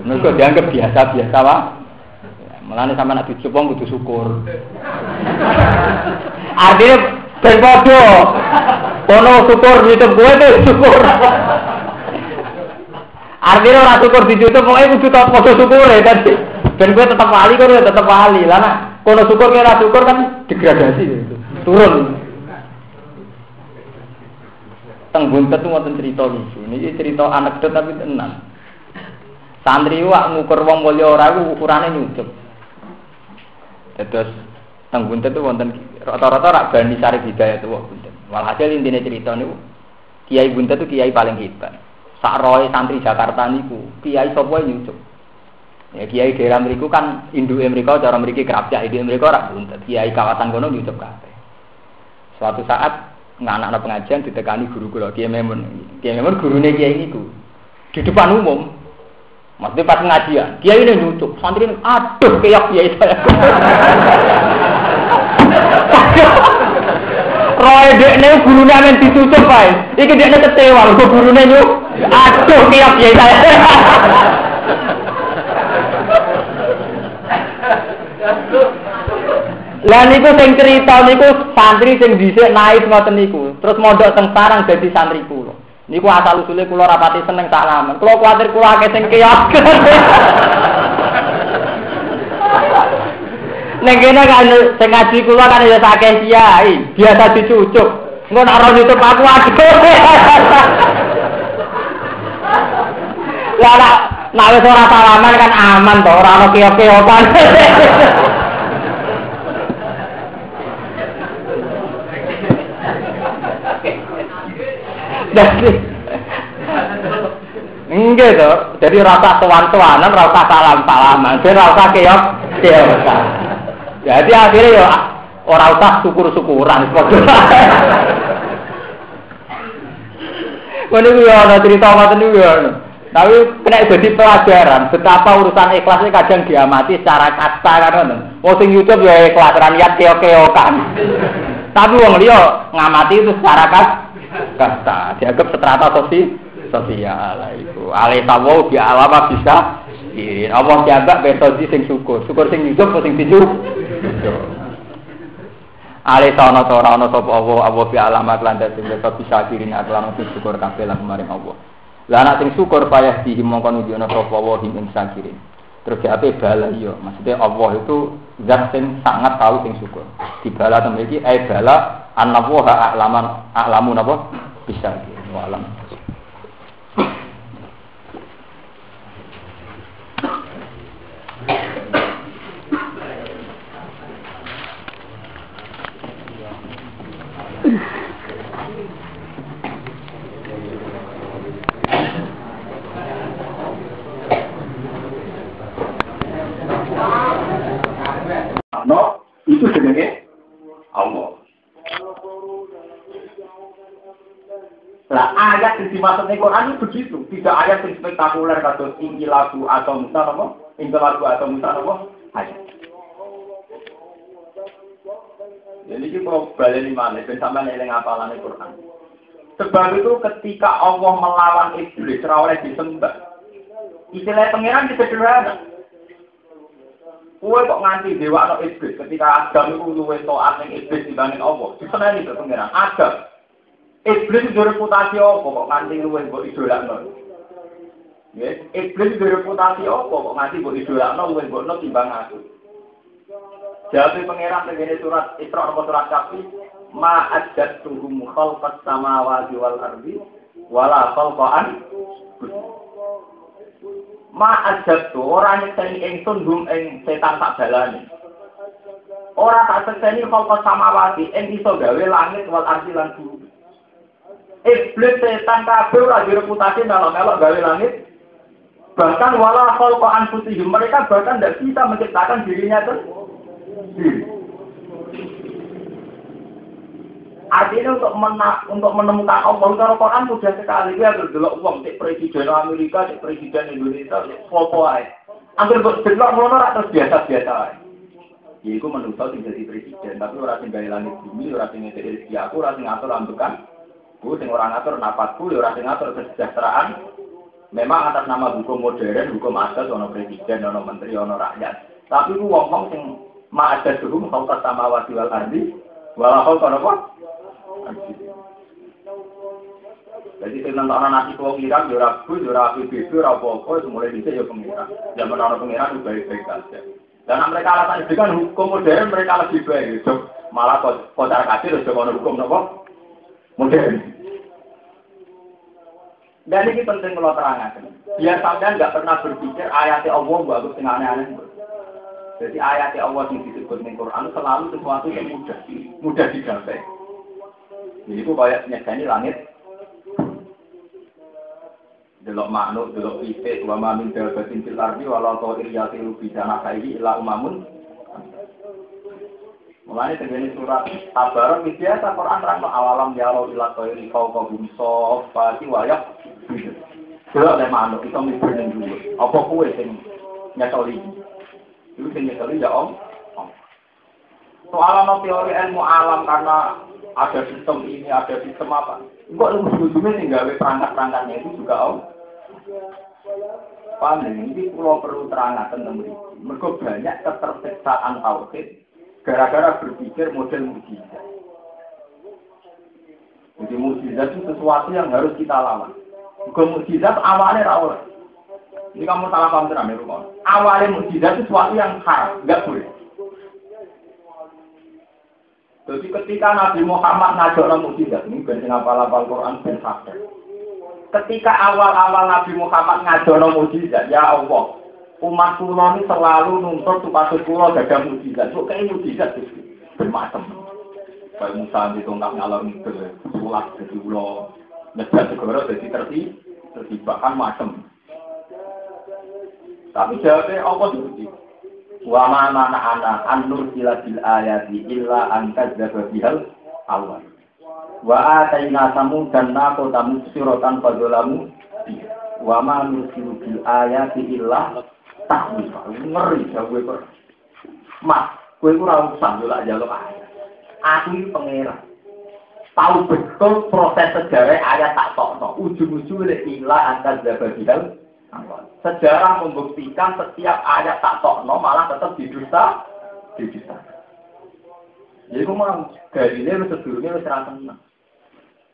mergo dianggap biasa-biasa wae Mulane sampe nek dicucup wong kudu syukur. Artinya ben padha. Kono syukur nyucup kowe syukur. Artinya ora syukur dicucup pokoke kudu padha syukure tadi. Ben kowe tetep wali kowe tetep wali. Lah Kono syukur kira syukur kan degradasi itu. Turun. Teng buntet tuh wonten cerita lucu. Niki cerita anekdot tapi tenan. Santri wak ngukur wong mulya ora iku ukurane nyucup. Terus teng buntet tuh wonten rata-rata rak bani sari hidayah tuh buntet. Walhasil intine cerita niku Kiai buntet tuh kiai paling hebat. Sak roe santri Jakarta niku, kiai sapa nyucup. Ya kiai daerah mriku kan induk mereka cara mriki kerapyak induk mereka ora buntet. Kiai kawasan kono nyucup kabeh. Suatu saat anak-anak pengajian ditekani guru kula Kiai Memun. Kiai Memun gurune kiai niku. Di depan umum. Maksudnya pas pengajian, kiai ini nyucup, santri ini, aduh keyak kiai saya. (laughs) Roy dek ini gurunya yang ditutup pak, iki dek ini kecewa, gurunya nyucup, aduh keyak kiai saya. Lah niku sing cerita niku santri sing dhisik naik ngoten niku. Terus mondok teng sarang dadi santri kula. Niku asal usule kula rapati seneng salaman. Kula kuwatir kula akeh sing keok. Ning kene kan sing ngaji kula kan ya akeh kiai, biasa dicucuk. Engko nek ora ditutup aku aduh. Lah nek wis ora salaman kan aman to, ora ono keok-keokan. Enggak tuh, jadi rasa tuan-tuanan, rasa salam-salaman, jadi rasa keok, keok. Jadi akhirnya ya orang usah syukur-syukuran. Mana ya ada cerita ngoten niku ya. Tapi kena jadi pelajaran betapa urusan ikhlas ini kadang diamati secara kasta kan. Wong sing YouTube ya ikhlas niat keok-keokan. Tapi wong liya ngamati itu secara kasta dianggap strata sosial sosial itu alih tawo alam bisa ini Allah dianggap metode sing syukur syukur sing hidup sing tidur alih sana to ora ana sapa Allah Allah bi alamat lan sing bisa kirin adalah sing syukur kabeh lan maring Allah lah anak sing syukur payah dihi mongko nunjukno sapa Allah ing sakirin terus diape bala iya maksudnya Allah itu zat sing sangat tahu sing syukur. Di bala temen iki ai bala annallaha a'laman a'lamun apa bisa wa alam No, itu sebagai Allah. Lah ayat yang dimaksud Quran itu begitu, tidak ayat yang spektakuler kata tinggi lagu atau musa apa, tinggi lagu atau musa apa, ayat. Jadi ini kalau balik di mana, dan sampai nilai ngapalan Quran. Sebab itu ketika Allah melawan iblis, rawleh disembah. Istilah pangeran sederhana. Kue kok nganti dewa no iblis ketika Adam itu luwe toat yang iblis dibanding Allah. Disenani itu pangeran. Adam. Iblis itu reputasi apa kok nganti luwe kok idolakno. Iblis itu reputasi apa kok nganti kok idolakno luwe kok no timbang aku. Jadi pangeran begini surat Isra nomor surat Kafi, ma ajat tuhum khalqas samawati wal ardi wala khalqan Ma ajat tu orang yang ingsun hum ing setan tak balani. Orang tak sekseni sama samawati ing iso gawe langit wal ardi lan bumi. Iblis setan kabeh ora direputasi melok-melok gawe langit. Bahkan wala khalqa anfusihim mereka bahkan tidak bisa menciptakan dirinya sendiri. Artinya untuk mena untuk menemukan Allah cara Quran mudah sekali dia berdelok uang cek presiden Amerika, cek presiden Indonesia, cek foto aja. Ambil berdelok ngono terus biasa-biasa Ya itu manusia sing jadi presiden, tapi orang sing gawe langit bumi, orang sing ngedek rezeki aku, orang sing ngatur ambekan. Bu sing orang ngatur napasku, ya orang sing ngatur kesejahteraan. Memang atas nama hukum modern, hukum adat, ono presiden, ono menteri, ono rakyat. Tapi itu wong-wong sing ma ada suhu, kau sama wati wal ardi, walau kau apa? Jadi sing nonton nasi wong Irak, yo ora bu, yo ora PBB, ora apa-apa, mulai dhisik yo pengiran. Zaman ana pengiran baik-baik saja. Dan mereka alasan itu kan hukum modern mereka lebih baik. Itu malah kocar kacir itu kalau hukum nopo modern. Dan ini penting kalau terangkan. Biar sampean nggak pernah berpikir ayat Allah bagus dengan aneh-aneh. Jadi ayat Allah yang disebut di Quran selalu sesuatu yang mudah, mudah digapai. Jadi itu kayak nyegani langit, delok makhluk, delok pitik, wa ma min dabatin fil ardi walau ta'ir yatiru bi janahihi illa umamun. Mulai terjadi surat Tabar, biasa Quran terang awalam ya lo ila ta'iri kau kau bumso pati wayak. Delok le makhluk itu mikir ning dulu. Apa kowe sing nyetoli? Itu sing nyetoli ya Om. Soal teori ilmu alam karena ada sistem ini, ada sistem apa. Enggak ujung-ujungnya tinggal perangkat-perangkatnya itu juga om. Paham ini pulau perlu terangkan ini. Mereka banyak ketersiksaan tauhid gara-gara berpikir model mujizat. Jadi mujizat itu sesuatu yang harus kita lawan. Bukan mujizat awalnya rawol. Ini kamu salah paham terang ya, Awalnya mujizat itu sesuatu yang haram, nggak boleh. Jadi ketika Nabi Muhammad ngajak mujizat, ini ben sing apal-apal Quran ben Ketika awal-awal Nabi Muhammad ngajak mujizat, ya Allah, umat kula ini selalu nuntut supaya kula gadah mujizat. Kok kayak mujizat itu bermacam. Kayak Musa di tongkat ngalor itu, sulak jadi ulo, ngejar segera jadi terti, terti bahkan macam. Tapi jawabnya Allah seperti Wa ma mana ana an nursila bil ayati illa an kadzdzaba bihal awal. Wa ataina samud dan nako tamu siratan fadzalamu wa ma nursilu bil ayati illa tahwif. Ngeri ya gue per. Mas, gue ora usah yo lak jaluk ayat. Aku ini pangeran. Tahu betul proses sejarah ayat tak tok Ujung-ujungnya illa angkat kadzdzaba bihal Sejarah membuktikan setiap ayat tak tokno malah tetap didusta, didusta. Jadi memang dari ini sebelumnya wis tenang.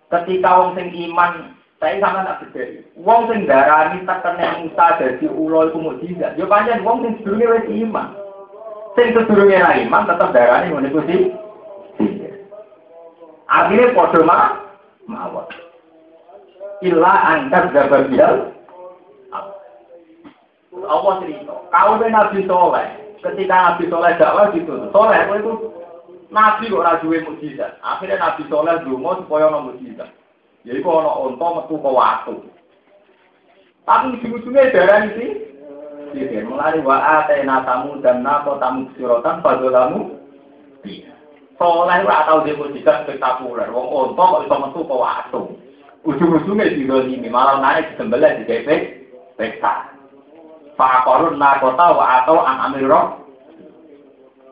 Ketika wong sing iman, saya sama tak berbeda. Wong sing darani tekene Musa dari ulo iku mukjizat. Yo panjang wong sing sebelumnya wis iman. Sing sebelumnya ra iman tetap darani ngono iku sih. Akhirnya podo mah mawon. Illa gabar bial Allah cerita, kau Nabi Soleh, ketika Nabi Soleh dakwah gitu, Soleh itu Nabi kok rajuwe mujizat. Akhirnya Nabi Soleh dulu supaya ono mujizat. Jadi kok ono onto metu ke waktu. Tapi ujung-ujungnya darah ini Jadi mulai wa atena tamu dan nako tamu sirotan padolamu. Soleh ora tau dia mujizat spektakuler. Wong onto kok iso metu ke waktu. Ujung-ujungnya di ini malah naik disembelih di DP pesta. Fakorun nakota wa atau an amirro.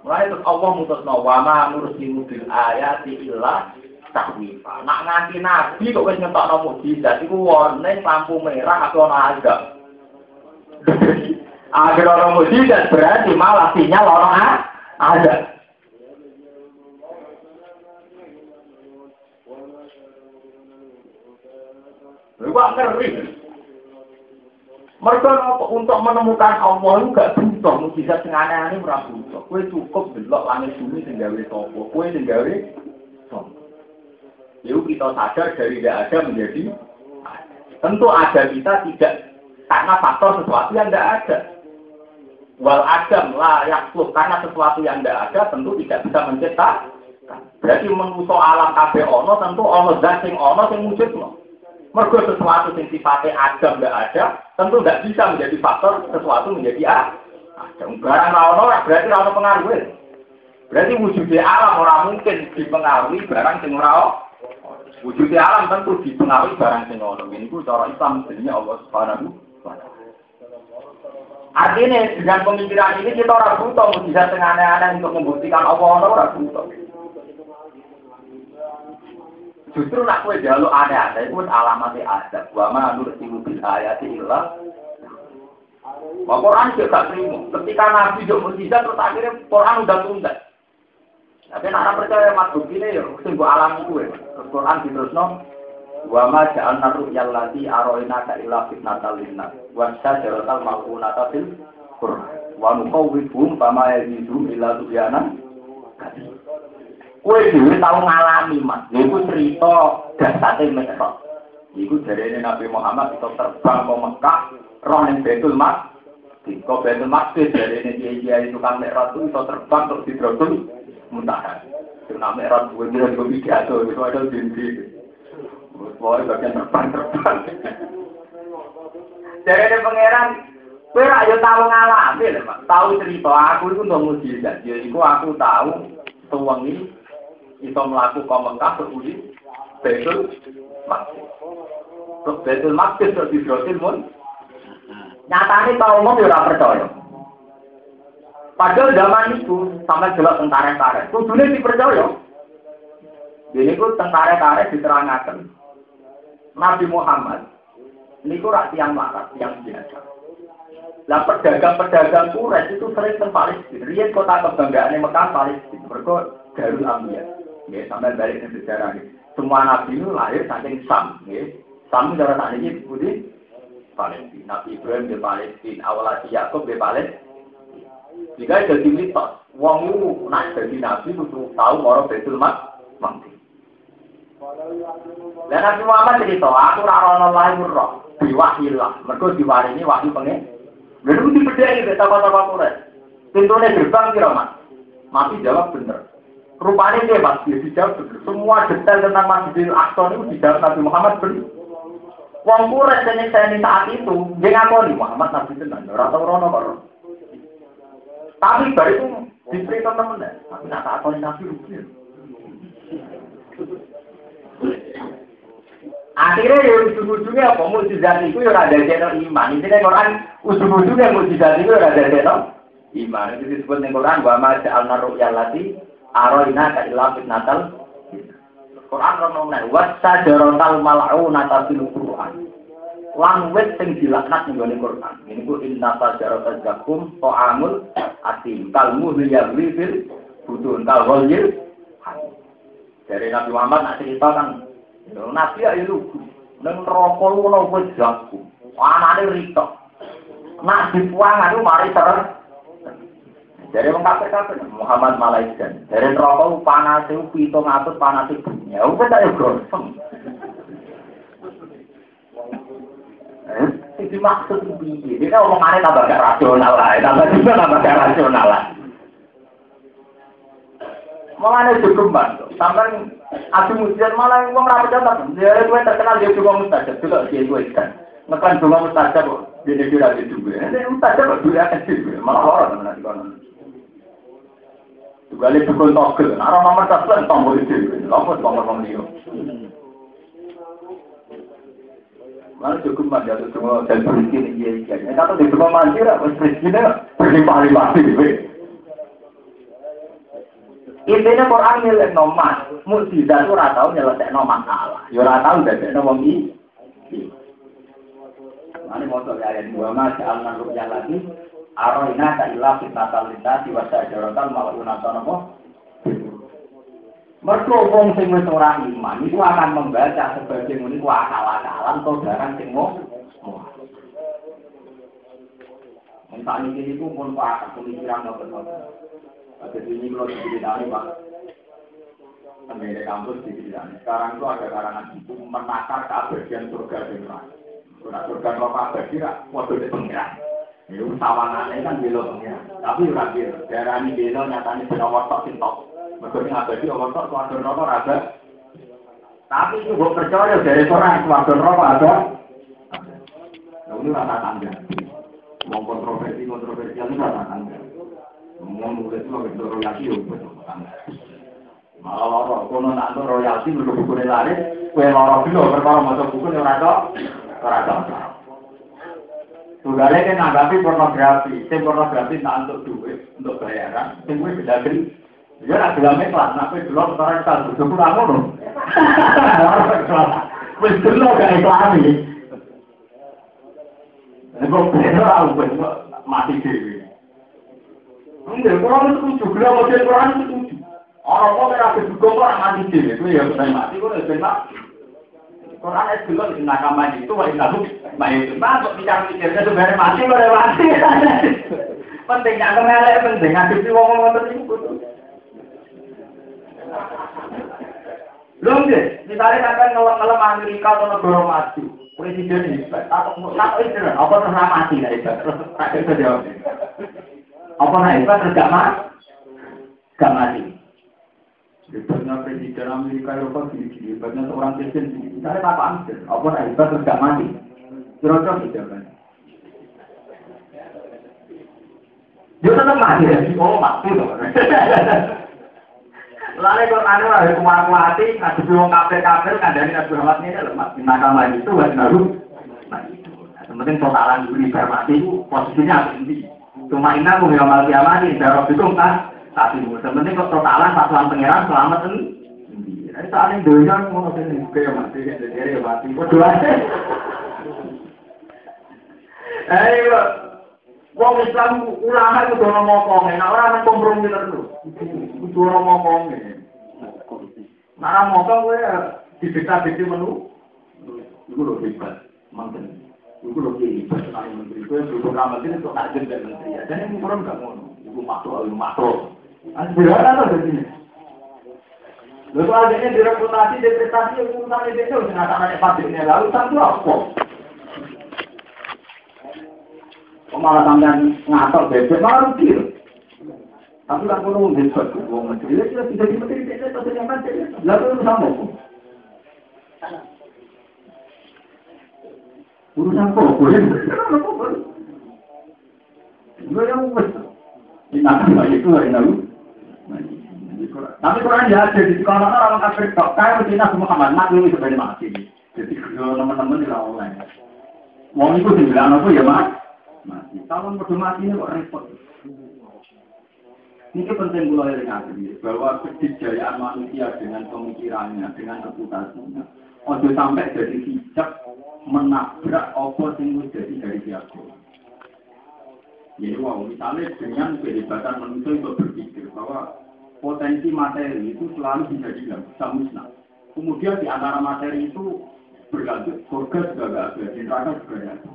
Mulai terus Allah mutusno wa ma nursilu bil ayati illa tahwifa. Nak nganti nabi kok wis ngetokno mukjizat iku warning lampu merah atau ana azab. (laughs) Agar orang mukjizat berarti malah sinyal orang ada. Lu ngeri. Mereka untuk menemukan Allah itu gak butuh mujizat sing aneh-aneh ora butuh. Kowe cukup delok langit bumi sing gawe sapa, kowe sing gawe kita sadar dari tidak ada menjadi. Tentu ada kita tidak karena faktor sesuatu yang tidak ada. Wal adam lah yakluk karena sesuatu yang tidak ada tentu tidak bisa mencipta. Berarti menuso alam kabe ono tentu ono zat sing ono sing wujudno. Mergo sesuatu sing sifatnya ada tidak ada tentu tidak bisa menjadi faktor sesuatu menjadi a. Ada barang ono berarti ono pengaruh. Berarti wujudnya alam orang mungkin dipengaruhi barang sing ora Wujudnya alam tentu dipengaruhi barang sing ono. Ini ku cara Islam sebenarnya Allah Subhanahu. Artinya dengan pemikiran ini kita orang butuh mujizat yang aneh-aneh untuk membuktikan Allah orang butuh. Justru nak kue jaluk aneh-aneh itu alamatnya ada. Wa ma nursilu bil ayati illa Wah Quran juga gak terima. Ketika Nabi juga mujizat terus akhirnya Quran udah tunda. Tapi nak percaya mas ini ya, sing gua alami. Terus Quran diterusno Wa ma ja'alna ru'yal lati aroina ka illa fitnatal linnas. Wa syajaratal mal'unata fil Qur'an. Wa nuqawwifhum fama yazidu illa tubyana. Kue dhewe tau ngalami, Mas. Iku cerita dasate Mi'raj. Iku jarene Nabi Muhammad itu terbang ke Mekah, roh ning Baitul Maqdis. Kok Baitul Maqdis jarene kiai-kiai tukang Mi'raj itu terbang terus muntahan. Itu namanya Mi'raj gue kira gue pidato, itu ada dinding. Pokoknya bagian terbang-terbang. Ada pangeran, kowe ra yo tau ngalami lho, Pak. Tahu cerita aku itu untuk mujizat. Ya iku aku tahu sewengi iso mlaku ka Mekah Betul Maqdis. Terus Betul Maqdis terus dibrotil mun. Nyatane tau ngomong yo ora percaya. Padahal zaman itu sampai jelas tentara-tentara. Kudune dipercaya. Ini pun tentara-tentara diterangkan. Nabi Muhammad ini kurang yang marah, yang biasa. Lah pedagang-pedagang Quraisy itu sering ke Palestina. Rian kota kebanggaan Mekah Palestina. Mereka Darul Amiyah. Ya, sampai balik ke sejarah ini. Semua nabi itu lahir saking Sam. Ya. Sam cara saat ini putih Palestina. Nabi Ibrahim di Palestina. Awal Yakub di Palestina. Jika jadi mitos, wong itu nak jadi nabi itu tahu orang betul mak mati. Dan Nabi Muhammad cerita, aku rarono lahir roh, diwahilah, mereka diwarini wahyu pengen. Lalu dibedai di toko-toko Quraisy. Pintunya gerbang kira mas, mati jawab bener. Rupanya dia mas, dia dijawab. Semua detail tentang Masjidil Aqsa itu dijawab Nabi Muhammad bener. Wong Quraisy dan saya saat itu, dia ngakoni Muhammad Nabi tenan, ora tau rono kok. Tapi baru itu diberi temen tapi nak tak Nabi rugi. Akhirnya ya ujung-ujungnya apa? Mujizat itu ya ada channel iman. Ini Quran ujung-ujungnya mujizat itu ya ada channel iman. Itu disebut di Quran bahwa al naruh lati aroina ka ilah natal. Quran ngomong wasa jarotal malau natal fil Quran. Lan wit sing dilaknat ning Quran. Ini ku inna sajarata zakum ta'amul asim kalmu liyagli fil budun kal ghalyil dari Nabi Muhammad nak cerita kan Nabi ya lugu. Neng rokok lu buat jago. Anaknya ritok. Nak dibuang itu mari ter. Dari wong kafir kafir Muhammad Malaysia. Dari rokok panas itu pitung atus panas itu. Ya udah tak gosong. Itu maksud piye? Dia kan omongannya tambah gak rasional lah, tambah juga tambah gak rasional lah. Malah ini cukup bantu. Sampai adu mujizat malah uang rapi jatah. Dia gue terkenal dia juga mustajab. Juga dia gue ikan. Ngekan juga mustajab. Dia dia tidak. Ini mustajab. Dia akan juga. Malah orang teman nanti konon. Juga dia dukun togel. Nara nomor satu tombol itu. Lompat tombol dia. Malah cukup semua dan berisi ini dia ikan. Kalau di semua manja, berisinya berlimpah-limpah sih. Intinya Quran milik nomad, mukjizat itu ora tau nyelesai masalah, ya ora tau dari wong iki. Mane moto ayat dua mas al naruk yang lagi, aroina ka ilah fitnatal lintasi wasa jarotal maluna tonopo. Mergo wong sing wis ora iman iku akan membaca sebagai ku akal-akalan atau barang sing. Entah ini pun pak pemikiran nopo-nopo. Jadi ini kalau diceritani Pak, Sampai kampus diceritani. Sekarang itu ada karangan itu menakar keabadian surga dan neraka. Surga neraka abadi, waktu di. Itu sawangane kan pengiran. Tapi ora belo. Darani belo nyatane belo wotok sing top. Mergo sing abadi wotok kuwi rokok ora Tapi itu gue percaya dari orang suatu rokok ada. Nah, ini rasa tangga. Mau kontroversi kontroversial itu rasa tangga. Mau nulis itu itu royalti ya betul tangga. Malah loro, kono nak royalti mergo buku laris, kue loro dulu perkara masuk buku ora tok, ora tok. Tugale kan nanggapi pornografi, sing pornografi tak untuk duit, untuk bayaran, sing kuwi beda gede. Ya nak gelame kelas, nak kowe delok ora tak butuh ora ngono. Wis delok gak iklami. Nek kok ora wis mati dhewe. Enggak, kurang setuju, gelem model kurang setuju. Orang kok ora kedukung kok mati dhewe, kuwi ya ben mati ben mati. Quran es dulu di nakaman itu, wah itu baik itu, kok bicara pikirnya sebenarnya mati, boleh mati. (laughs) Penting yang kenal, penting ngadepi wong-wong tertentu. Lho nggih, misalnya sampean ngelem-ngelem Amerika atau negara maju, presiden hebat, atau itu apa terus mati lah hebat, terus jawab. Apa hebat terus gak mati? Gak mati. Hebatnya presiden Amerika Eropa gini-gini, hebatnya seorang presiden gini. Misalnya tak apa nah hebat terus gak mati? Kira-kira gitu kan. Dia tetap mati ya, oh mati loh. (laughs) Lalu Quran itu ada kuat-kuati, ngadepi wong kafir-kafir, kandani Nabi Muhammad ini adalah mas nakama itu, was nahu. Sementing totalan dulu mati itu posisinya tinggi. Cuma ini aku nggak malu kiamat ini, darah itu kan. Tapi sementing kok totalan satuan pangeran selamat ini. Jadi saat ini dunia mau ngasih buka ya mati, jadi ya mati. Berdoa. Ayo, Wong Islam ulama itu dono ngomong, nah orang nang kompromi terus. Kudu ora ngomong. Nah ngomong kowe dibeta-beti menu. Iku lho hebat, manten. Iku lho hebat menteri. Kowe dulu ini kok tak jeneng menteri. Jadi ini kurang gak ngono. Iku makro, makro. To dadi. Lho soal ini direputasi, depresiasi, urusan itu, sing anak-anak pabriknya lalu, tentu apa? malah ngatur bebek malah rugi. Tapi kan kalau mau hebat, mau menteri, ya sudah tidak menteri, tidak menteri. Lalu itu sama kok. Urusan kok, boleh. Gue yang wes. Ini akan banyak itu hari lalu. Tapi Quran ya ada di sekolah orang kafir kok kayak Medina semua kamar mak ini sebenarnya mati. Jadi kalau teman-teman di lawan Mau ikut dibilang apa ya mak? mati. Kalau mau mati ini kok repot. Ini penting mulai dengan bahwa kejayaan manusia dengan pemikirannya, dengan reputasinya, ojo sampai jadi hijab menabrak apa yang jadi dari siapa. Jadi wow, misalnya dengan kehebatan manusia itu berpikir bahwa potensi materi itu selalu bisa dibilang, bisa musnah. Kemudian di antara materi itu berlanjut, surga juga gak ada, neraka juga ada.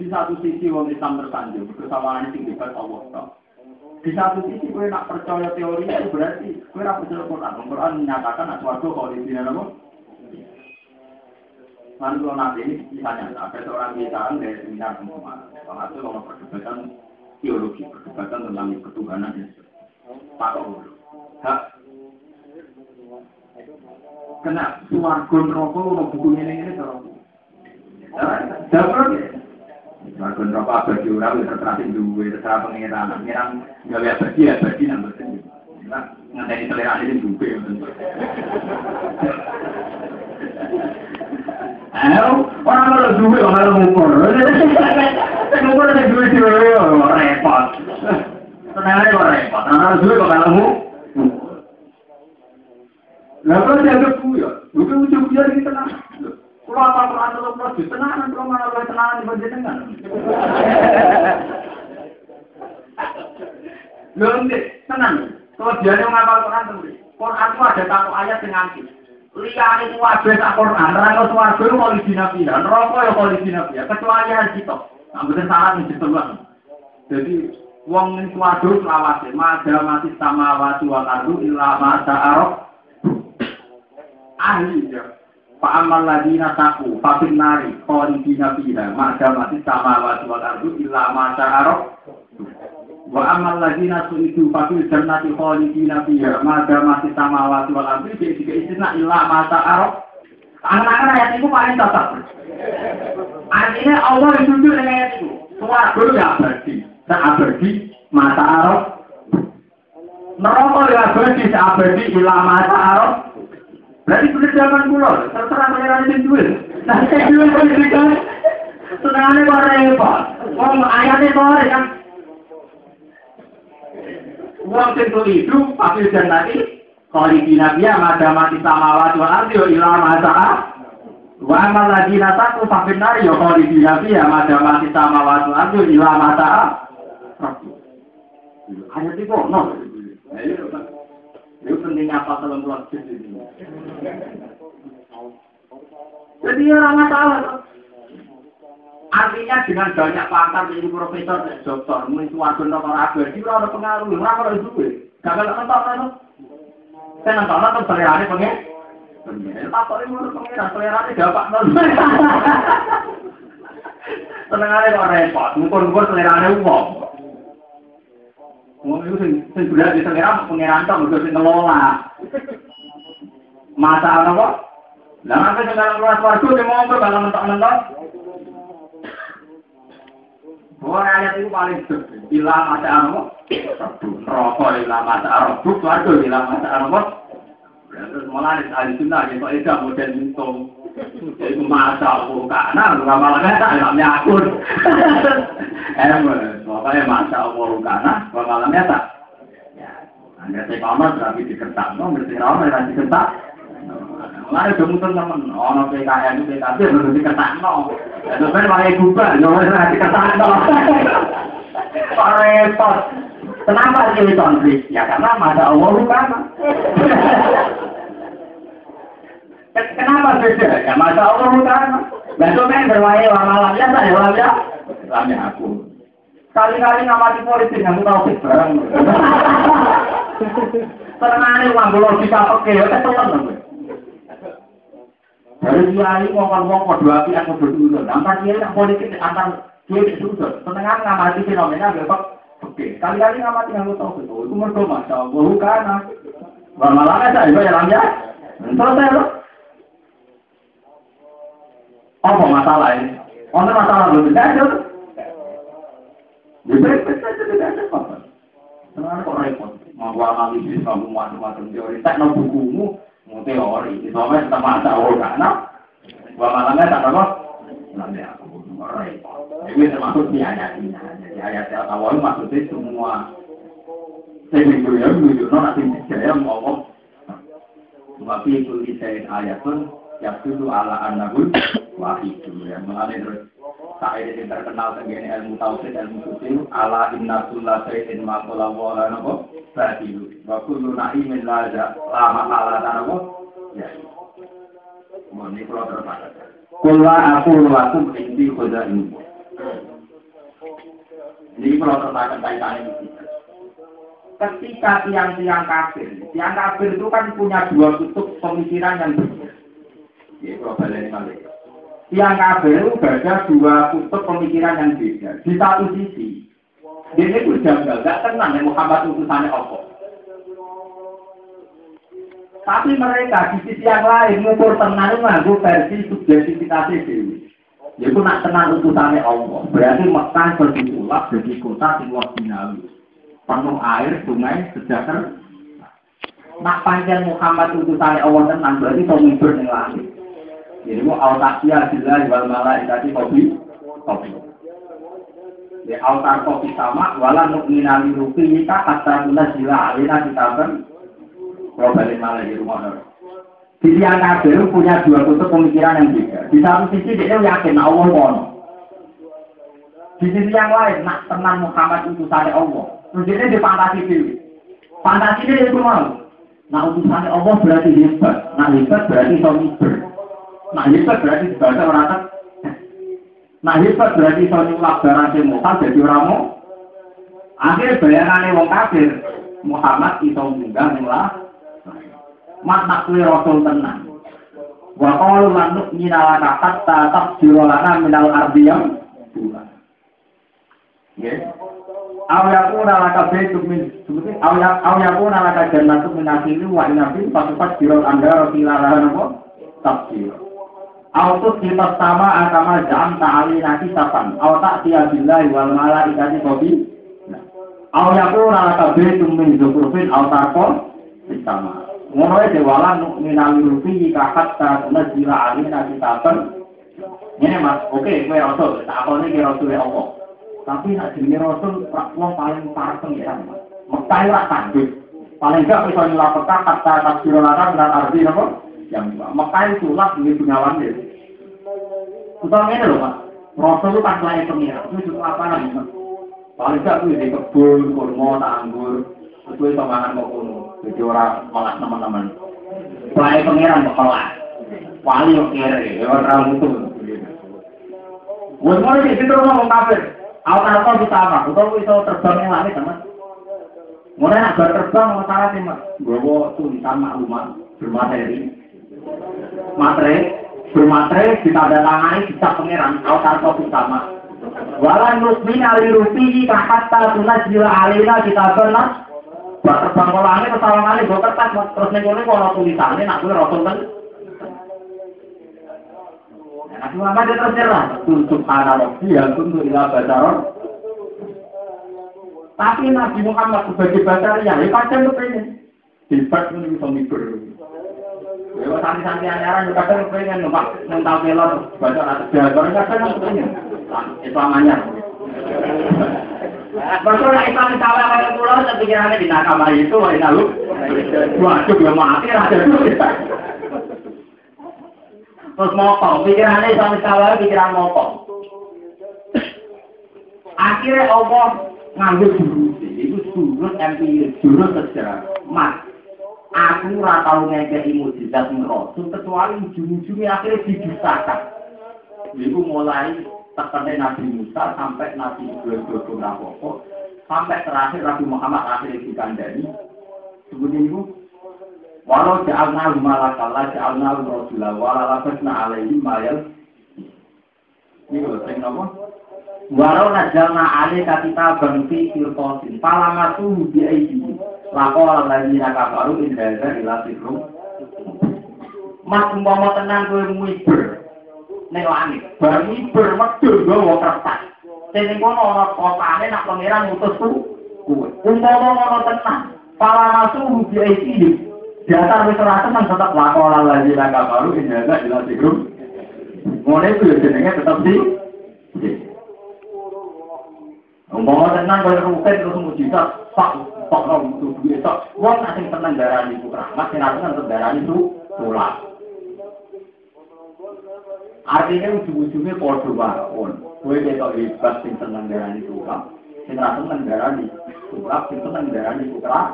Di satu sisi wong Islam tersanjung, kesamaan ini tinggi Allah. Di satu sisi gue nak percaya teori itu berarti gue nak percaya Quran. Quran menyatakan nak suatu kalau di sini kalau nanti ini misalnya ada seorang bicara dari seminar semua, kalau itu kalau perdebatan teologi, perdebatan tentang ketuhanan itu, Pak Hak kena suarga rokok, buku ini ini terus. Jawab Mereka neraka abadi orang itu terserah duwe, terserah pengiran. Pengiran lihat abadi, abadi nang selera ini duwe. Orang kalau duwe, orang kalau ngukur. Ngukur ada (laughs) duwe duwe, repot. Tenang aja repot. Orang kalau duwe kok kalau ngukur. Lalu dia ada buya, bukan ujung-ujungnya di tengah. Kalau apa Quran tetap lagi tenang, kalau mana boleh tenang di panjenengan. Nanti tenang. Kalau dia yang ngapal Quran tulis. Quran itu ada satu ayat yang nganti. Itu wajib tak Quran. Neraka suarga itu polisi nabi. Neraka ya polisi nabi. Kecuali haji toh. Nah, betul salah nih diteluan. Jadi wong ning swarga selawase, madha mati sama wa ardu illa ma ta'aruf. Ahli ya. Pak amal lagi nasaku, fakir nari, khalidina fiha, maka mati sama wa wal ardu illa ma. Wa amal lagi nasu itu fakir jannati khalidina fiha, maka mati sama wa wal ardu jadi jika istilah illa ma ta'aruf. Anak-anak ayat itu paling cocok. Artinya Allah itu dengan ayat itu. Suara ya abadi, tak abadi, mata arok. Neraka ya abadi, abadi, ilah mata arok. Berarti sudah zaman pulau, terserah pengiran itu duit. Nah, saya duit pendidikan. Senangnya kok repot. Wong ayatnya sore kan. Uang tentu itu, tapi dan nanti, kalau di Nabi ada mati sama waktu arti, ilah mata Wa amal lagi nataku fakir nari, kalau di Nabi ada mati sama waktu arti, ilah mata Ayat itu kok, no. Itu pentingnya apa dalam bulan. Jadi orang masalah. Artinya dengan banyak pakar jadi profesor dan dokter, mungkin suatu dokter abadi, itu ada pengaruh, orang kalau itu gue, gak ada kentok kan? Saya nonton nonton selera ini pengen, apa ini pengen, selera ini dapat nonton. Senengannya kok repot, ngukur-ngukur selera ini itu sing berat di selera pengiran tok mergo sing ngelola. Apa? Lah mau mentok-mentok. Wah ayat itu paling gede. Bila masa apa? Rokok bila masa Arab, warga bila masa Arab. Terus malah di ahli sunnah itu itu model itu. Itu masa karena nggak malah nggak dalamnya akun. (laughs) Eh, pokoknya masa Allah karena malamnya tak. Ya, anda saya kamar tapi diketak, no, mesti ramai nanti diketak. Mulai dong teman, ono PKN PKB belum diketak, no. Itu kan pakai gubah, no, nanti diketak, no. Repot. Kenapa jadi konflik? Ya karena masa Allah karena. Kenapa beda? Ya masa Allah karena. Besok kan berwae malamnya saya malamnya. Malamnya aku. Kali-kali ngamati politik yang tahu sih barang. Tenangane uang logika oke, ya telan Dari kiai ngomong-ngomong kode api aku berdua. Antar kiai yang politik antar kiai itu Tenangan ngamati fenomena besok. Oke, kali-kali ngamati yang tahu itu. Itu mereka masa Allah karena. Wah malamnya saya ya ya. Selesai loh. Apa masalah ini? Untuk masalah belum tidak ada. Bisa saja tidak ada apa. Sebenarnya kok repot. Mau teori. Tak bukumu, mau teori. Itu apa yang sama ada orang karena. Gua malangnya tak apa. Nanti aku. Ini termasuk di ayat-ayat. Di ayat awal maksudnya semua. Saya minggu ya, minggu nanti saya ngomong. Tapi itu di ayat pun ya itu ala anabul wahidu ya mengenai terus saya yang terkenal dengan ilmu tauhid ilmu suci ala inna kulla sayyidin ma qala wa la nabo fadilu wa kullu na'imin la lama ala nabo ya ini kalau terus Kula aku lakum inti koda ini. Ini kalau tertakan kaitan ini. Ketika tiang-tiang kafir, tiang kafir itu kan punya dua kutub pemikiran yang berbeda. Ya, yang kabel ada dua kutub pemikiran yang beda. Di satu sisi, dia itu janggal, gak tenang ya Muhammad utusannya Allah. Tapi mereka di sisi yang lain ngukur tenang itu versi subjektivitas itu. Yaitu nak tenang utusannya Allah. Berarti Mekah berdiulap jadi kota yang luar dinawi. Penuh air, sungai, sejahtera. Nak panjang Muhammad utusannya Allah tenang berarti pemimpin yang lain. Jadi mau autasia bila wal malaikati kopi kopi. Ya autar kopi sama wala nukminali rupi kita kata guna sila alina kita kan balik malah di rumah Sisi yang kafir punya dua kutub pemikiran yang beda. Di satu sisi dia yakin Allah mono. Di sisi yang lain, nak tenang Muhammad itu saya Allah. Terus dia di fantasi itu. Fantasi dia itu mau. Nah utusannya Allah berarti hebat. Nah hebat berarti somiber. Nah hebat berarti dibaca orang tak. Nah hebat berarti iso nyulap barang sing mokal jadi orang mau. Akhirnya bayangannya wong kafir. Muhammad iso munggah ning lah. Kuwi rasul tenang. Wa qalu lan nu'mina laka hatta lana minal ardi yang. Ya. Aw yakuna laka baitum min sebutin aw ya aw yakuna laka jannatu min nakhili wa inabin fasufat birul anda filalahan apa? Tafjir. Aw tut kita sama agama jam ta'ali nasi sapan. Aw tak tiya billahi wal malaikati kobi. Aw yakuna laka baitum min zukurfin aw tarko sama. Ae dewalan minal rufi kakat ta nazila alina kitaban. Ini mas, oke, kowe rasul, tak apa nih rasul Allah. Tapi nak jenenge rasul wong paling parah pengiran. Mekah ora tanduk. Paling gak bisa nyelametkan kata tafsir larang dan arti apa? Yang Mekah itu lah ini pengawan dia. Kita ini loh mas, rasul itu pas lain pengiran. Itu juga apa lagi mas? Paling gak itu di kebun, kurma, anggur, itu itu mangan mau kuno. Jadi orang malah teman-teman. Lain pengiran kok kelas. Wali yang kiri, orang itu. Wes mulai itu ngomong kafir. Awal atau bisa apa? Atau bisa terbang yang langit teman. Mulai nak terbang masalah sih mas. Bawa tulisan maklumat bermateri. Bermateri kita ada tangani bisa pangeran. Awal atau sama. Walan nusmin ali rupi kahata sunat jila alina kita pernah. Terbang ke langit kesalahan kali gue kertas terus nih gue kalau tulisannya nak gue rasul kan. Nabi Muhammad dia terserah. Untuk anak yang tunduk ila bacaron. Tapi Nabi Muhammad sebagai bacaria, ya kadang kepengen. Hebat ini bisa mikir. Ya santi-santi anyaran, kadang kepengen numpak mental pelor, baca atas jalan, kadang kepengen. Islam. Maksudnya Islam salah kayak pulau, pikirannya di nakama itu, wah lalu. Waduh, ya mati, ada dulu. Terus mokong, pikirannya sama sekali pikiran mokong. Akhirnya Allah ngambil jurus, itu jurus empiris, jurus sejarah. Mas, aku ora tau ngekei mujizat rasul kecuali ujung-ujungnya akhirnya didustakan. Itu mulai tekannya Nabi Musa sampai Nabi Ibrahim Rapopo sampai terakhir Nabi Muhammad akhirnya dikandani. Kemudian itu Walau ja'alna malakalah ja'alna rasulah wala lafazna alaihi mayal. Ini kalau sing apa? Walau najalna alaika kita bangsi kirtosin palamatu bi aidi. Lako lagi nakafaru in hadza ila sikrum. Mas umpama tenan kowe miber ning langit. Bar miber medhur gawa kertas. Sing kono ana kotane nak pangeran ngutus ku. Umpama ngono tenan. Palamatu bi aidi. Di atas wis ora tenang tetap lakonan lagi naga baru ini ada jelas di grup. Mulai itu jenenge tetap di. Umpama tenang kalau ruket terus mujizat, pak pak lo itu duit tak. Wong asing tenang darah itu rahmat, sing tenang tetap darah itu tulang. Artinya ujung-ujungnya podo mawon. Kowe ketok hebat sing tenang darah itu tulang. Sing tenang darah itu tulang, sing tenang darah itu tulang.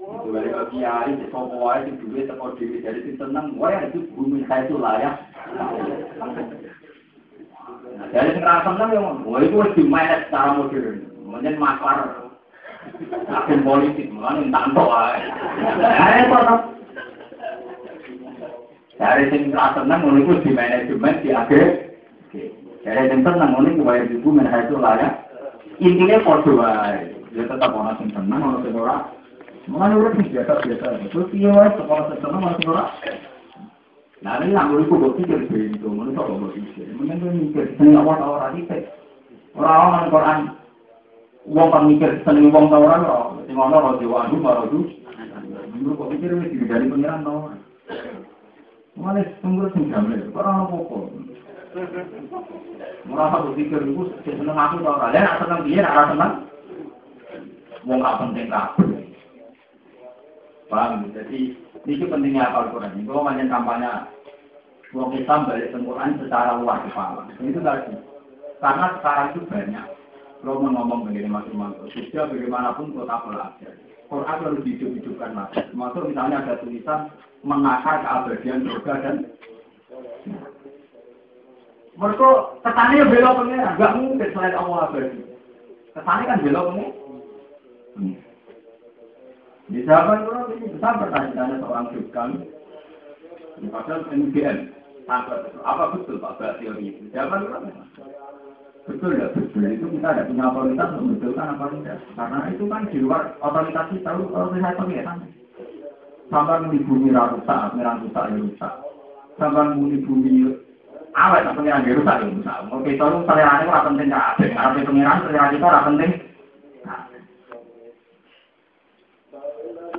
Kembali ke kiai, di sopo wae, di duit, teko diri, jadi si seneng, wae itu bumi saya itu layak. Jadi sing rasa seneng yang, wah itu harus dimanage secara modern, menjadi makar, agen politik, makanya tanto wae. Nah, itu apa? Dari sing rasa seneng, wah itu di manajemen, di agen. Jadi sing seneng, wah itu di bumi saya itu layak. Intinya wae, ya tetap orang sing seneng, orang sing ora. Urip sing biasa-biasa. Terus wae sekolah sesama masih ora. Nah, ini boleh kok pikir begitu, menurut saya kok pikir. Mungkin tuh mikir, seneng apa tau ora dite. Ora orang Quran. Wong kan mikir wong tau ora ora. Sing ono ora dewa anu karo du. Menurut kok pikir wis dari pengiran tau. Mulai sungguh sing jamle, ora ono apa Merasa berpikir itu seneng aku tau ora. Lah seneng dia ora seneng. Wong gak penting kabeh. Paham? Jadi ini pentingnya apa Al-Quran. Ini kalau banyak kampanye Wong Islam balik ke Quran secara luas kepala. Itu tadi. Karena sekarang itu banyak. Kalau mau ngomong begini Mas Imanto, sudah bagaimanapun kota belajar. Quran harus dihidup-hidupkan lagi. Termasuk misalnya ada tulisan mengakar keabadian surga dan mereka kesannya belok pengen, nggak mungkin selain Allah abadi. Kesannya kan belok pengen. Di zaman Quran ini besar pertanyaannya seorang Jukang Padahal MGN, apa betul Pak teori itu? Itu Betul ya, betul. Itu kita ada punya otoritas membetulkan apa tidak. Karena itu kan di luar otoritas kita, otoritas pengiran. Sampai muni bumi rusak, pengiran rusak ya rusak. Sampai muni bumi awet, pengiran ya rusak ya rusak. Oke, itu selera itu orang penting nggak ada. Karena pengiran selera orang penting.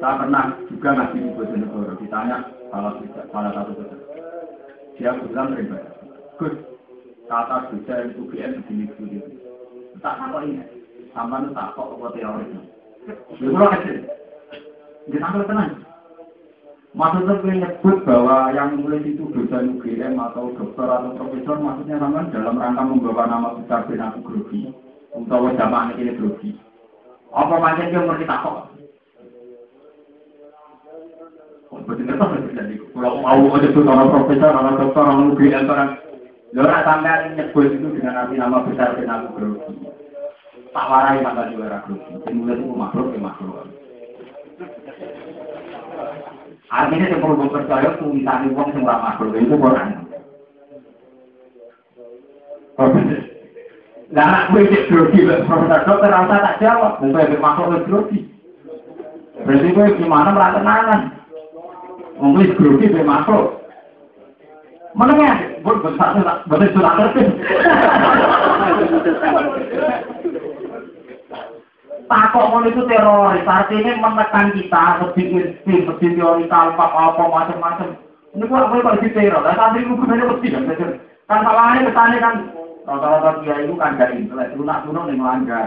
Saya pernah juga ngasih di Bojonegoro, ditanya salah, salah satu dosen. Dia bilang beribadah. Gus, kata bisa itu UGM begini begini. Tak apa ini, sama itu tak kok apa teori. Ya kalau kecil, dia tampil tenang. Maksudnya gue nyebut bahwa yang mulai itu dosen UGM atau dokter atau profesor maksudnya sama dalam rangka membawa nama besar ben aku grogi untuk jamaah ini grogi. Apa macam dia ngerti tak kalau mau menyebut orang profesor, orang dokter, orang UGM, orang Lora sampai nyebut itu dengan arti nama besar aku grogi. Tak warai sampai di luar grogi. Itu makhluk ya makhluk. Artinya yang perlu percaya tulisan uang yang makhluk itu Quran. Nah, anak gue cek grogi, profesor dokter rasa tak jawab, mungkin makhluk grogi. Berarti gue gimana melakukan Mungkin grogi be makhluk. Menengah, buat besar betul sudah ngerti. Takok mau itu teroris, artinya menekan kita, lebih insting, lebih teori kalpak, apa macam-macam. Ini kok apa kalau teror? Nah, tadi itu benar mesti kan. Kan salahnya ke sana kan, rata-rata dia itu kan gak intelek, lunak-lunak yang melanggar.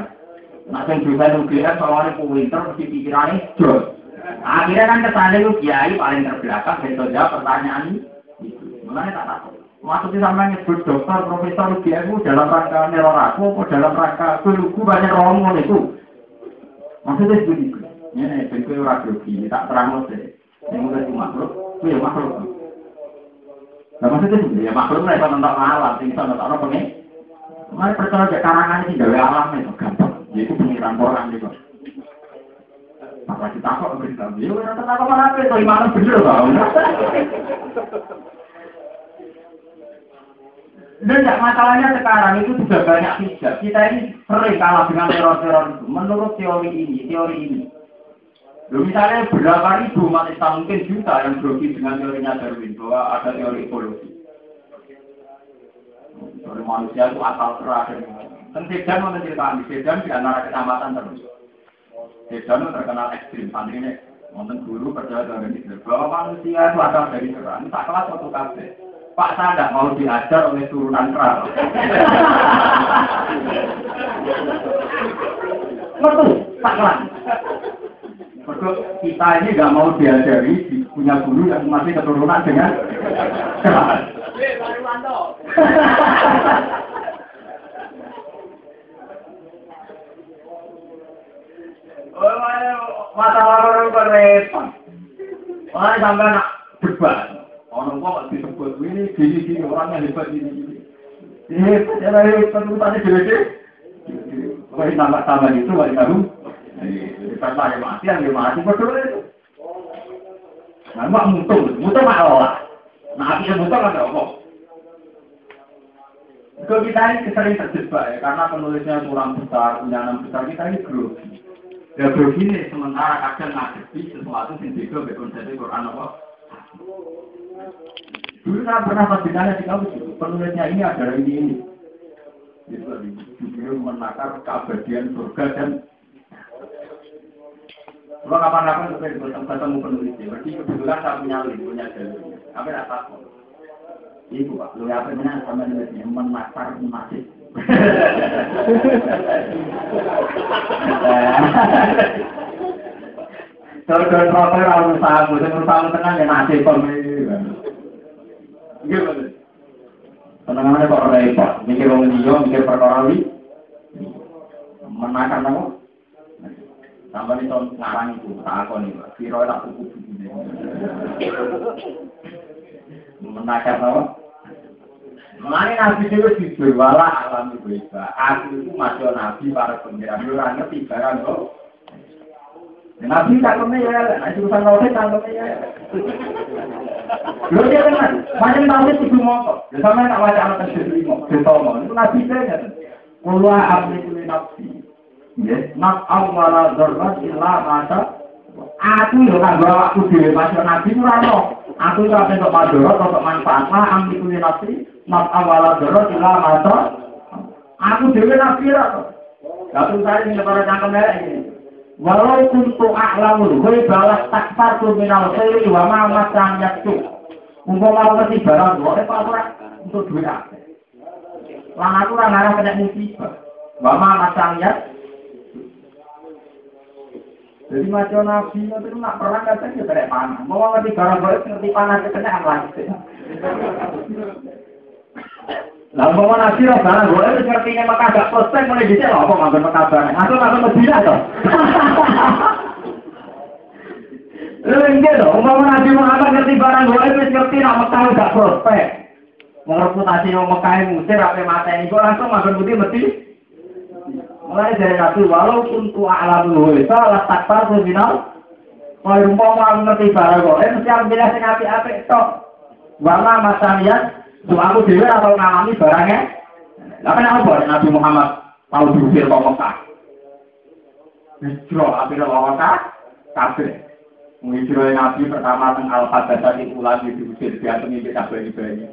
Nah, yang dosen UGM soalnya pinter, mesti pikirannya jos. Akhirnya kan ke sana itu kiai paling terbelakang, dan jawab pertanyaan ini. Mulanya tak tahu. Maksudnya sama nyebut dokter, profesor, UGM dalam rangka neror aku, apa dalam rangka kelugu banyak romo itu. Maksudnya seperti itu. Ini ben kowe ora grogi, tak terang sih. Ini mulai makhluk, itu ya makhluk. Nah maksudnya itu ya makhluk lah itu tentang alam, ini tentang apa pengen. Mari percaya kayak karangan ini gawe alam itu gampang. Yaitu pengiran Quran juga. Apa kita kok berita? Ya ora apa apa itu iman bener kok. Dan tidak masalahnya sekarang itu sudah banyak hijab. Kita ini sering kalah dengan teror-teror itu. Menurut teori ini, teori ini. Loh, misalnya berapa ribu umat Islam mungkin juta yang grogi dengan teorinya Darwin bahwa ada teori evolusi. Teori manusia itu asal terakhir. Dan Sedan mau menceritakan, Sedan di antara kecamatan terus. Sedan terkenal ekstrim, santrinya Wonten guru percaya dengan itu bahwa manusia itu asal dari serang. Tak kelas waktu kafe. Pak saya tidak mau diajar oleh turunan keras. Betul, Pak Kelan. Betul, kita ini nggak mau diajari punya guru yang masih keturunan dengan keras. (laughs) Masalah orang repot. Wah, sampai nak debat. Orang kok disebut ini gini gini orangnya hebat ini ini. Hebat ya hebat urutannya gede. Wah tambah tambah itu wah tahu. Hebat lah yang mati yang mati betul itu. Nah, mak mutung, mutung mak Allah. Nah, api mutung ada apa? Kalau kita ini sering terjebak ya, karena penulisnya kurang besar, punya enam besar, kita ini grogi. Ya grogi ini sementara kadang ngadepi sesuatu yang beda berkonsep Quran apa? Dulu saya pernah membinanya di kampus itu, penulisnya ini adalah ini ini. Judul menakar keabadian surga dan kalau kapan-kapan ketemu, ketemu penulisnya, berarti kebetulan saya punya link, punya jalur. Apa tidak takut? Ibu pak, lu apa mana sama nulisnya menakar masjid. Kalau proper harus usaha, usaha usaha tenang ya nasib pemilik. Gimana? Tenangannya kok repot, mikir wong liya, mikir perkara li. Menakan apa? Sampai ini tahun itu, tak aku nih, Viro tak Menakan apa? Mengenai nabi itu jujur, wala alam itu Aku itu masuk nabi para pengiran, lu ngerti barang kok. Nabi cangkemnya ya, nah urusan tauhid cangkemnya ya. Lho dia kan, macam tauhid itu mau, sama nak baca anak kecil lima, mau, itu Nabi saya Kulo abdi kuli nafsi. Ya, nak awala dzarrat illa mata. Aku yo kan bawa aku dhewe pas nabi ora ono. Aku ora entuk madharat untuk manfaat. Lah amdi kuli nafsi, nak awala dzarrat illa mata. Aku dhewe nabi ora. Lalu saya ini para cangkem ini. Walau kuntu a'lamul gue balas takfar tu minal khairi wa ma masam yaktu. Umpama ngerti barang gue, apa ora untuk duit apa? Lan aku ora ngarep kena musibah. Mama masang ya. Jadi macam nabi itu nak perang katanya ya kena panah. Mau ngerti barang baik ngerti panah kena lagi? Lah mau nabi lah barang boleh itu ngerti nya maka gak selesai mulai bisa loh apa ngambil maka barang. Aku mau tidak toh. Lalu enggak dong, mau nabi Muhammad ngerti barang boleh itu ngerti nak mekah gak prospek. Mau reputasi mau Mekah musir apa mata ini kok langsung makan putih mati. Mulai dari nabi walaupun tu alam luwe salah takbar final. Kalau umpama ngerti barang eh mesti aku bilang sing apik-apik tok. Wala masalian, tuh aku dhewe atau ngalami barangnya. Lah kenapa Nabi Muhammad tahu diusir kok Mekah? Hijrah, akhirnya Mekah, kafir. Menghijrah Nabi pertama teng Al-Fatihah di ulang diusir dia pemimpin kabeh-kabeh.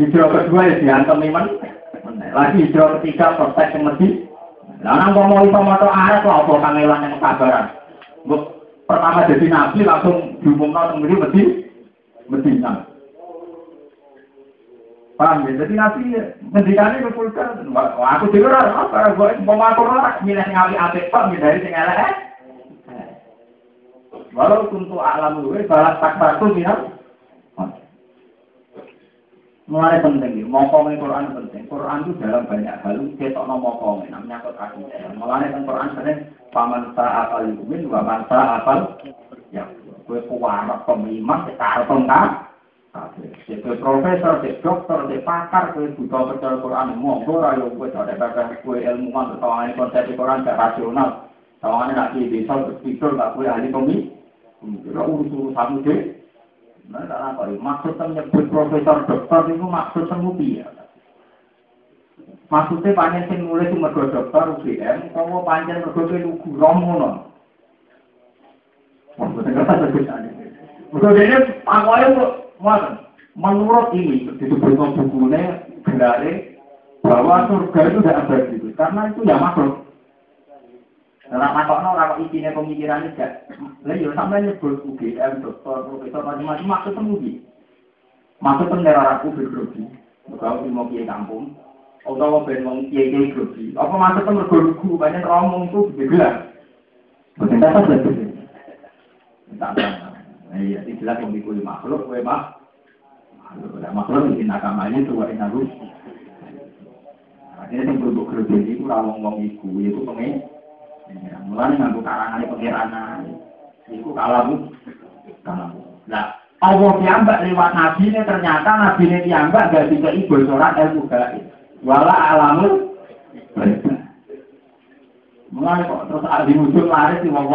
Hijrah kedua ya diantem iman. Lagi hijrah ketiga prospek yang lebih. Nah, nang mau itu moto arek lah apa kangelan yang kabaran. Buk, pertama jadi nabi langsung diumumkan sendiri mesti Medina. Paham ya? Jadi nabi ngendikannya ke pulkan. Aku juga ora para gue mau aku ora milih ngawi apik kok dari sing elek. Eh? Walau kuntu alam luwe balas takbatu minal Mulai penting, mokong Quran penting. Quran itu dalam banyak hal, kita no mokong, namanya kot akidah. Mulai tentang Quran sering, paman akal yumin, paman akal ya, gue pewarak pemimpin, secara tengah, Jadi profesor, jadi dokter, jadi pakar, gue butuh percaya Quran, monggo rayo gue ada bagian gue ilmuwan, tawangan konsep Quran gak rasional, tawangan nanti bisa berpikir, gak gue ahli pemimpin, urus-urusan deh, Nah, apa Maksud menyebut profesor dokter itu maksud temu ya. Maksudnya panjang sing nulis mergo dokter UGM, kalau panjang mergo lugu romono. Maksudnya kata sebutane. Mergo dene awalnya ngoten. Menurut ini disebut bukunya gelare bahwa surga itu tidak abadi karena itu ya makhluk. Ora takokno ora kok isine pemikiran gak. Lah yo sampeyan nyebut UGM, dokter, profesor macam-macam maksud temudi. Maksud ora aku bergrogi. Kalau mau kiai kampung, atau ben wong kiai kiai grogi. Apa maksud mergo banyak romong itu gelar. Betul tak betul. Nah, iya, jelas yang dikuli makhluk, gue mah. Makhluk, makhluk mungkin agamanya itu wain harus. Akhirnya yang berubah kerja itu, rawong-wong iku, itu pengen Mulane nganggo karangane pengirangan. Iku kalamu. Kalamu. Nah, Allah piyambak lewat nabi ini ternyata nabi ini piyambak gak bisa ibu surat ilmu gaib. Wala alamu. Mulai kok terus ahli musuh lari di wong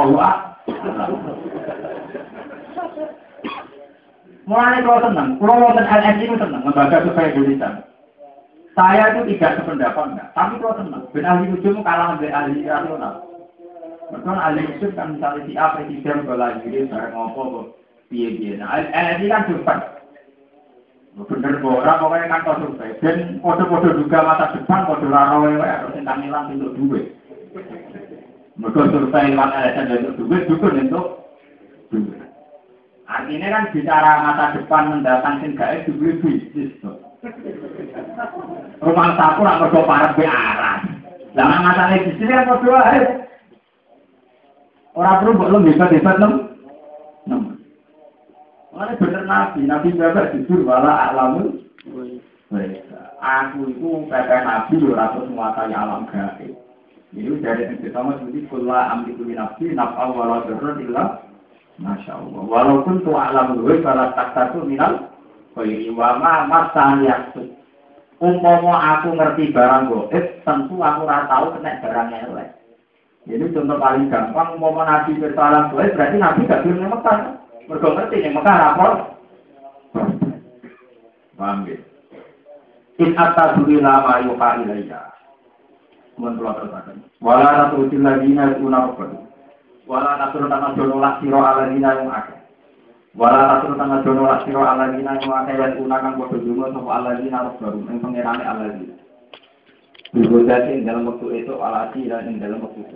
Mulai kalau tenang, kalau wonten LS itu tenang, lembaga supaya Indonesia. Saya itu tidak sependapat enggak, tapi kalau tenang, ben ahli musuh kalah dengan ahli rasional. Mereka ahli usul kan misalnya si A presiden bela diri bareng ngopo piye piye. Nah, LSI kan depan. Bener orang pokoknya kan kau survei. Dan kode-kode juga masa depan kode raro ya harus tentang hilang untuk duit. Mereka survei lewat LSI untuk duit, dukun untuk duit. Artinya kan bicara masa depan mendatangkan gaib duit bisnis. Rumah saku nak berdoa para arah. Jangan masalah bisnis kan berdoa Orang perlu buat lo hebat-hebat. Mana bener nabi, nabi berapa jujur wala alamu. Aku itu kata nabi ratus menguasai alam gaib. Ini dari yang pertama jadi kula amri kuli nabi nafal wala darur Masya Allah. Walaupun tu alam luwe bala tak satu minal khairi wa ma masan yaksu. Umpama aku ngerti barang goib, tentu aku ora tahu kena barang elek. Ini contoh paling gampang, mau nabi bersalam boleh berarti nabi gak belum Mekah. Mereka ngerti yang Mekah rapor. In atta duri lama yuka ilayya. Mohon keluar terbakan. Wala naturutil ladina una robbadu. Wala naturut tanah jono siro ala dina yang akeh. Wala naturut tanah jono siro ala dina yang akeh yang una kang bodoh dungo sopa ala dina robbadu. Yang pengirane ala dina. Digodasi dalam waktu itu ala dina yang dalam waktu itu.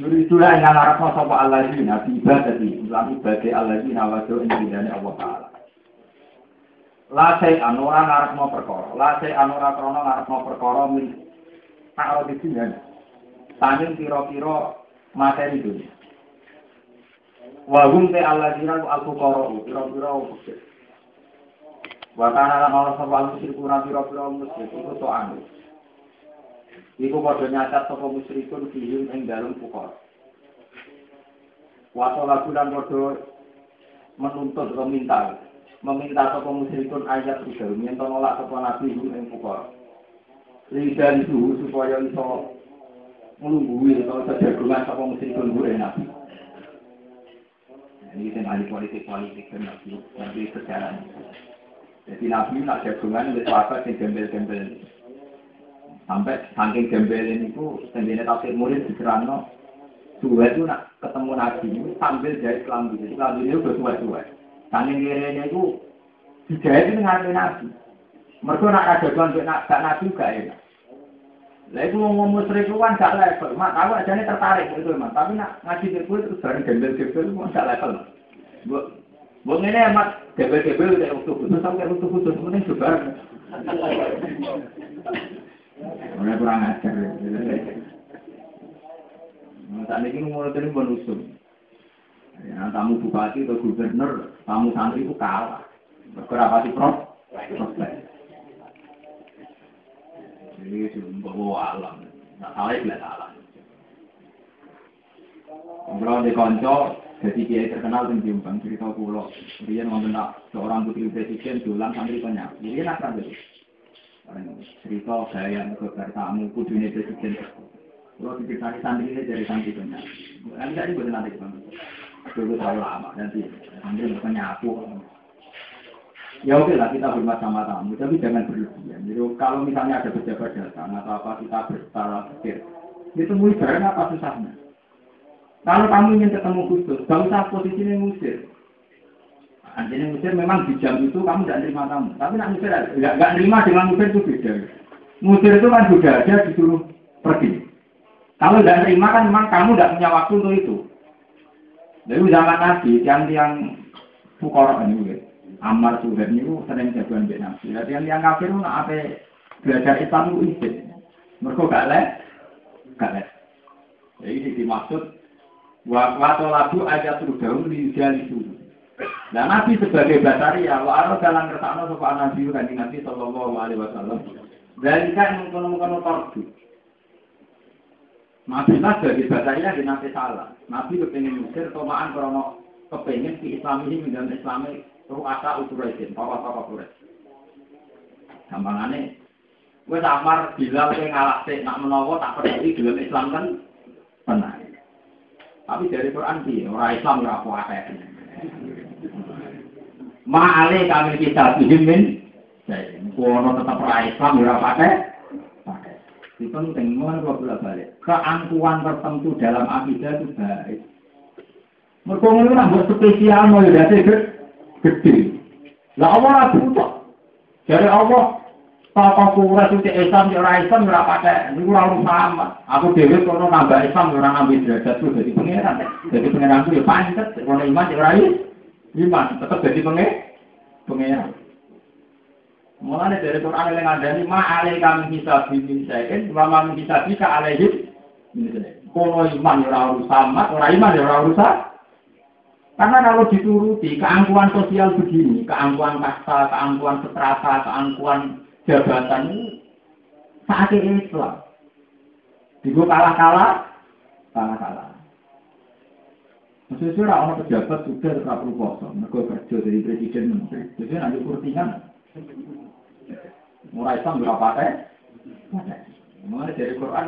Yuridulah yang ngarapno sopa ala dina. Ibadati. Dalam ibadah ala dina wajo ini Allah Ta'ala. Lasai anura ngarep mau perkara. Lasai anura krono ngarep mau perkara min tak di sini. Tanging piro-piro materi dunia. Wahum te Allah dina aku koro piro-piro musik. Wakana lan ana sapa musik kurang piro-piro musik iku to anu. Iku padha nyacat sapa musyrikun fihim ing dalem pukor. Wato lagu dan padha menuntut atau minta meminta sapa musyrikun ayat juga yen nolak sapa nabi ing pukul. Lidah itu supaya iso nglungguhi atau sejagungan sapa musyrikun gue nabi. Ini kita ahli politik politik dan nabi nabi sejarah. Jadi nabi nak jagungan itu apa sih gembel-gembel sampai saking gembel ini itu sendiri tafsir murid diserano dua itu nak ketemu nabi itu sambil jahit kelambi jadi kelambi itu tua Saking kiri itu dijahit itu nganti nabi. Mereka nak ada tuan nak nabi gak enak. Lah itu mau ngomong sering kan gak level. Mak tahu aja ini tertarik itu emang. Tapi nak ngaji ke terus bareng gembel-gembel itu gak level. Bu, bu ini emak gembel-gembel udah waktu khusus sampai waktu khusus penting juga. Orang kurang ajar. Saat ini ngomong ini bonusum. Ya, tamu bupati atau gubernur, tamu santri itu kalah. Sih prof? Jadi bawa alam. Nah, salah itu salah. Kalau di konco, jadi kiai terkenal di Jombang, cerita pulau. Dia nonton seorang putri presiden jualan santri banyak. Jadi enak kan itu. Cerita gaya negara tamu putri presiden. Kalau diceritani santri ini dari santri banyak. Nanti tadi buat nanti bang. Dulu terlalu lama nanti ambil penyapu. Ya oke lah kita hormat sama tamu, tapi jangan berlebihan. Jadi kalau misalnya ada pejabat datang atau apa kita bersalah pikir, ditemui barang apa susahnya? Kalau kamu ingin ketemu khusus, gak usah posisinya ngusir. Artinya ngusir memang di jam itu kamu tidak terima tamu, tapi nak ngusir nggak terima dengan ngusir itu beda. Ngusir itu kan sudah ada disuruh pergi. Kalau tidak terima kan memang kamu tidak punya waktu untuk itu. Lalu zaman Nabi, yang yang fukara ini, Amar Suhaib ini sering jagoan Mbak Nabi. Jadi yang yang kafir itu apa belajar Islam itu izin. Mereka gak les, gak les. Jadi dimaksud waktu lagu aja terus daun di jalan itu. Nah Nabi sebagai basaria, wa arah dalam kertasnya sopan Nabi kan Nabi Sallallahu Alaihi Wasallam. Dari kan mengkono-mengkono tordu. Nabi lah sebagai basaria di Nabi salah. Nabi kepengen musir, tomaan krono kepengen di Islam ini menjadi Islami ruasa uturaisin, papa-papa kuret. Gampangane, gue samar bila gue ngalah sih nak menawa tak peduli dalam Islam kan benar. Tapi dari Quran sih orang Islam nggak apa apa. Ma'ale kami kita bihimin, kono tetap orang Islam nggak apa. Itu penting, mohon kalau bolak balik. Keangkuhan tertentu dalam akidah itu baik. Mereka nambah spesial mau ya gede. Lah Allah ora butuh. Jadi Allah Papa kura itu Islam, di orang Islam, ora pakai, ini kurang sama. Aku dewi kono nambah Islam, orang nambah derajat itu jadi pangeran. Jadi pangeran itu ya pancet, kalau iman di orang iman, tetap jadi pangeran. Pangeran. Mulanya dari Quran yang ada ini, ma alai kami bisa bimbing saya, ma bisa bisa alaihi. Kono iman ya orang sama, orang iman ya orang rusak. Karena kalau dituruti keangkuhan sosial begini, keangkuhan kasta, keangkuhan seterata, keangkuhan jabatan ini saat ini Islam. Digo kalah-kalah, kalah-kalah. Maksudnya orang pejabat sudah tetap perlu poso, mereka kerja dari presiden menteri. Jadi nanti kurtingan, mulai Islam berapa teh? Mulai dari Quran,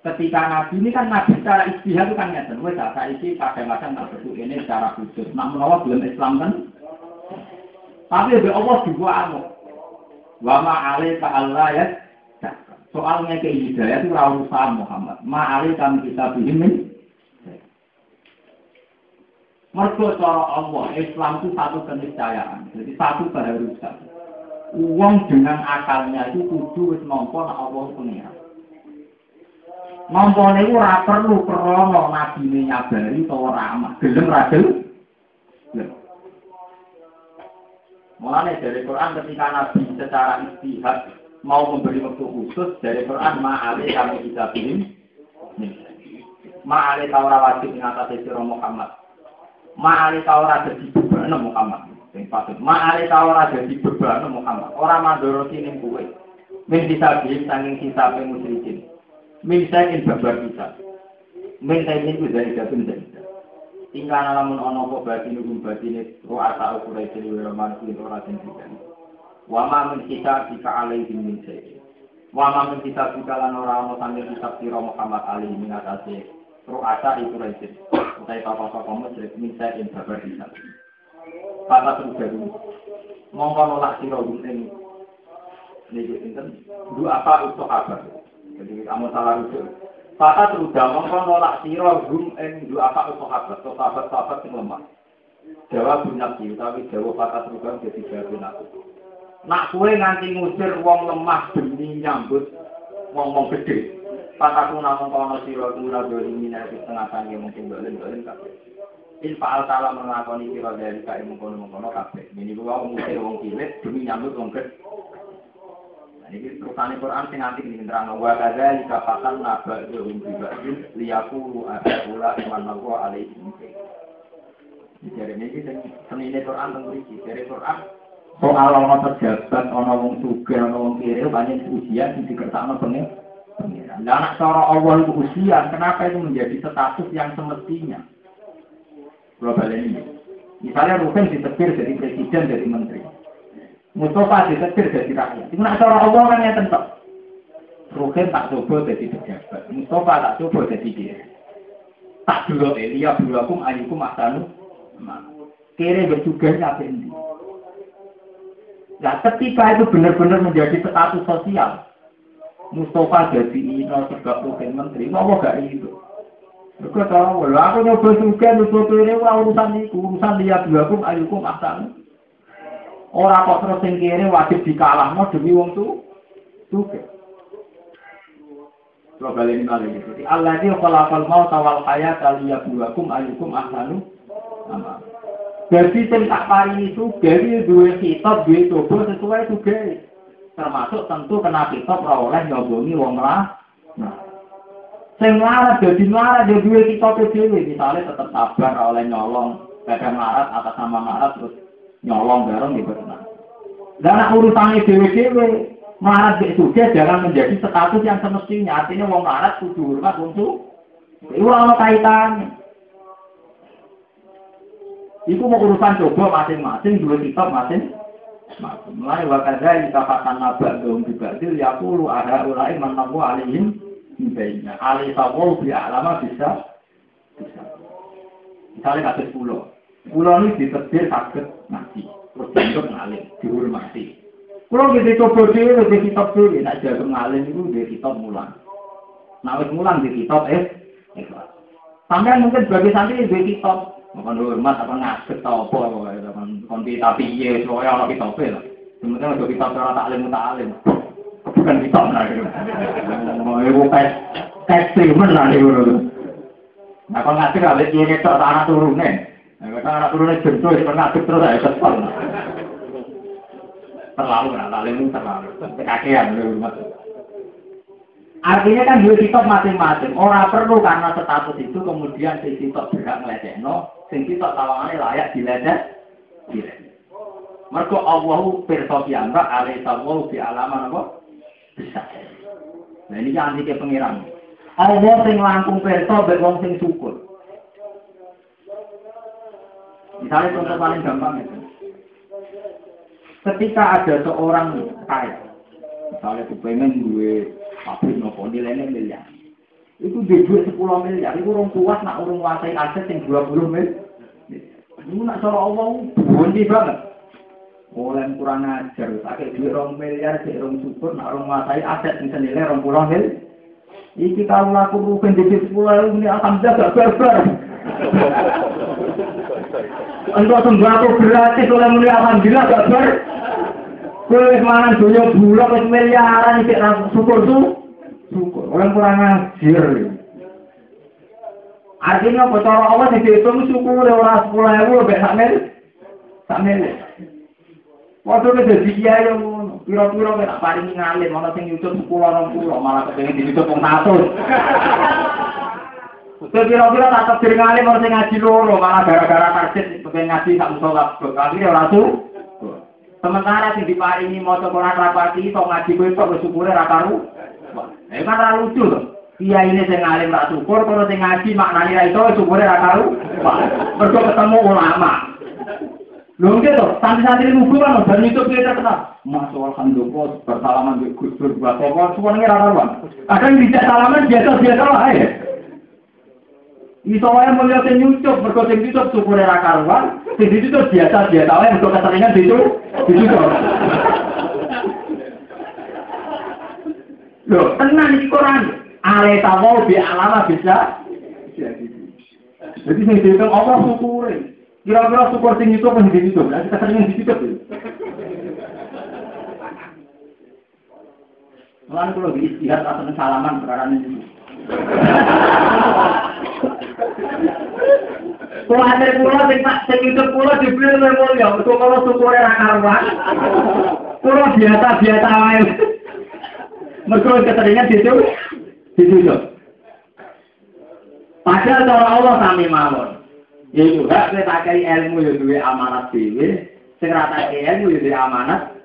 Ketika Nabi ini kan Nabi secara istihad itu kan nyata. Wes saya ini kadang-kadang tak betul ini secara khusus. Nak menawa belum Islam kan. Tapi ya Allah juga anu. Wa ma alaika Allah ya. Soalnya ke hidayah itu rawusan Muhammad. Ma alaika kita bihimin. Mergo cara Allah, Islam itu satu keniscayaan. Jadi satu keharusan. Uang dengan akalnya itu kudu wis nampa Allah pengiran. Nampa niku ora perlu krana nabine nyabari utawa ramah. Gelem ra. Mulane dari Quran ketika Nabi secara istihad mau memberi waktu khusus dari Quran ma'ale kami kita pilih. Ma'ale taura wajib mengatasi sirah Muhammad. Ma'ale taura jadi beban Muhammad. Yang patut. Ma'ale taura jadi beban Muhammad. Orang mandoroti ning kuwe. Min bisa bihin sanging sisa pemusyrikin. mintain babar kita. Mintain ini bisa tidak benda kita. Tinggal alamun ono kok batin hukum batin itu roh atau kurai jadi wiraman kuin orang yang tidak wama min kita jika alaih bin min saya wama min kita jika lan ora ono sambil kita siro muhammad ali min atasnya ro ata itu kurai jadi utai papa papa mesir mintain babar kita. Papa terus jadi, mongkong lelah siro bin um, ini, ini dua apa untuk apa? Jadi kamu salah rujuk. Fata terudah mongko nolak sira gum ing dua apa sahabat, sahabat-sahabat sing lemah. Jawa bunyabi, tapi Jawa fata terudah jadi jawab aku. Nak kue nganti ngusir wong lemah demi nyambut wong-wong gede. Fata ku namung kono sira kula doli minati setengah tani mungkin dolen-dolen kabeh. In fa'al ta'ala mengakoni sira dari kae mengkono-mengkono kabeh. Ini kula ngusir wong cilik demi nyambut wong gede. Ini terusane Quran sing nanti ini terang wa kadza dikatakan naba yuhum bibadin liyaqulu ada ula iman Allah alaihi Jadi ini sing senine Quran teng mriki. Dari Quran soal ana pejabat, ana wong sugih, ana wong kiri banyak ujian sing dikertakno pengen. Nah, anak Allah itu ujian, kenapa itu menjadi status yang semestinya? Global ini. Misalnya Ruben ditebir jadi presiden, jadi menteri. Mustafa ditetir jadi rakyat. Itu nak cara Allah kan ya tentu. Rukin tak coba jadi pejabat. Mustafa tak coba jadi dia. Tak dulu Elia bulakum ayukum asanu. Kira bertugas apa ini? Nah, ketika itu benar-benar menjadi status sosial, Mustafa jadi ino juga Rukin menteri, mau gak itu? Mereka tahu, aku nyoba juga, nyoba ini, urusan itu, urusan dia bulakum ayukum asanu. Ora kok terus sing kene wajib dikalahno demi wong tu. Tuke. Kalau balik balik itu. Allah ini khalaqal maut wal hayat liyabluwakum ayyukum ahsanu amal. Jadi sing tak itu dari dua kitab dua coba sesuai juga. Termasuk tentu kena kitab ora oleh nyobongi wong lah. Nah. Sing larat jadi larat jadi dua kitab dhewe misalnya tetap sabar oleh nyolong kadang larat atas nama larat terus nyolong bareng di berenang. Dan anak urusannya dewe-dewe, melarat di sudah jangan menjadi status yang semestinya. Artinya wong melarat kudu hormat untuk itu ono kaitannya. Itu mau urusan coba masing-masing, dua kitab masing masing. Mulai wakadha dikatakan nabak dong juga itu ya puluh ada ulai menamu alihim baiknya. Alih sawol bi alama bisa bisa. Misalnya kasus pulau. Pulau ini ditetir sakit ngaji, terus bentuk ngalim, dihormati. Pulau gitu coba dulu, di kitab dulu, nak jaga ngalim itu di kitab mulang. Nah, wis mulang di kitab eh, ikhlas. Sampai mungkin sebagai santri di kitab, bukan hormat apa ngasih tau apa, kon tapi iya, soalnya orang kitab lah. Sebenarnya untuk kitab orang taklim taklim, bukan kitab lah. Mau ibu kayak kayak streamer lah itu. Nah, kalau ngasih kalau dia ngetok anak turunnya. Kata anak turunnya jentuh, itu ngaduk terus ya kesel. Terlalu, nah, lalu terlalu. Kakean. Artinya kan dua kitab masing-masing. Orang perlu karena status itu kemudian si kitab berhak ngelecek. No, si kitab tawangannya layak dilecek. Dilecek. Mereka Allahu pirsa piyambak, alaihi sallallahu bi alaman apa? Bisa. Nah ini jangan dikira pengiran. Allah sing langkung pirsa, baik wong sing syukur. Misalnya contoh paling gampang itu. Ketika ada seorang kaya, misalnya kepengen gue pabrik nopo nilainya miliar. Itu di duit 10 miliar, itu orang kuat nak orang kuasai aset yang 20 miliar. Ini nak cara Allah, bunyi banget. Mulai kurang ajar, pakai duit orang miliar, cek orang syukur, nak orang kuasai aset yang senilai orang pulau miliar. Kalau aku rugen di sepuluh ini alhamdulillah gak berber. (laughs) Untuk sembako gratis oleh mulia alhamdulillah gak ber. Kue mangan dunia bulog wis miliaran iki syukur tuh. Syukur. Orang kurang ngajar. Artinya cara Allah sing dihitung syukur ora 10.000 mek sak mil. Sak mil. Waduh nek dadi kiai yo ngono. Pira-pira nek paringi ngalim ana sing nyucuk 10 20 malah kepengin dicucuk wong 100. Kira-kira tak tafsir ngalim orang sing ngaji loro malah gara-gara karsit pengen ngaji tak musola kali ora tuh. Sementara sing diparingi maca Quran rapati iso ngaji kowe kok wis syukure ra kan ra lucu lho. Iya ini sing ngalim ra syukur, kalau sing ngaji maknane ra iso syukure ra ketemu ulama. Lho gitu, santri-santri lugu kan dan itu kita terkenal. Mas alhamdulillah bersalaman di Gus Dur pokok semuanya ra karuan. Kadang bisa salaman biasa-biasa lah ya. Iso wae mulya sing nyucup, mergo sing nyucup syukure ra karuan, sing dicucup biasa-biasa wae mergo keseringan dicucup. Dicucup. Lho, tenan iki Quran. Ale tawo bi alama bisa. Jadi sing dihitung apa syukure. Kira-kira syukur sing nyucup sing dicucup, lah keseringan dicucup. Mulane kalau di istihad atau salaman perkara ini. Ada pulau sing tak sing itu pulau dibeli oleh mulia, itu kalau syukur ra karuan. Pulau biasa biasa wae. Mergo keseringan itu itu. Padahal cara Allah sami mawon. Yaitu hak kita kai ilmu ya duwe amanat dhewe, sing ra ilmu ya duwe amanat.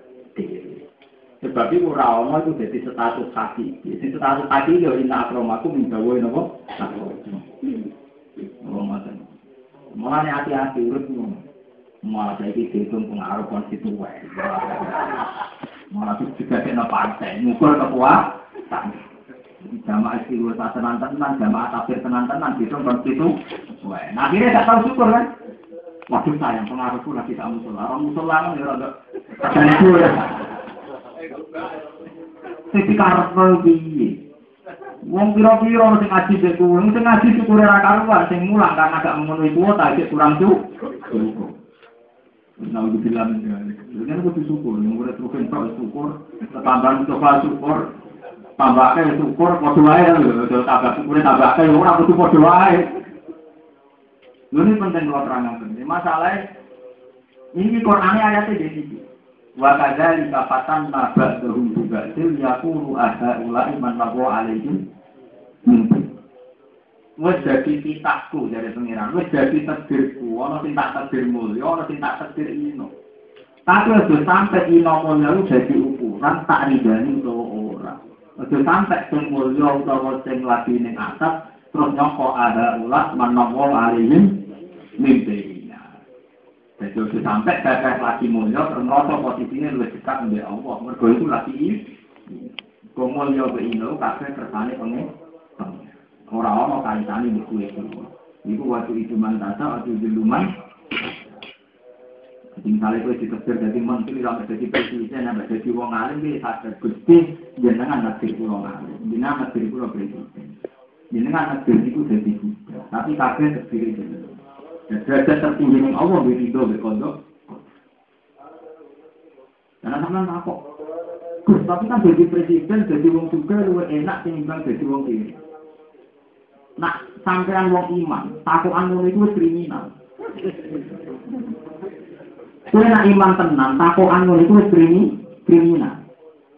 Sebab itu ono itu dadi status kaki. Jadi status kaki yo inna akromaku mindawa napa? Oh, ngoten. Mulane hati-hati ngono. Malah saiki dihitung pengaruh konstituen. Malah juga kena partai, ngukur kekuatan. Jamaah istiwa tenan tenan, jamaah tafsir tenan tenan, dihitung konstituen. Nah, akhirnya gak tahu syukur kan? Waduh sayang, pengaruhku lagi tak musola. Orang musola kan ya ya. Sing karep piye? Wong pira-pira sing ngaji sing kuwi, sing ngaji syukur ora karuan, sing mulang karena gak memenuhi kuota kurang tuh. Nah, itu bilang ini kudu syukur, yang udah terus entok syukur, tambahan coba syukur, tambahnya syukur, podo wae tambah syukur tambahnya ora kudu. Ini penting kalau terangkan. Masalahnya ini Qurannya ayatnya jadi wa kadzalika fatanna ba'dahum bi ba'dil yaqulu aha ulai man lahu alaihim wis dadi titahku dari pengiran wis dadi takdirku ana sing tak takdir mulya ana sing tak takdir ino. Tapi aja sampai ino itu jadi ukuran tak ridani utawa ora. Aja sampai sing mulya utawa sing lagi ning atas terus nyoko ada ulah man lahu alaihim mimpi Jadi udah sampai kakek lagi mulia, ternyata posisinya lebih dekat dengan Allah. Mereka itu lagi ini. Kau mulia ke ini, kakek kersane pengen. Orang-orang kaitannya kue itu. Itu waktu itu mantasa, waktu itu luman. Jadi misalnya kue diterbir jadi menteri, sampai jadi presiden, sampai jadi wong alim, dia sadar gusti, jenengan negeri pulau alim. Jenengan negeri pulau presiden. Jenengan negeri itu jadi budak. Tapi kakek terdiri jadi Ya, derajat tertinggi yang Allah begitu berkodok. Karena sama apa? Gus, tapi kan jadi presiden, jadi wong juga lu enak timbang jadi wong kiri. Nah, sampean wong iman, takuan wong itu kriminal. Kue nak iman tenang, takuan wong itu kriminal.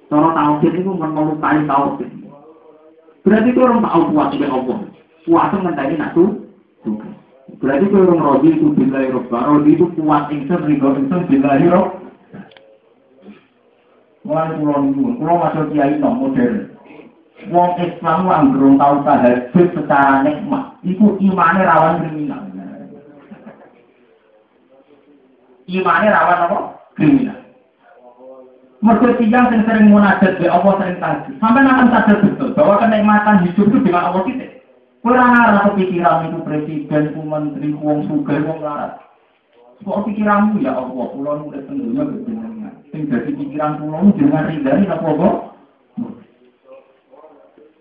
Cara tauhid itu melukai tauhid. Berarti itu orang tahu kuat dengan Allah. Kuat itu ngenteni nak tuh. Berarti kalau orang rodi itu bila Eropa, rodi itu kuat insan, rigo insan bila Eropa. Mulai pulau itu, pulau masuk kiai no modern. Wong Islam yang belum tahu tahajud secara nikmat, itu imannya rawan kriminal. Imannya rawan apa? Kriminal. Mergo tiyang sing sering munajat Allah sering kaji. Sampai akan sadar betul bahwa kenikmatan hidup itu dengan Allah kita. Kowe ora ngarep kepikiran itu presiden, menteri, ku wong sugih, wong larat. Kok pikiranmu ya Allah, urip teng donya jenengan. Sing dadi pikiran kula nu jenengan ridani apa kok?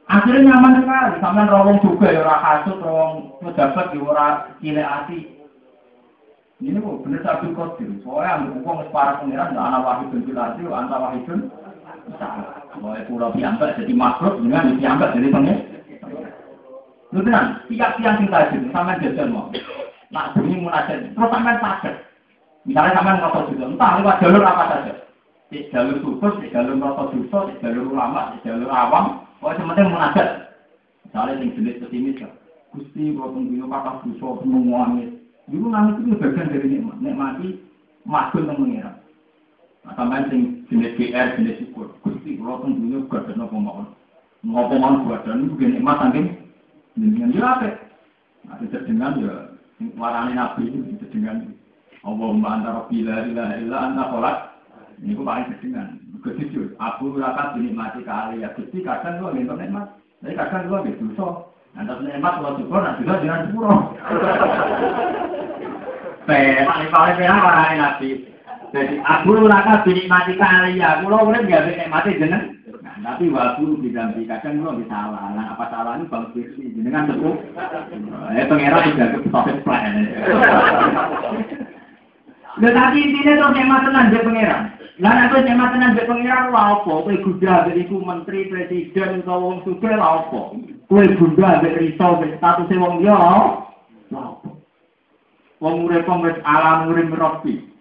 Akhirnya nyaman sekali, sampean rawong juga ya ora kasut, rawong pejabat ya ora cilik ati. Ini kok bener Abdul Qadir. Soalnya ambil uang para pangeran ndak ana wahidun fil ardi wa anta wahidun. Soalnya pulau piambak jadi makhluk dengan piambak jadi pengen. Lu tenan, tiap-tiap sing tadi sampean jajal mau. Nak bunyi munajat, terus sampean sadar. Misalnya sampean ngotot juga, entah lewat jalur apa saja. Di jalur khusus, di jalur ngotot dosa, di jalur ulama, di jalur awam, pokoknya sementing munajat. Misalnya yang jenis pesimis. Gusti, kalau tunggu kata dosa, menguangit. Dulu nangis itu bagian dari nikmat, nikmati makhluk yang mengira. Nah, sampai sing jenis GR, jenis syukur. Gusti, kalau gak ada nopo mau. Ngopo mau dan itu nikmat saking dengan dia apa? Nah, itu dengan ya warani nabi itu dengan Allahumma anta rabbi la ilaha illa anta kholat. Ini aku paling dengan Gusti aku rakat dinikmati kali ya Gusti kadang gua ngentok nikmat. Tapi kadang gua nggak dosa. Nanti nikmat kalau syukur, nanti juga jangan syukur. Penak, paling penak orang nabi. Jadi aku laka dinikmati kali ya, aku lo urip nggak dinikmati jeneng. Nah, tapi waktu diganti kadang lo bisa salah. Nah, apa salah ini bang Firsi jenengan cukup. Eh pangeran tidak ke topik plan. Lha tapi intine to nikmat tenan je pangeran. Lah nek kowe nikmat tenan je pangeran lha apa? Kowe iku menteri presiden utawa wong sugih lha apa? Kowe ambek risau ambek status wong liya apa? Wong urip wis alam urip robi.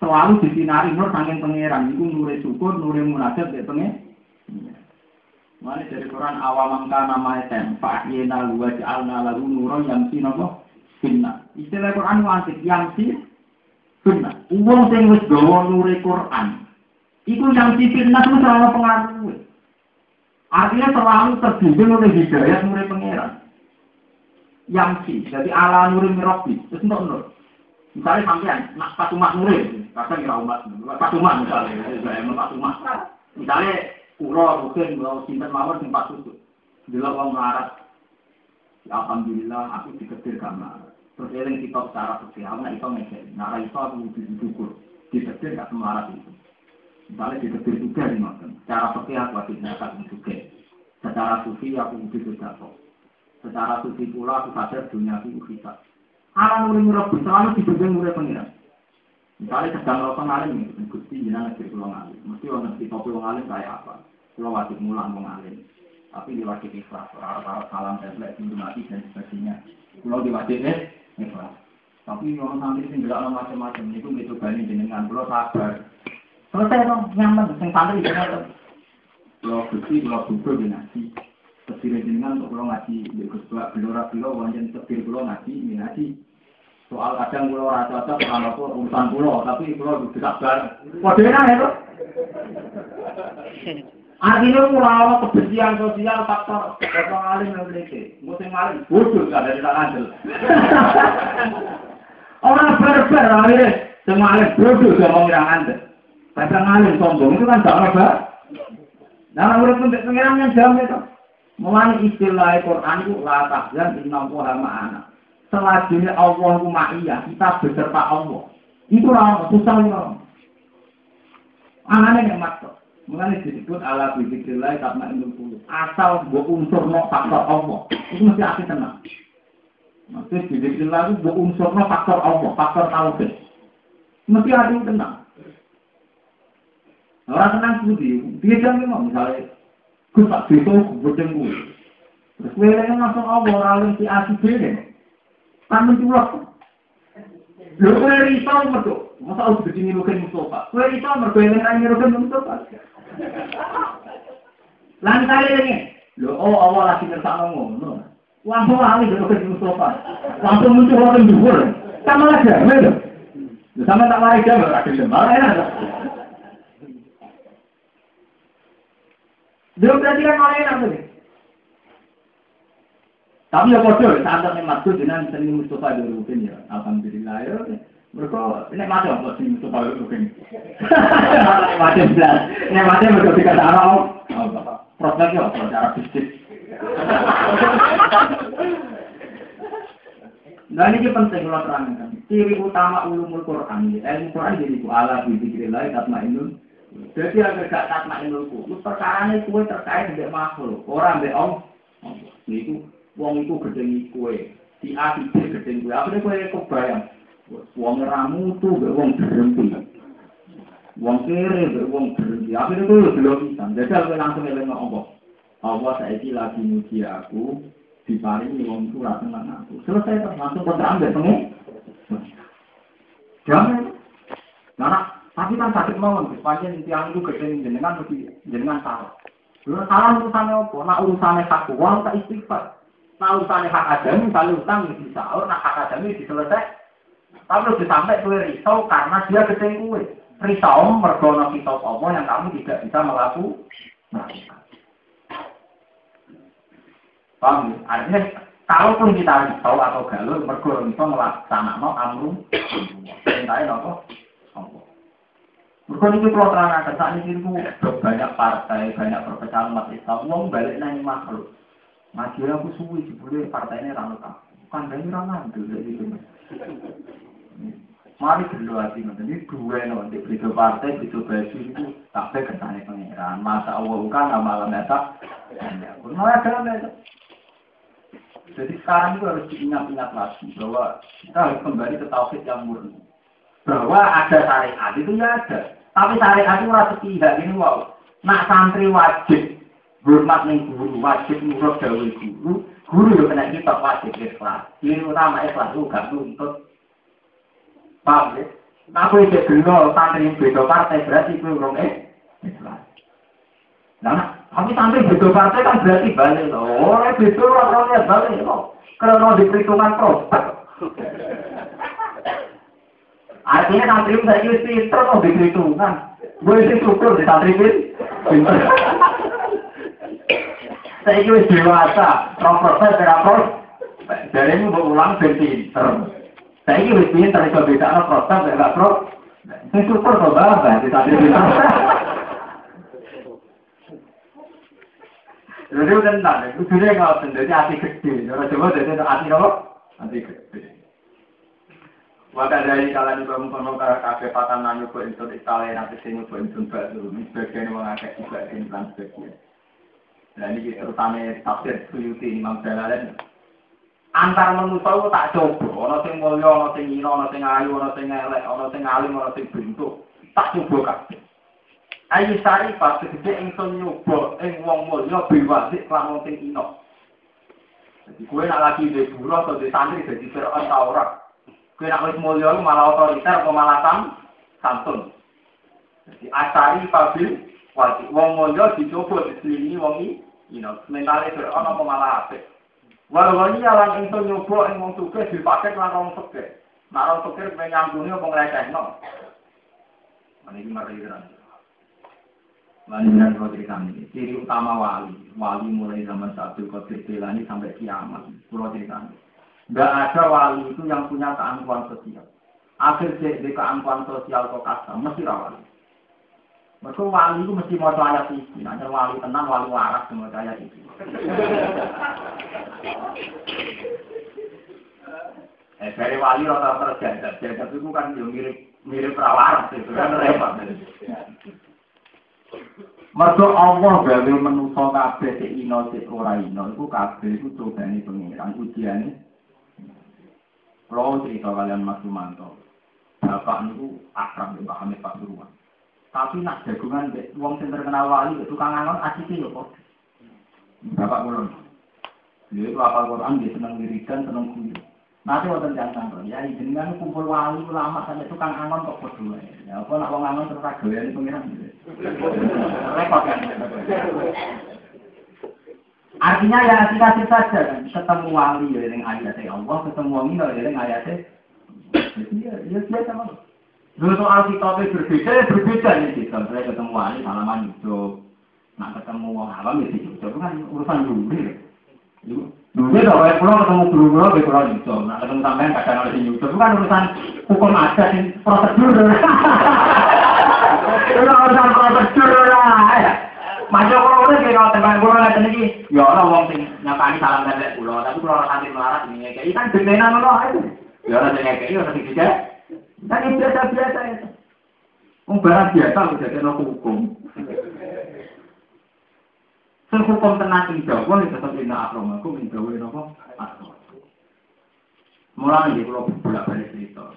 Selalu disinari nur saking pangeran iku nure syukur, nure munajat mbek pengen. Mane dari Quran awam nama tem fa yena wa ja'alna lahu nuran yamsi napa sunnah. Istilah Quran wasit yamsi sunnah. Wong sing wis gawa Quran. Iku yamsi sunnah itu selalu pengaruh. Artinya selalu terbimbing oleh hidayah nure pangeran. Yamsi, jadi ala nuri mirobi, untuk nur. Misalnya sampean, nak satu mak nuri, kadang kira umat, satu mak misalnya, mau satu mak. Misalnya Kulo mungkin mau simpen mawar tempat susu. Bila orang melarat, ya alhamdulillah aku diketir kamar. Terus eling kita secara sosial, aku itu ngekek. Nah, itu aku disyukur. Diketir gak semarat itu. Misalnya diketir juga. Secara sosial aku wajib nekat juga. Secara sufi aku udah berdapo. Secara sufi pula aku sadar dunia aku bisa. Alam murid murid selalu dibimbing murid pengiran. Misalnya sedang lo pengalim, gusti jenang negeri pulau ngalim. Mesti orang ngerti topi wong alim kayak apa. Pulau wajib mulang wong alim. Tapi di wajib ikhlas, orang salam template, pintu mati dan sebagainya. Pulau di wajib ikhlas. Tapi orang nanti sing gelak macam-macam, itu gitu bani jenengan, pulau sabar. Selesai dong, nyaman, sing santri jenengan. Pulau gusti, pulau gugur di nasi. Tepir jenengan untuk pulau ngaji, di gus belora pulau, wajan tepir pulau ngaji, ngaji. Soal kadang pulau rata cocok kalau aku urusan pulau tapi pulau tidak bar kode enak ya tuh artinya pulau kebencian sosial faktor faktor alim yang memiliki musim alim bodoh gak ada tidak andel orang berber akhirnya. Semua alim bodoh gak mau ngira andel kadang alim sombong itu kan gak apa nah menurut pengiran yang jam itu mulai istilah Quran itu latah dan inna ma'ana selanjutnya Allah itu ma'iyah, kita beserta Allah. Itu orang susah orang. Anaknya yang masuk. Mengenai disebut ala bidikillah karena itu puluh. Asal buat unsur no faktor Allah. Itu mesti akhir tenang. Mesti bidikillah itu buat unsur no faktor Allah, faktor tauhid. Mesti akhir tenang. Orang tenang budi, dia jangan memang misalnya, gue tak gue gue. Terus gue langsung Allah, orang yang si asli Tamu culok. Lho kowe riso mergo, masa harus begini mungkin Mustafa. Kowe riso mergo yang nanya mungkin Mustafa. Lan kali ini, lho oh Allah lagi ngerasa ngomong. Langsung lali mungkin Mustafa. Langsung muncul orang dhuwur. Sama lagi, lho. Sama tak lari jam, ora gelem. Ora enak. Dia berarti kan malah enak. Tapi ya bodoh, saat ini maksud dengan seni Mustafa mungkin ya. Alhamdulillah ya. Mereka ini mati apa sih itu tahu itu kan? Mati belas, ini mati mereka tidak tahu. Prospeknya apa cara bisnis? Nah ini penting kalau terangkan. Ciri utama ulumul Quran, ilmu Quran jadi itu ala bidikrillah tatma inul. Jadi agar gak tatma inul ku, perkara ini kue terkait dengan makhluk. Orang be om, itu wong itu gedeng kue, di akhir gedeng kue. Apa kue kebayang? Wong ramu tuh be wong berhenti. Wong kere be wong berhenti. Apa itu belum bisa. Jadi aku langsung eling ngomong. Allah saya lagi muji aku, diparingi wong itu rasa aku. Selesai langsung kontra temu. Jangan. Nah, tapi kan sakit mawon, panjang tiang itu gede jenengan jenengan salah. Lalu salah urusannya apa? Urusannya hak uang tak istighfar. Nah urusannya hak adami, misalnya utang bisa, nah hak adami diselesai. Tapi udah sampai kue risau karena dia gede kue. Risau mergono kita apa yang kamu tidak bisa melakukan. Paham? Artinya kalaupun kita risau atau galuh, mergo bisa melaksanakan amrum. Perintahnya? Allah. Mergo ini kalau terangkan, saat ini banyak partai, banyak perpecahan umat Islam, wong balik nanya makhluk. Ngaji aku suwi, sebelum partai ini ramah Bukan dari ramah, itu dari itu. Mari berdoa hati ini dua nanti beda partai, beda baju itu sampai ke sana pengiran. Masa Allah kan amalan eta, malah ada Jadi sekarang itu harus diingat-ingat lagi bahwa kita harus kembali ke tauhid yang murni. Bahwa ada syariat itu ya ada, tapi syariat itu rasa tidak ini wow. Nak santri wajib hormat nih guru, wajib nurut gawe guru, guru yo kena kita wajib ikhlas. Ini utama ikhlas itu gak nuntut Paham ya? Aku itu gelo santri beda partai berarti itu orang eh. Nah, tapi santri beda partai kan berarti balik loh. Orang beda orang-orangnya balik loh. Karena di perhitungan prospek. Artinya santri saya itu pinter loh di perhitungan. Gue sih syukur di santri pinter. Saya itu dewasa, profesor, terapos. Dari ini mau ulang ben pinter. Saya wis pinter iso bedakno prostat nek gak pro. Sing syukur kok bapak di tadi pinter. Jadi udah ntar, itu dia nggak sendiri hati gede. Kalau coba jadi hati apa? Hati gede. Maka dari kalian juga mengkono kafe patan nanyu ke insur Italia nanti sini ke insur baru. Ini sebagian mengakai juga ini dan sebagian. Nah ini terutama tafsir Suyuti Imam Jalalain antar manusa tak coba. Ana sing mulya ana sing ina ana sing ayu ana sing elek ana sing alim ana sing bentuk. Tak coba kabeh. Ayu sari pas gede ingsun nyoba ing wong mulya bewasik lamun sing ina jadi kue nak lagi di buruh atau di santri jadi fir'aun tau ora. Kue nak wis mulya malah otoriter atau malah sam santun. Jadi asari pabil wajib wong mulya dicoba diselingi wong ina sementara fir'aun apa malah apik Walau ini alam itu nyoba yang wong suke dipakai lan wong suke. Nah wong suke menyangguni apa ngelecehno. Ini mari kan. Lalu dan kau cerita ini, ciri utama wali, wali mulai zaman satu kotir ini sampai kiamat, pulau ini. Gak ada wali itu yang punya keangkuhan sosial. Akhir di keangkuhan sosial kok kasar, mesti wali. Mereka wali itu mesti mau ayat isi, nanya wali tenang, wali waras semua ayat. (laughs) Eh, dari wali rata-rata terjaga, jaga itu kan mirip mirip perawaran, itu kan repot. Mergo Allah gawe manusa kabeh sik ino sik ora ino iku kabeh iku cobane pengiran ujiane. Kalau cerita kalian Mas Sumanto, bapak niku akrab dengan Pak Hamid Pasuruan. Tapi nak jagungan dek wong sing terkenal wali tukang angon asike yo kok. Bapak kula. Dia itu apal Quran, dia senang wiridan, senang kuyu. Nanti wonten jantan kok, ya jenengan kumpul wali ulama sampai tukang angon kok berdua. Ya apa nak wong angon terus ragoyan pengiran. Repot kan. Artinya ya kasih saja kan, ketemu wali ya dengan ayatnya Allah, ketemu wali ya dengan ayatnya. Ya, ya biasa sama. Dulu soal kitabnya berbeda, ya berbeda nih kita. Saya ketemu wali, salaman hidup. Nak ketemu wong awam ya itu kan urusan dulu. Dulu Ini kalau pulau ketemu guru guru, di pulau itu, nah ketemu sampean kadang ada di YouTube, itu kan urusan hukum aja, sih, prosedur. (laughs) Itu urusan prosedur lah. Maju kalau udah kalau teman nggak tinggi, ya orang wong sing nyapani salam dari pulau, tapi kalau orang nanti melarat ini kayak kan gendenan loh itu. Ya orang tinggi kayak orang tinggi aja. Kan itu barang biasa udah kena hukum. Sing hukum tenang ing Jawa nek tetep ina akromaku ing Jawa napa? Akrom. Mulai di pulau bolak balik cerita.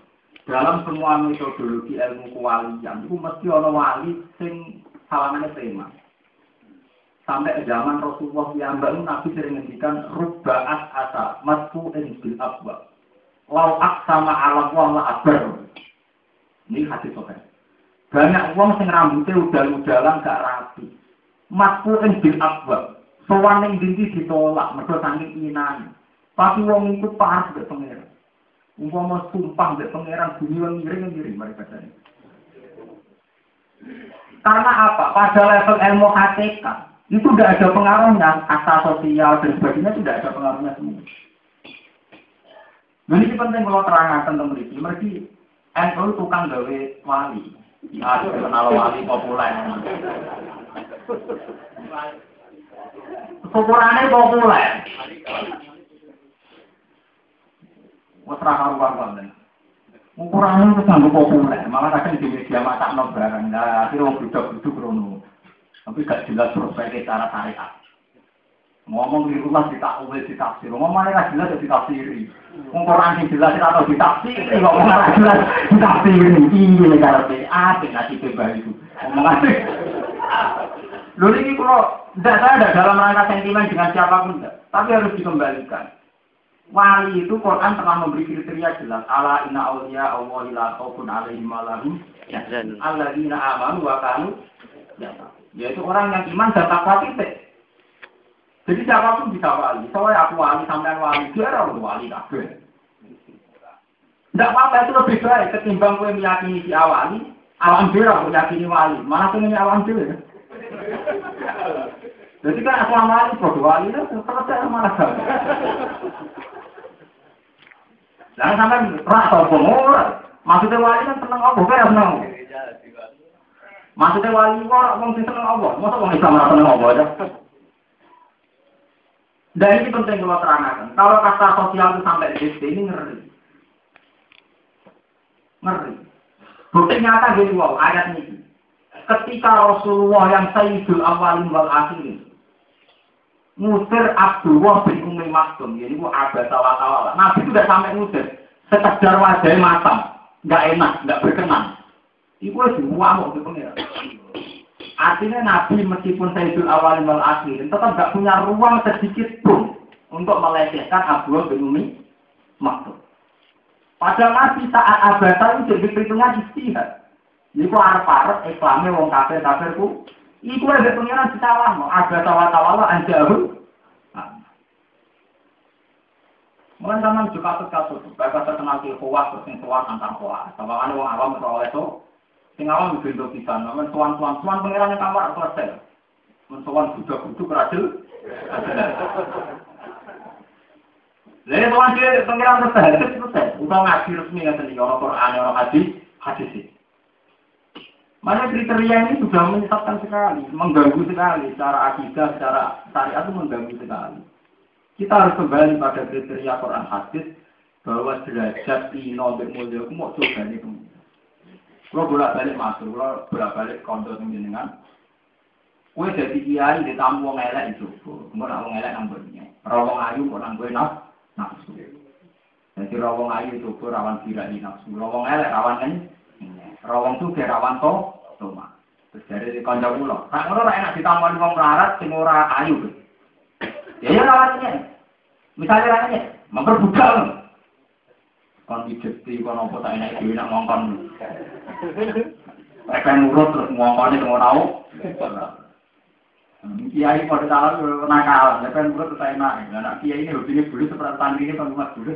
Dalam semua metodologi ilmu kewalian, itu mesti ada wali sing salamane tema. Sampai zaman Rasulullah yang baru Nabi sering ngendikan rubba'at asa masfu'in bil abwa. Lau aksama ala wa la akbar. Ini hadis sokan. Banyak uang sing rambutnya udah-udalan gak rapi. Masfu'in bil abwa. Sowan ning dindi ditolak mergo saking inane. Tapi wong iku pas mbek pangeran. Umpama sumpah mbek pangeran bumi wong ngiring-ngiring mereka tadi. Karena apa? Pada level ilmu hakikat itu tidak ada pengaruhnya, kata sosial dan sebagainya tidak ada pengaruhnya semua. Nah, ini penting kalau terangkan tentang mereka. Mereka NU tukang gawe wali. Ya, kenal wali populer. Ukurannya populer. Wes ra karuan Ukurannya itu sangat populer, malah kadang di media masak no barang, nah akhirnya orang duduk-duduk rono. Tapi gak jelas prospeknya cara syariat. Ngomong di rumah ditakwil ditafsir, ngomong mana jelas ya ditafsiri. Ukuran yang jelas atau ditafsiri, ngomong mana jelas ditafsiri. Ini negara B, apa nanti bebas itu. Ngomong aja. Lalu ini kalau tidak saya ada dalam rangka sentimen dengan siapa pun, tidak. tapi harus dikembalikan. Wali itu Quran telah memberi kriteria jelas. Ala inna awliya Allah ila khaufun alaihim walahum alladzina amanu wa kanu yaitu orang yang iman dan takwa titik. Jadi siapa pun bisa wali. Soalnya aku wali sampai wali dia orang wali kabeh. Tidak apa-apa itu lebih baik ketimbang gue meyakini si awali, alam bira meyakini wali. Mana pengen alam bira? Jadi kan aku wali, produk wali itu selesai malah Jangan sampai atau pengurus. Maksudnya wali kan seneng apa? Kaya seneng. Maksudnya wali kok orang seneng apa? Masa orang Islam seneng apa aja? Dan ini penting kalau terangkan. Kalau kata sosial itu sampai di sini ini ngeri. Ngeri. Bukti nyata gini wow, ayat ini. Ketika Rasulullah yang Sayyidul Awalin wal Akhirin ngusir Abdullah bin Umi Maktum, jadi bu abasa watawala. Nabi itu udah sampai ngusir, sekedar wajahnya matang, nggak enak, nggak berkenan. Iku semua mau di. Artinya Nabi meskipun Sayyidul Awal wal Akhir, tetap nggak punya ruang sedikit pun untuk melecehkan Abdullah bin Umi Maktum. Padahal Nabi saat abasa itu jadi perhitungan istihad. Iku arep-arep iklame wong kafir-kafirku Iku ada pengiran disalah, ada tawa-tawa anjahul. Mungkin zaman juga kasus bapak terkenal di kuat terus yang tuan tentang kuat. Sama kan orang awam soal itu, sing awam bentuk bisa, namun tuan tuan tuan pengirannya kamar selesai. Mentuan budak budak kerajil. Lalu tuan dia pengiran itu selesai. Udah ngaji resmi yang tadi orang Quran, orang hadis, hadis sih. Mana kriteria ini sudah menyesatkan sekali, mengganggu sekali secara akidah, secara syariat itu mengganggu sekali. Kita harus kembali pada kriteria Quran hadis bahwa derajat ino dan mulia itu mau coba kemudian. Kalau bolak balik masuk, kalau bolak balik kondo dengan Kue jadi kiai di tamu wong elek itu, kemudian nak wong elek nambahnya. Rawong ayu kok nambah naf, nafsu. Jadi rawong ayu itu rawan tidak di nafsu. Rawong elek rawan kan Rawang tuh rawan to, toma. Terus dari di kanca kula. Sak ngono enak ditamani wong melarat ora ayu. Ya ya rawannya. Misalnya rawannya, memperbudak. Kon dijeti kon apa tak enak dhewe nak ngongkon. Mereka nurut terus ngongkone teng ora Kiai pada salah nakal, mereka nurut terus enak. Nah, kiai ini hobinya bulu seperti tanding ini rumah bulu.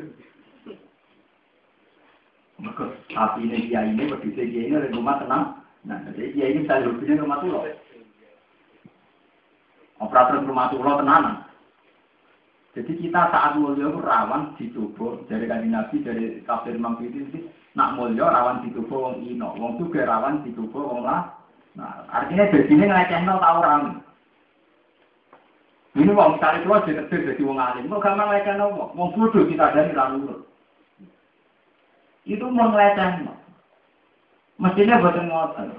Mereka sapi ini dia ini, berdiri dia ini rumah tenang. Nah, jadi dia ini bisa hidupnya rumah tulo. Operator rumah tulo tenang. Jadi kita saat mulia itu rawan dicoba dari kanji Nabi dari kafir Imam itu nak mulia rawan dicoba wong ino, wong juga rawan dicoba wong lah. Nah, artinya dari sini ngelecehno tau orang. Ini wong misalnya keluar jadi kecil jadi wong alim, mau gampang ngelecehno wong, wong bodoh kita dari lalu. Itu mau ngelecehno. Mestinya buatan ngotot.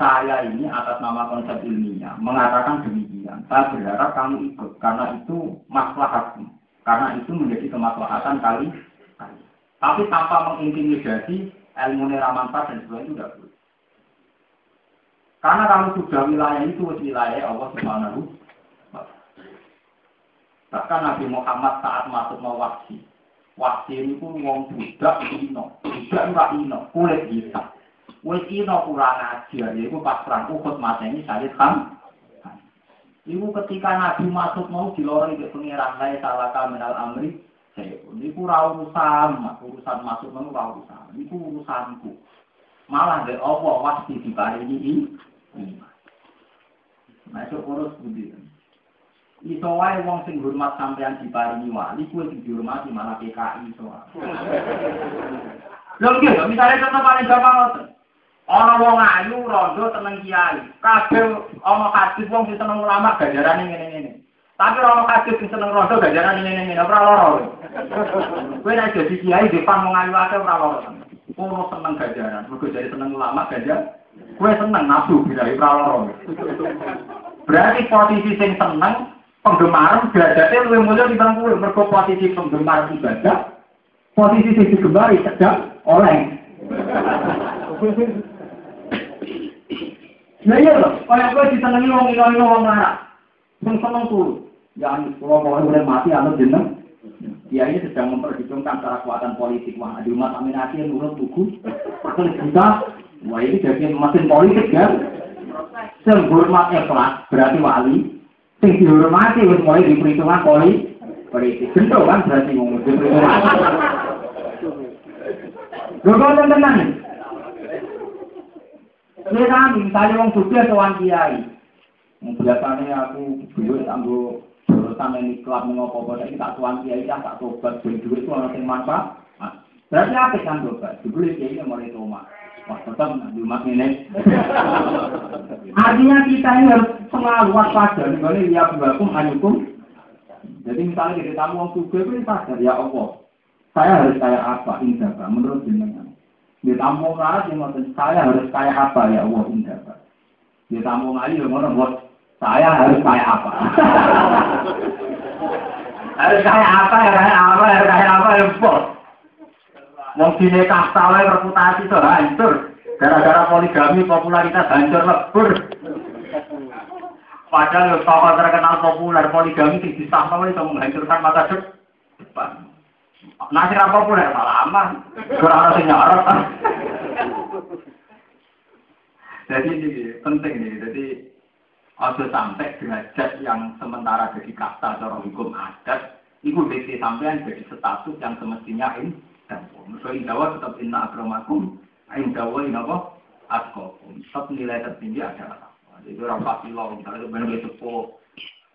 Saya ini atas nama konsep ilmiah mengatakan demikian. Saya berharap kamu ikut karena itu maslahat, karena itu menjadi kemaslahatan kali. kali. Tapi tanpa mengintimidasi ilmu ramantas dan sebagainya itu tidak boleh. Karena kalau sudah wilayah itu wilayah Allah Subhanahu Bahkan Nabi Muhammad saat masuk mau waksi ini pun wong budak ino, budak ino, kulit hitam. Wis ino kurang ajar, ya itu pas perang Uhud ini saya Ham. Ibu ketika Nabi masuk mau dilorong ke pengiran lain salah menal amri, saya pun itu urusan, urusan masuk mau urusan, itu urusanku. Malah dari Allah wasti di ini, ini. Nah itu urus budi. Iso wae wong sing hormat sampean diparingi wali kuwi sing dihormati malah PKI iso. (laughs) Lho nggih, misalnya contoh paling gampang. Ana wong ayu rondo teneng kiai. Kabeh ana hadis wong sing seneng ulama gajarane ngene-ngene. Tapi ana hadis sing seneng rondo gajarane ngene-ngene ora lara. Kowe nek dadi kiai depan wong ayu akeh ora lara. Kono seneng gajaran, mergo jadi seneng ulama gajar. Kowe seneng nafsu bilahi ora lara. Berarti posisi sing seneng penggemar derajatnya lebih mulia di bangku mergo posisi penggemar ibadah posisi sing digembari sedang oleh Nah iya loh, kayak gue disenangi wong ino ino wong marah, sing seneng tuh. Ya, kalau mau udah mati, anu jeneng. Ya ini sedang memperhitungkan cara kekuatan politik. Wah, di rumah aminasi yang buku, pakai kita. Wah ini jadi mesin politik ya. Sing hormatnya kelas berarti wali. Sing dihormati wis mulai di perhitungan politik. Bentuk kan berarti ngomong di perhitungan. Gue tenang ini kan misalnya wong sugih sowan kiai. Biasanya aku duit anggo urusan ini klub mengopo apa ini tak tuan kiai ya tak tobat beli duit itu orang yang manfaat. Berarti apa kan tobat? Dibeli kiai yang mulai rumah. Wah tetap di rumah ini. (laughs) Artinya kita ini harus selalu waspada. Ini ya buakum anyukum. Jadi misalnya kita tamu wong sugih itu sadar ya Allah. Saya harus kayak apa? Indah menurut jenengan. Di tampung ngotot saya harus kayak apa ya Allah indah. Di tampung ayu yang ngotot saya (laughs) harus kayak apa. harus kayak apa ya kayak apa ya kayak apa ya bos. Mau sini kasta reputasi itu hancur. Gara-gara poligami popularitas hancur lebur. Padahal tokoh terkenal populer poligami di disahkan itu menghancurkan masa depan. Nasi apa pun ya malah aman. Kurang ada nyorot. Jadi ini penting nih. Jadi ada sampai derajat yang sementara jadi kasta cara hukum adat. Iku besi sampean jadi status yang semestinya ini. So indawa tetap inna akramakum. Indawa inna apa? Atkokum. Tetap nilai tertinggi adalah. Jadi orang pasti loh. Misalnya itu benar-benar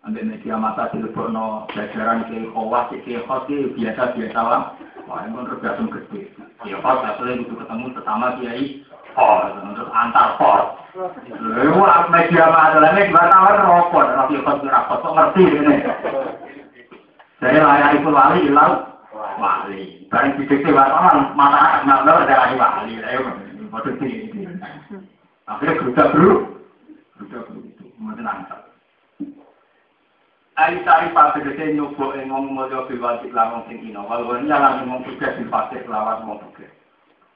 Ambil media masa di Lebono, jajaran ke Khawas, ke Khos, biasa-biasa lah. Wah, itu tergantung gede. Ya, Khos, hasilnya itu ketemu pertama Kiai Khos, terus antar Khos. Lalu media masa lainnya dua tahun rokok, tapi Khos kira Khos, kok ngerti ini. Saya layak itu wali, hilang wali. Barang didikti wartawan, masyarakat nggak ada lagi wali. Ayo, bodoh ini. Akhirnya geruda bro itu, mungkin antar. Ai sari pa tegese nyoba ing ngomong mojo biwati lawan sing ino. Walau ini lan ngomong juga di fase lawan wong oke.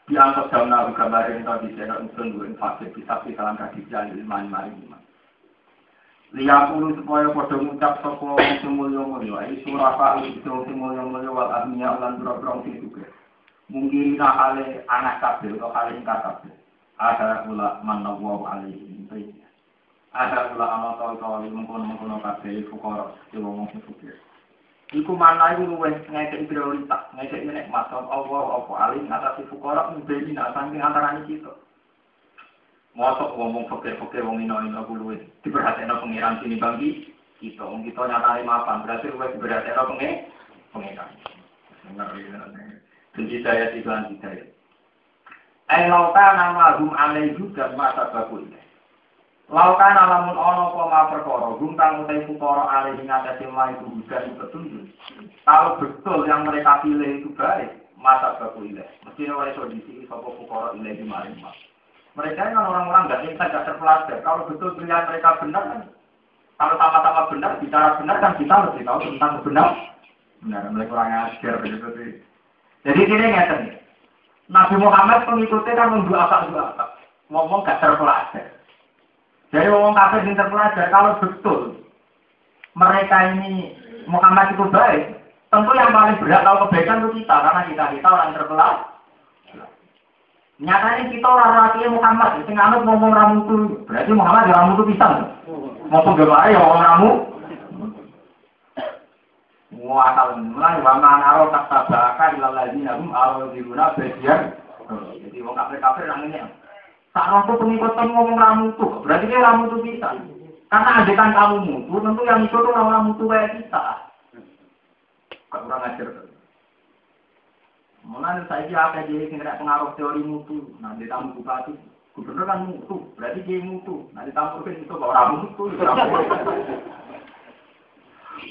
Dianggap jam nabi kabar yang tadi saya usun dua fase bisa di dalam kaki jalan iman mari iman. Lihat ulu supaya pada ngucap sopo sing mulya mulya. Ai surah pak itu sing mulya mulya wal ahmiya lan dura-dura sing juga. Mungkin ale anak kabeh atau ale ingkar kabeh. Ada pula manawa alaihi ada pula ana tau tau mengkono-mengkono kabeh fukara sing wong sing sugih. Iku mana iku luwes ngekek prioritas, ngekek nikmat Allah apa alim atas fukara mbeni nak saking antarane kita. Mosok wong wong fakir fakir wong ino ino kulo diperhatekno pengiran sini bangki kita, wong kita nyatane mapan, berarti berarti ora pengen pengenan. Dan hidayah itu kan hidayah. Eh lauta nama hum dan masa bakul. Lauta lamun ono koma perkara, hum tang utai fukara alaihi ngatasi mai hudan petunjuk. Kalau betul yang mereka pilih itu baik, masa bakul ilaih. Mesti oleh sodisi, sopo fukara ilaih maring mas. Mereka kan orang-orang nggak -orang tidak terpelajar. Kalau betul pilihan mereka benar kan, kalau sama-sama benar, bicara benar kan kita lebih tahu tentang benar. Benar, mereka kurang ajar begitu sih. Jadi ini ngeten Nabi Muhammad pengikutnya kan membuat apa dua apa, ngomong gak terpelajar. Jadi ngomong kafir yang terpelajar, kalau betul mereka ini Muhammad itu baik, tentu yang paling berat kalau kebaikan itu kita, karena kita kita orang terpelajar. Nyatanya kita orang laki Muhammad, sing ngomong ramu itu, berarti Muhammad ya ramu itu pisang. Ngomong gemar ya ngomong ramu. Muatal mulai wa manaro tak tabaka ilal ladina hum alo diruna bagian. Jadi wong kafir kafir nang ini. Tak roh pengikut ngomong ramu itu, berarti dia ramu itu bisa. Karena adekan kamu mutu, tentu yang itu tuh orang mutu kayak kita. Kok kurang ajar. Mulai saya kira apa jadi kira pengaruh teori mutu. Di tamu bupati, gubernur kan mutu, berarti dia mutu. Di tamu kan itu orang mutu.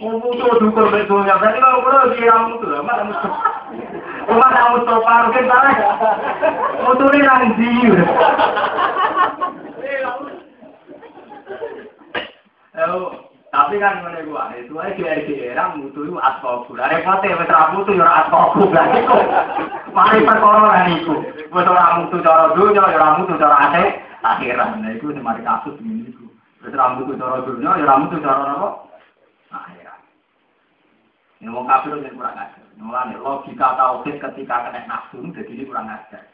Oh, mutu dukur betulnya. Berarti kalau kalau dia mutu, mana mutu? Rumah tamu topar kan salah. Mutu ini nang. Eh, tapi kan ngene gua, itu aja kiai kiai mutu itu asal gula. Repotnya wes ramu tuh ora asal gula itu. Mari perkara niku. Wes ora mutu cara dunya, ora mutu cara ate. Nah iku mari kasus ini iku. Wes ora mutu cara dunya, ora mutu cara apa? Ini wong kafir itu kurang. Mulane logika tauhid ketika kena nafsu jadi ini kurang ajar.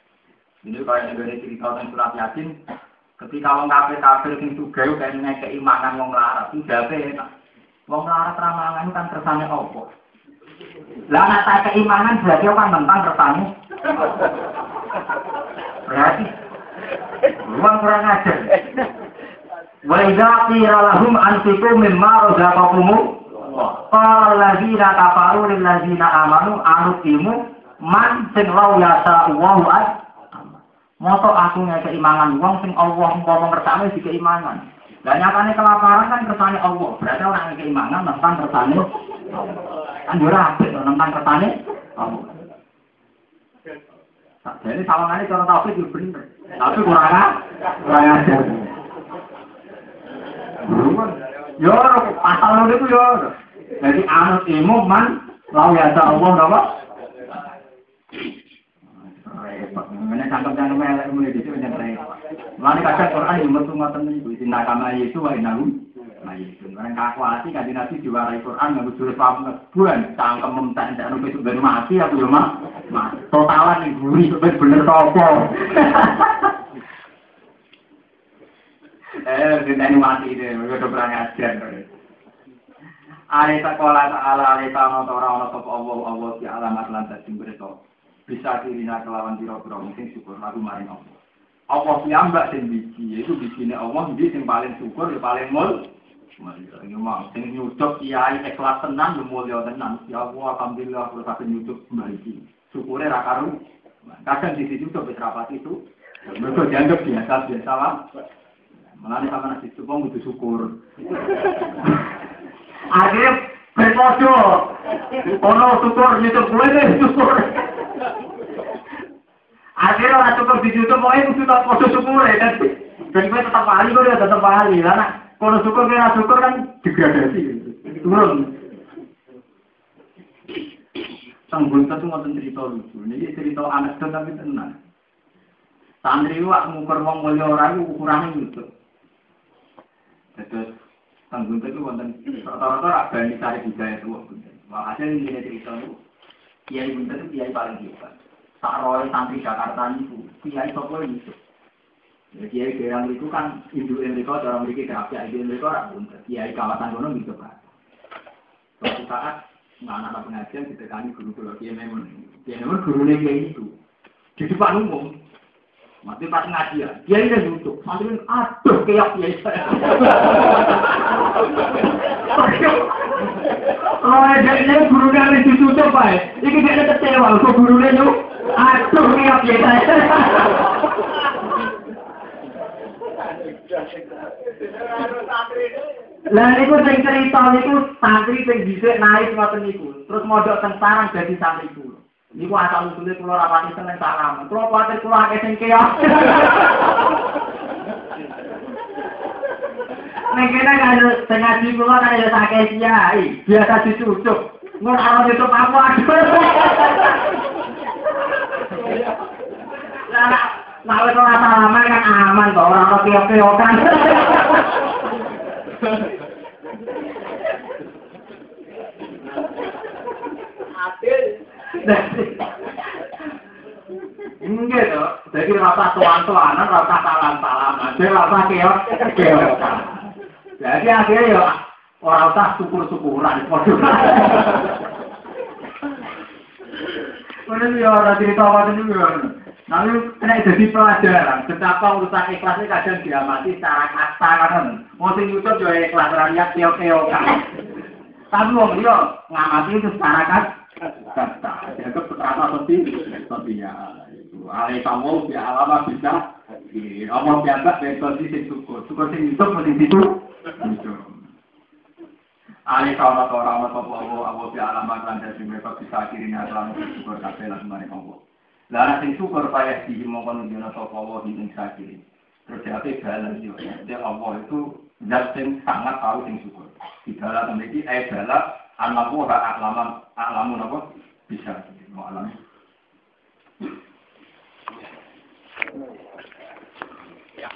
Ini kalau yang dari cerita tentang surat yasin, Ketika wong kafir kafir sing sugih kaya ngekeki mangan wong larat, jabe enak. Wong larat ramangan kan kersane opo? Lah nek tak keimanan berarti kan tentang kersane. Berarti Wong kurang ajar. Wa idza qila lahum anfiqu mimma Qala alladzina kafaru lil ladzina amanu anuqimu man sing law yasa wa Moto aku ngekei keimangan wong sing Allah umpama ngersane di keimangan. Lah nyatane kelaparan kan kersane Allah. Berarti orang ngekei keimangan nentang kersane kan yo apik nentang kersane Allah. Jadi sawangane cara taufik yo bener. Tapi kurang kurang aja. Yo pasal itu yo. Jadi anut ilmu man lau ya Allah napa? Mana cangkem cangkem elek mulai sini yang repot. Mana kadang Quran yang metu ngoten niku inna kama yesu wa innahu mayitun. Mana kakuati kan nabi diwarai Quran nggak jurus paham buan cangkem mentek ndak nulis ben mati aku yo mah. Totalan ben bener topo. Eh, kita mati deh, udah kurang ajar. Ale sekolah ala ale sama orang orang top Allah Allah di alamat lantas sing berito bisa dirina kelawan piro-piro mungkin syukur lagu maring Allah. Allah nyambak sing biji, itu bijine Allah jadi sing paling syukur, yang paling mul. Ini mah, sing nyucuk kiai ikhlas tenang, ya mulia tenang. Ya Allah, alhamdulillah, kalau sampai nyucuk kembali. Syukurnya rakaru. Kadang di situ coba terapat itu, mereka dianggap biasa biasa lah. Malah sama nasi cupong itu syukur. Akhirnya berpodo, ono syukur nyucuk gue deh syukur. Akhirnya orang cukup di YouTube, pokoknya itu tak foto syukur ya kan. Dan gue tetap ahli, gue ya tetap ahli. Karena kalau syukur, kira syukur kan degradasi. Turun. Tanggul itu ngoten cerita lucu. Ini cerita anak tapi tenang. Santri wak ngukur wong mulya ora iku ukurane lucu. Terus tanggul itu wonten rata-rata ra bani cari budaya tuwa. Wah, hasil ini cerita itu. Kiai Bunta itu kiai paling hebat. Tak roy santri Jakarta itu, kiai sopo itu. Ya, kiai kiai itu kan ibu mereka cara mereka kerapia ibu mereka orang bunter. Kiai kawasan gunung gitu kan. Suatu saat anak-anak pengajian ditekani guru guru kiai memang, kiai memang gurunya kiai itu di depan umum. Mati pas ngaji ya, dia ini duduk, santri aduh keok ya saya. Oh, ada ini guru dari ditutup pak, ini dia kecewa, kok gurunya itu aduh keok ya saya. Lah niku sing cerita niku santri sing dhisik naik ngoten niku, terus modok teng sarang dadi santri kula. Niku asal usule kula rapati seneng salam. Kula kuwatir kula akeh sing keok. Nek kene kan sing ngaji kula kan ya sakit kiai, biasa dicucuk. Ngono arep itu aduh. Lah Nah, wis ora salaman kan aman kok ora ono keok-keokan. Enggak toh, jadi rasa tuan-tuanan, rasa salam-salaman, jadi rasa keok, keokan. Jadi akhirnya ya orang usah syukur-syukuran. Ini ya orang cerita apa ini ya. Lalu kena jadi pelajaran, betapa urusan ikhlas ini kadang diamati secara kasta kan. Mau sing YouTube juga ikhlas rakyat keok-keokan. Tapi wong dia ngamati itu secara kan kata. Jadi terasa seperti seperti ya. Alai kamu di alam bisa di Allah biasa versi sing syukur. Syukur sing itu mesti situ. Ali kalau orang orang apa Allah Allah di alam kan dari mereka bisa akhirnya dalam syukur kabeh lan mari kamu. Lah sing syukur payah di mongkon njono sapa Allah ing sakire. Terus ate balan yo. Jadi Allah itu zat sing sangat tahu sing syukur. Di dalam memiliki ayat dalam anakku ora aklaman aklamun apa bisa mau alami. Ya.